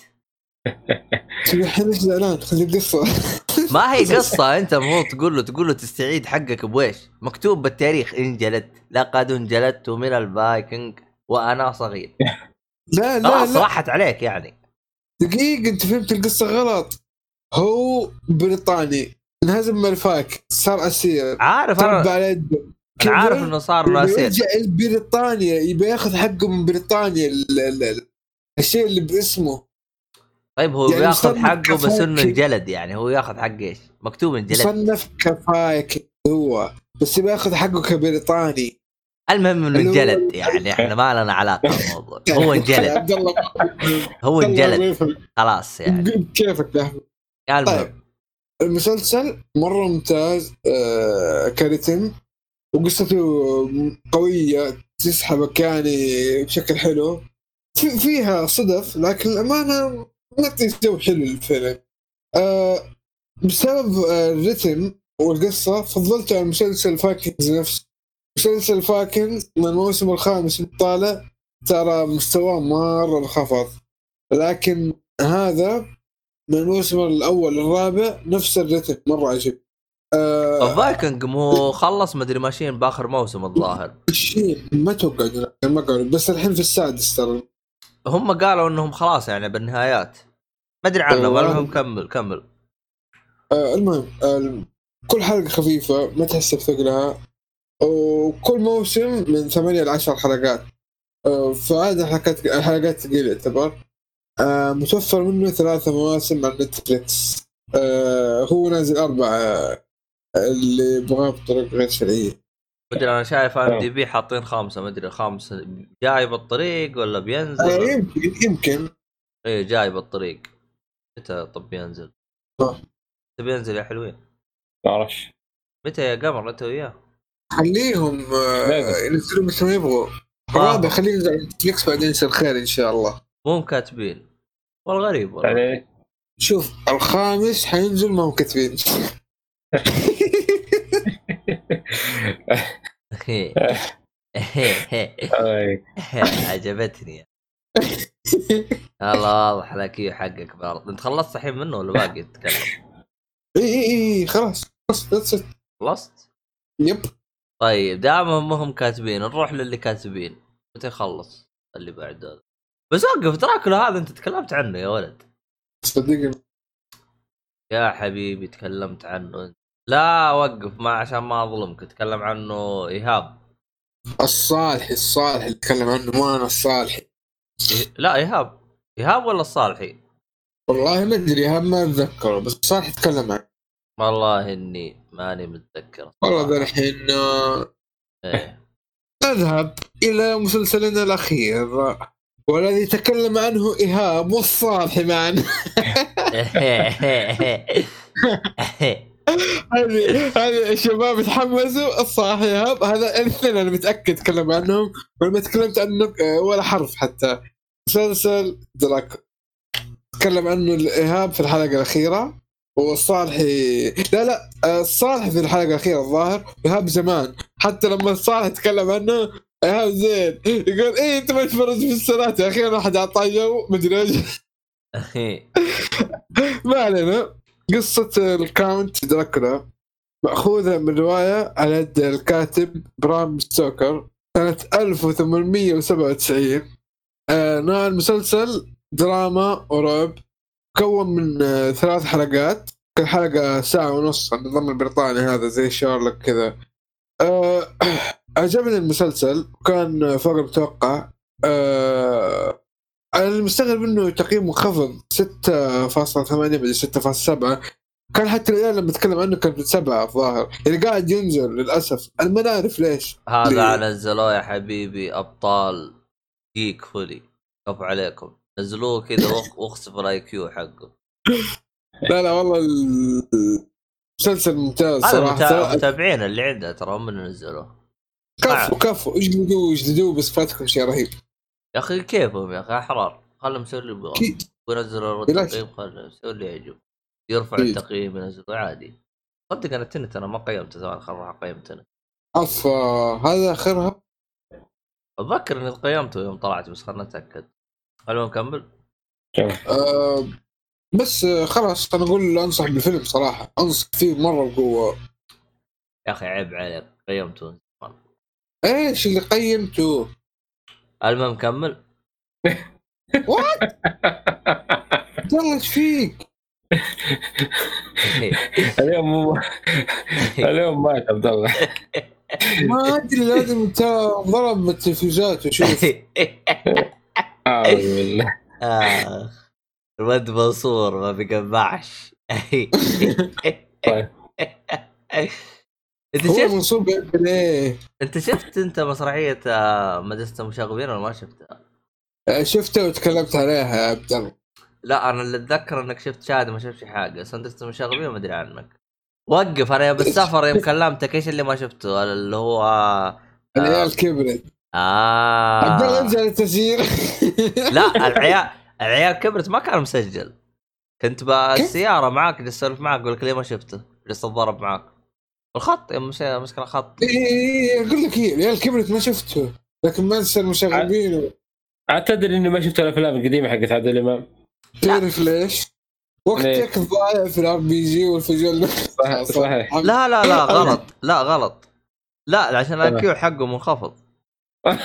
الحين إيش زعلان خلي القصة. [LAUGHS] ما هي قصة أنت المفروض تقول له تقول له تستعيد حقك بويش؟ مكتوب بالتاريخ انجلدت. لقد انجلدت من الفايكنج وأنا صغير. لا لا لا. راحت عليك يعني. دقيقة أنت فهمت القصة غلط. هو بريطاني انهزم من الفاك صار أسير. عارف أنا على يده عارف إنه صار يبي ناسين يرجع لبريطانيا يبي ياخذ حقه من بريطانيا ال- ال- ال- الشيء اللي باسمه. طيب هو يعني بياخذ حقه بس إنه. انجلد يعني هو ياخذ حق إيش؟ مكتوب انجلد. مصنف كفايك هو بس يبي ياخذ حقه كبريطاني. المهم إنه انجلد يعني إحنا ما لنا علاقة بالموضوع. هو [LAUGHS] انجلد. هو انجلد. خلاص يعني. كيفك طيب المسلسل مرة ممتاز آه كرتم وقصته قوية تسحبك يعني بشكل حلو. في فيها صدف لكن الأمانة معطي جو حلو للفيلم. آه بسبب آه، الرتم والقصة فضلت على مسلسل Vikings نفسه. مسلسل Vikings من الموسم الخامس طالع ترى مستواه مرة انخفض لكن هذا من الموسم الأول للرابع نفس الرتم مرة عجيب. آه الفايكنج مو خلص مدري ماشيين بآخر موسم الظاهر. شيء ما توقع لا، ما قالوا بس الحين في السادس ترى. هم قالوا إنهم خلاص يعني بالنهايات. ما أدري عنهم. المهم كمل كمل. آه المهم آه كل حلقة خفيفة ما تحس بثقلها. وكل موسم من ثمانية ل 10 حلقات. آه فهذه حلقات حلقات ثقيلة يعتبر. آه متوفر منه ثلاثة مواسم على Netflix. آه هو نازل أربعة اللي يبغاه بطرق غير شرعية. مدري أنا شايف IMDb حاطين خامسه مدري الخامس جاي بالطريق ولا آه بينزل يمكن يمكن. إيه جاي بالطريق. متى طب بينزل؟ آه. متى بينزل يا حلوين؟ ما أعرفش. متى يا قمر أنت وياه؟ خليهم آه. ينزلوا مثل ما يبغوا. الرابع خليه ينزل على نتفليكس بعدين يصير خير إن شاء الله. مو كاتبين والغريب والله. يعني شوف الخامس حينزل ما هم كاتبين. عجبتني. الله واضح لك إيه حقك برضه. أنت خلصت الحين منه ولا باقي تتكلم؟ إي إي إي خلاص. it. خلصت؟ يب. طيب دامهم ما هم كاتبين. نروح للي كاتبين. متى يخلص؟ اللي بعد هذا بس وقف دراكولا هذا أنت تكلمت عنه يا ولد. صدقني يا حبيبي تكلمت عنه لا وقف ما عشان ما أظلمك تكلم عنه إيهاب. الصالحي الصالحي اللي اتكلم عنه مو أنا الصالحي. لا إيهاب. إيهاب ولا الصالحي؟ والله ما أدري هم ما أتذكره بس الصالحي تكلم عنه. والله إني ماني متذكر. والله ذا الحين آه، إيه. نذهب إلى مسلسلنا الأخير. والذي تكلم عنه إيهاب والصالحي معا هذه هذه الشباب يتحمسوا. الصراحه إيهاب هذا الاثنين أنا متأكد تكلم عنهم. ولما تكلمت عنه ولا حرف حتى. مسلسل دراكو تكلم عنه الإيهاب في الحلقة الأخيرة. والصالحي لا لا. الصالح في الحلقة الأخيرة الظاهر. إيهاب زمان. حتى لما الصالح تكلم عنه ايهاب زين. يقول إيه أنت ما تفرج في الصلاه يا أخي أنا احد اعطاه جو مدري إيش [LAUGHS] ما علينا. قصة الكاونت دراكولا مأخوذة من رواية على يد الكاتب برام ستوكر سنة 1897 آه نوع المسلسل دراما ورعب مكون من آه ثلاث حلقات. كل حلقة ساعة ونص النظام البريطاني هذا زي شارلوك كذا. آه عجبني المسلسل وكان فوق المتوقع. آه أنا المستغرب إنه تقييم منخفض 6.8 مدري 6.7 كان حتى العيال لما اتكلم عنه كان سبعة الظاهر. يعني قاعد ينزل للأسف. أنا ما نعرف ليش. هذا ليه؟ نزلوه يا حبيبي أبطال جيك فولي. كف عليكم. نزلوه كذا واخسف [LAUGHS] ال IQ حقه. لا لا والله المسلسل ممتاز متا- متابعين اللي عنده ترى هم اللي نزلوه. كفو كفو اجلدوه اجلدوه بس فاتكم شيء رهيب. يا أخي كيفهم يا أخي؟ أحرار. خلهم يسوي اللي يبغون. أكيد وينزلوا. التقييم خلهم يسوي اللي يعجب. يرفع أكيد. التقييم ينزلوا عادي. صدق أنا تنت أنا ما قيمته زمان خل أروح اقيم تنت افا هذا آخرها؟ أتذكر إني قيمته يوم طلعت بس خلنا نتأكد. المهم نكمل. آه بس آه، خلاص أنا أقول أنصح بالفيلم صراحة. أنصح فيه مرة بقوة. يا أخي عيب عليك قيمته. إيش اللي قيمته؟ المهم كمل. يلا إيش فيك؟ [LAUGHS] اليوم مو اليوم مات عبد الله ما أدري لازم ترى ضرب بالتلفزيونات وشوف [LAUGHS] أعوذ بالله. اخ الواد منصور ما بيقبعش طيب. [LAUGHS] انت شفت منصوب ليه؟ انت شفت انت مسرحية آه، مدرسه المشاغبين ولا ما شفتها؟ آه، شفته وتكلمت عليها يا عبد الله. لا أنا اللي أتذكر إنك شفت شاهد ما شفتش حاجة. بس مدرسه المشاغبين ما أدري عنك. وقف أنا بالسفر [LAUGHS] يوم كلمتك إيش اللي ما شفته؟ اللي هو العيال كبرت. آه. عبد الله ارجع للتسجيل [LAUGHS] لا العيال العيال كبرت ما كان مسجل. كنت بالسيارة معاك جالس اسولف معاك أقول لك ليه ما شفته؟ جالس أتضارب معاك. الخط مشكله خط اي اي أقول لك إيه العيال كبرت ما شفته لكن ما أنسى المشاغبين اعتذر إني ما شفت الأفلام القديمة حقت عادل إمام. تعرف ليش؟ وقتك ضايع في ال RPG وال visual صح- صحيح. [LAUGHS] لا لا لا [LAUGHS] غلط. لا غلط. لا عشان ال IQ حقه منخفض. [LAUGHS]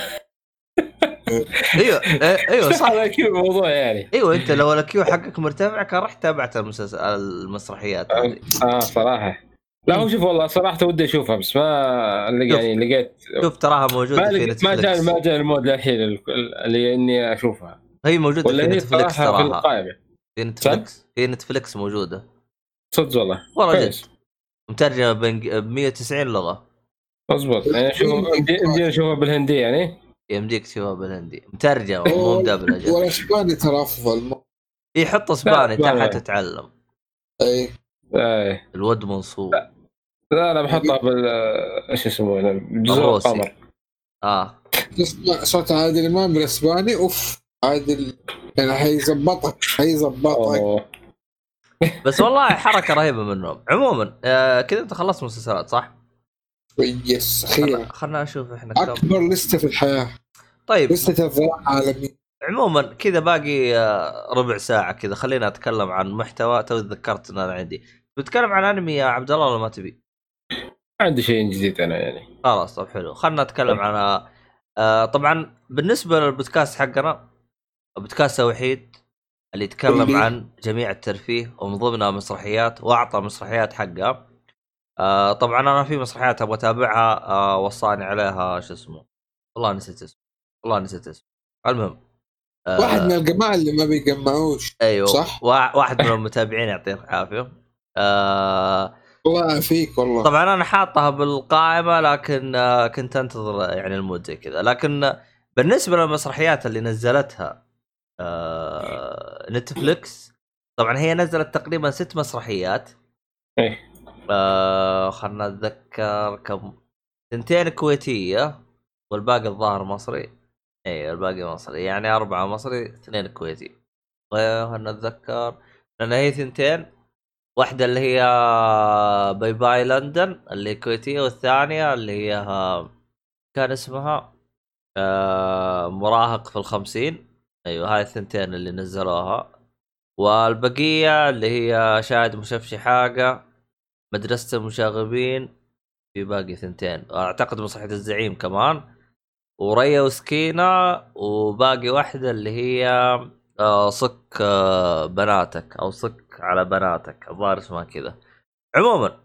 أيوه إيه- أيوه صح. هذا كيف الموضوع يعني. أيوه أنت لو ال IQ حقك مرتفع كان رحت تابعت المسلسل المسرحيات. هذه آه صراحة. لا هو شوف والله صراحة ودي أشوفها بس ما شوف. يعني لقيت شوف تراها موجودة ما في لقيت ما جاء Netflix ما جاء ال mood للحين ال- اللي إني أشوفها. هي موجودة ولا في Netflix صراحة في تراها. القائمه في Netflix في Netflix موجودة. صدق والله. والله جد. مترجمة ب 190 لغة. اضبط يعني أشوف يمدينا نشوفها بالهندي يعني. يمديك تشوفها بالهندي. مترجمة مو مدبلجة. إيه، والاسباني ترى أفضل. يحط إسباني لا، تحت. تتعلم. إي. إيه الود منصوب لا. لا بحطها بال إيش يسمونه جزر. القمر آه. تسمع صوت عادل إمام بالاسباني أوف عادل يعني حيظبطك حيظبطك. بس والله حركة رهيبة منهم. عموما آه كذا أنت خلصت مسلسلات صح؟ يس أخيرا. خلنا أشوف إحنا كم. أكبر لستة في الحياة. طيب. لستة الضياع العالمي عموما كذا باقي آه، ربع ساعة كذا. خلينا أتكلم عن محتوى تو تذكرت إن أنا عندي. بتكلم عن أنمي يا عبد الله ولا ما تبي؟ ما عندي شيء جديد أنا يعني. خلاص طب حلو. خلنا نتكلم عن آه طبعا بالنسبة للبودكاست حقنا بودكاست وحيد اللي يتكلم اللي- عن جميع الترفيه ومن ضمنها مسرحيات وأعطى مسرحيات حقها آه طبعا أنا في مسرحيات أبغى أتابعها آه وصاني عليها شو اسمه والله نسيت اسمه والله نسيت اسمه. المهم آه واحد من الجماعة اللي ما بيجمعوش أيوه. صح؟ وا- واحد من المتابعين يعطيه العافية. آه الله يعافيك والله. طبعا أنا حاطها بالقائمة لكن آه، كنت أنتظر يعني ال mood زي كذا. لكن آه، بالنسبة للمسرحيات اللي نزلتها آه، Netflix طبعا هي نزلت تقريبا ست مسرحيات. إيه. خلنا أتذكر كم ثنتين كويتية والباقي الظاهر مصري. اي الباقي مصري. يعني أربعة مصري اثنين كويتي. خلنا نتذكر لأن هي ثنتين واحدة اللي هي باي باي لندن اللي كويتية والثانية اللي هي كان اسمها آه، مراهق في الخمسين. أيوه هاي الثنتين اللي نزلوها. والبقية اللي هي شاهد مشفشي حاجة مدرسة المشاغبين في باقي ثنتين. أعتقد مسرحيه الزعيم كمان. وريا وسكينة وباقي واحدة اللي هي صك آه، بناتك أو صك على بناتك الظاهر اسمها كذا. عموما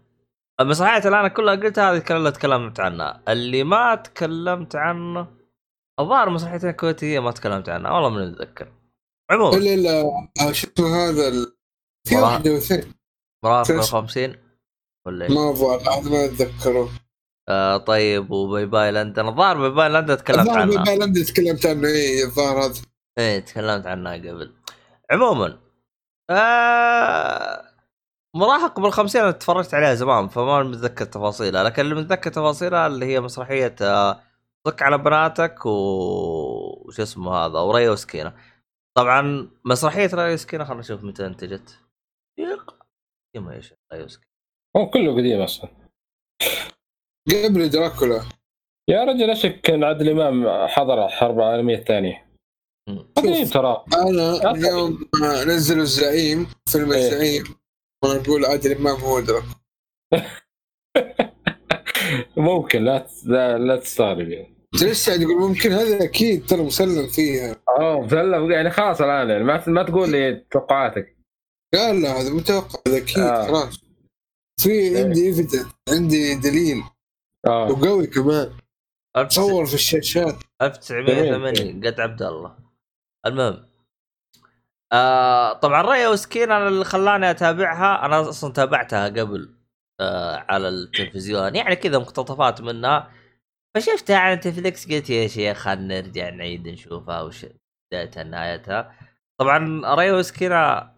المسرحيات اللي أنا كلها قلتها هذه كلها تكلمت عنها. اللي ما تكلمت عنه الظاهر مسرحيتين الكويتيه ما تكلمت عنها والله من اتذكر عموما. الا الا آه، شو اسمه هذا ال... في واحدة واثنين مراهق تس- 50 ولا إيش؟ ما هذا ما أتذكره. آه طيب وباي باي لندن. الظاهر باي باي لندن تكلمت الظاهر عنها. باي لندن تكلمت عنه اي الظاهر هذا. إيه تكلمت عنها قبل. عموما آه مراهق بالخمسين أنا تفرجت عليها زمان فما متذكر تفاصيلها لكن اللي متذكر تفاصيلها اللي هي مسرحية آه، صك على بناتك و... وش اسمه هذا وريا وسكينة. طبعا مسرحية ريا وسكينة خلينا نشوف متى انتجت. يق- يما إيش ريا وسكينة. هو كله قديم أصلا. قبل دراكولا. يا رجل أشك إن عادل إمام حضر الحرب العالمية الثانية. قديم ترى. أنا اليوم ما نزلوا الزعيم فيلم إيه. الزعيم وأنا أقول عادل إمام هو دراكولا [LAUGHS] ممكن لا لا, لا تستغرب يعني. لسه قاعد يقول ممكن هذا أكيد ترى مسلم فيها. آه مسلم يعني خلاص الآن يعني ما ما تقول لي توقعاتك. قال لا هذا متوقع هذا أكيد آه. خلاص. في عندي ايفيدنس عندي دليل. آه. وقوي كمان. ألف- صور في الشاشات. 1980 قد عبد الله. المهم آه طبعا ريا وسكين أنا اللي خلاني أتابعها. أنا أصلا تابعتها قبل آه على التلفزيون. يعني كذا مقتطفات منها. فشفتها على نتفلكس قلت يا شيخ خلنا نرجع نعيد نشوفها وش بدايتها نهايتها. طبعا ريا وسكينة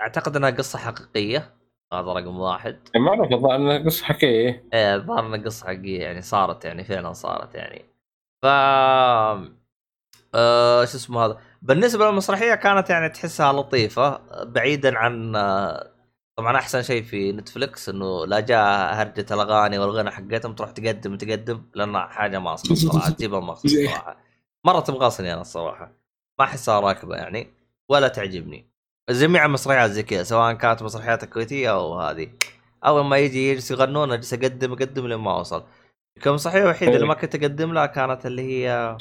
أعتقد إنها قصة حقيقية. هذا رقم واحد. معروف الظاهر إنها قصة حكايه إيه الظاهر إنها قصة حقيقية يعني صارت يعني فعلا صارت يعني. ف آه شو اسمه هذا. بالنسبة للمسرحية كانت يعني تحسها لطيفة بعيدا عن آه، طبعا أحسن شيء في نتفلكس إنه لا جاء هرجة الأغاني والغنى حقتهم تروح تقدم تقدم لانها حاجة ماسخه الصراحه تجيبها ماسخه الصراحه مرة تبغاصني أنا الصراحة. ما أحسها راكبة يعني ولا تعجبني. جميع المسرحيات زي كذا سواء كانت مسرحيات الكويتيه أو هذه. أول ما يجي يجلس يغنون أجلس أقدم أقدم لين ما أوصل. المسرحيه الوحيده اللي ما كنت أقدم لها كانت اللي هي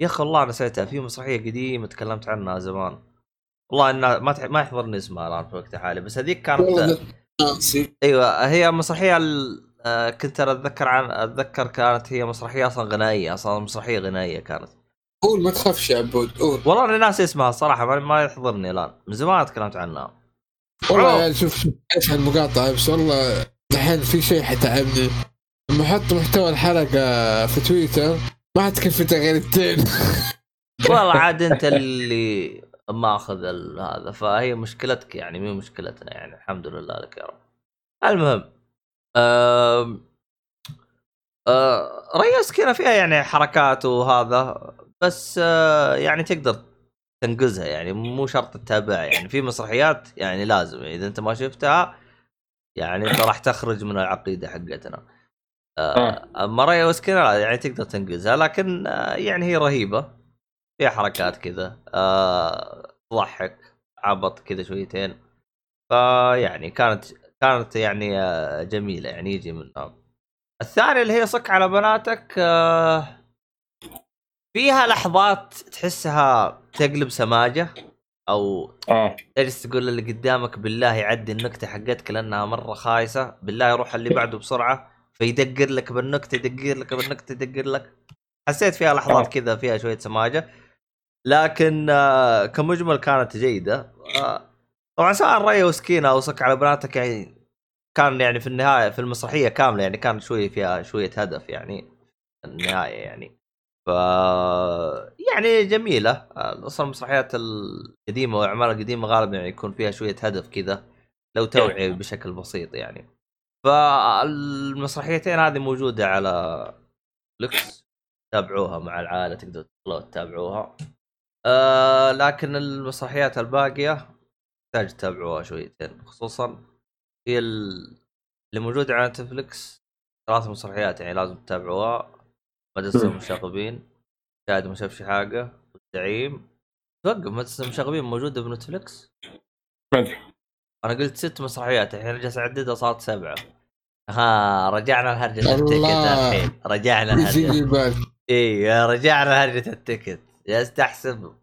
يا أخي والله نسيتها في مسرحية قديمة تكلمت عنها زمان. والله إنها ما تح... ما يحضرني اسمها الآن في وقت حالي بس هذيك كانت أيوه هي مسرحية ال... آه، كنت أنا أتذكر عن أتذكر كانت هي مسرحية أصلا غنائية أصلا مسرحية غنائية كانت. قول ما تخافش يا عبود قول. والله أنا ناسي اسمها صراحة ما, ما يحضرني الآن. من زمان تكلمت عنها. والله. يا شوف شوف إيش المقاطعه بس والله الحين في شيء حتعبني. لما أحط محتوى الحلقة في تويتر ما حتكفي غيرتين [LAUGHS] والله عاد انت اللي ماخذ هذا فهي مشكلتك يعني مو مشكلتنا يعني الحمد لله لك يا رب. المهم آم... آه... ريس كذا فيها يعني حركات وهذا بس آه يعني تقدر تنقزها يعني مو شرط تتابعها يعني. في مسرحيات يعني لازم إذا أنت ما شفتها يعني أنت راح تخرج من العقيدة حقتنا. اما ريا وسكينة لا يعني تقدر تنقزها لكن آه يعني هي رهيبة فيها حركات كذا آه تضحك عبط كذا شويتين فيعني كانت كانت يعني آه جميلة يعني يجي منها. الثانية اللي هي صك على بناتك آه فيها لحظات تحسها تقلب سماجة أو تجلس تقول اللي قدامك بالله يعدي النكتة حقتك لأنها مرة خايسة بالله يروح اللي بعده بسرعة. فيدقر لك بالنكتة يدقر لك بالنكتة يدقر لك. حسيت فيها لحظات آه. كذا فيها شوية سماجة. لكن آه، كمجمل كانت جيدة. آه، طبعا سواء ريا وسكينه أو صك على بناتك يعني كان يعني في النهاية في المسرحية كاملة يعني كان شوي فيها شوية هدف يعني النهاية يعني. ف يعني جميلة. أصلا المسرحيات القديمة والاعمال القديمة غالبا يعني يكون فيها شوية هدف كذا لو توعية بشكل بسيط يعني. فالمسرحيتين هذه موجودة على فليكس تابعوها مع العائلة تقدروا تدخلوا تتابعوها. آه لكن المسرحيات الباقية تحتاج تتابعوها شويتين. خصوصا هي ال- اللي موجودة على نتفلكس ثلاث مسرحيات يعني لازم تتابعوها. مدرسة مم. المشاغبين شاهد ما شافش حاجة والزعيم. توقف مدرسة المشاغبين موجودة بنتفلكس ما أدري. أنا قلت ست مسرحيات الحين جالس اعددها صارت سبعة. ها رجعنا الله. التكت الحين. رجعنا البال اي رجعنا لهرجة التكت جالس تحسب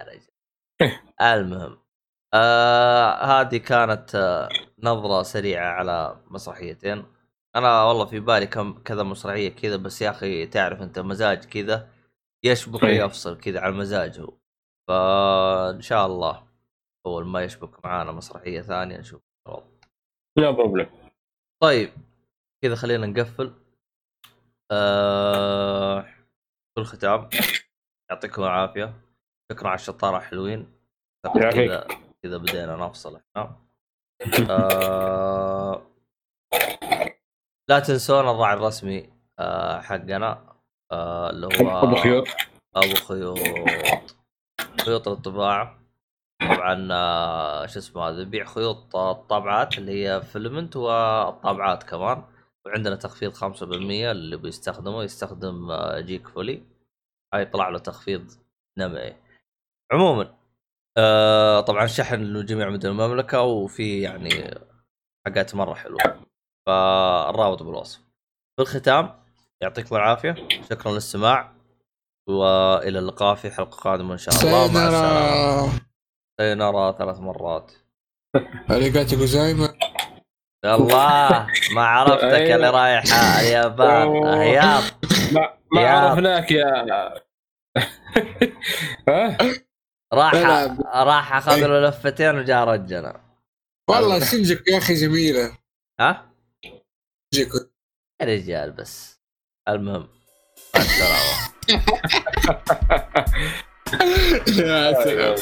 يا رجال. المهم آه هذه كانت آه نظرة سريعة على مسرحيتين. أنا والله في بالي كم كذا مسرحية كذا بس يا أخي تعرف أنت مزاج كذا يشبك إيه. ويفصل كذا على المزاج هو. فإن شاء الله. أول ما يشبك معانا مسرحية ثانية نشوف. الوضع. لا بروبلم طيب كذا خلينا نقفل. آه... في الختام يعطيكم العافية. شكرا على الشطارة حلوين. كذا كذا بدينا نفصل إحنا. آه... لا تنسون الراعي الرسمي آه حقنا. آه اللي هو أبو خيوط. أبو خيوط. خيوط للطباعه طبعا آه، شو اسمه هذا يبيع خيوط آه، الطابعات اللي هي filament والطابعات كمان. وعندنا تخفيض 5% اللي بيستخدمه يستخدم آه، جيك فولي. هاي طلع له تخفيض نمئي. عموما آه طبعا شحن لجميع مدن المملكة وفي يعني حاجات مرة حلوة. فالرابط بالوصف. في الختام يعطيكم العافية. شكرا للاستماع وإلى اللقاء في حلقة قادمة إن شاء الله. مع السلامة. سينارا ثلاث مرات. اريغاتو جوزايما الله ما عرفتك. اللي رايح. اليابان. هياط ما, ما عرفناك يا [LAUGHS] ها؟ راح. راح أخذ له لفتين وجاء رجنا. والله شنجك يا أخي جميلة. ها؟ شنجك يا رجال بس. المهم مع السلامة. [LAUGHS] يا سلام.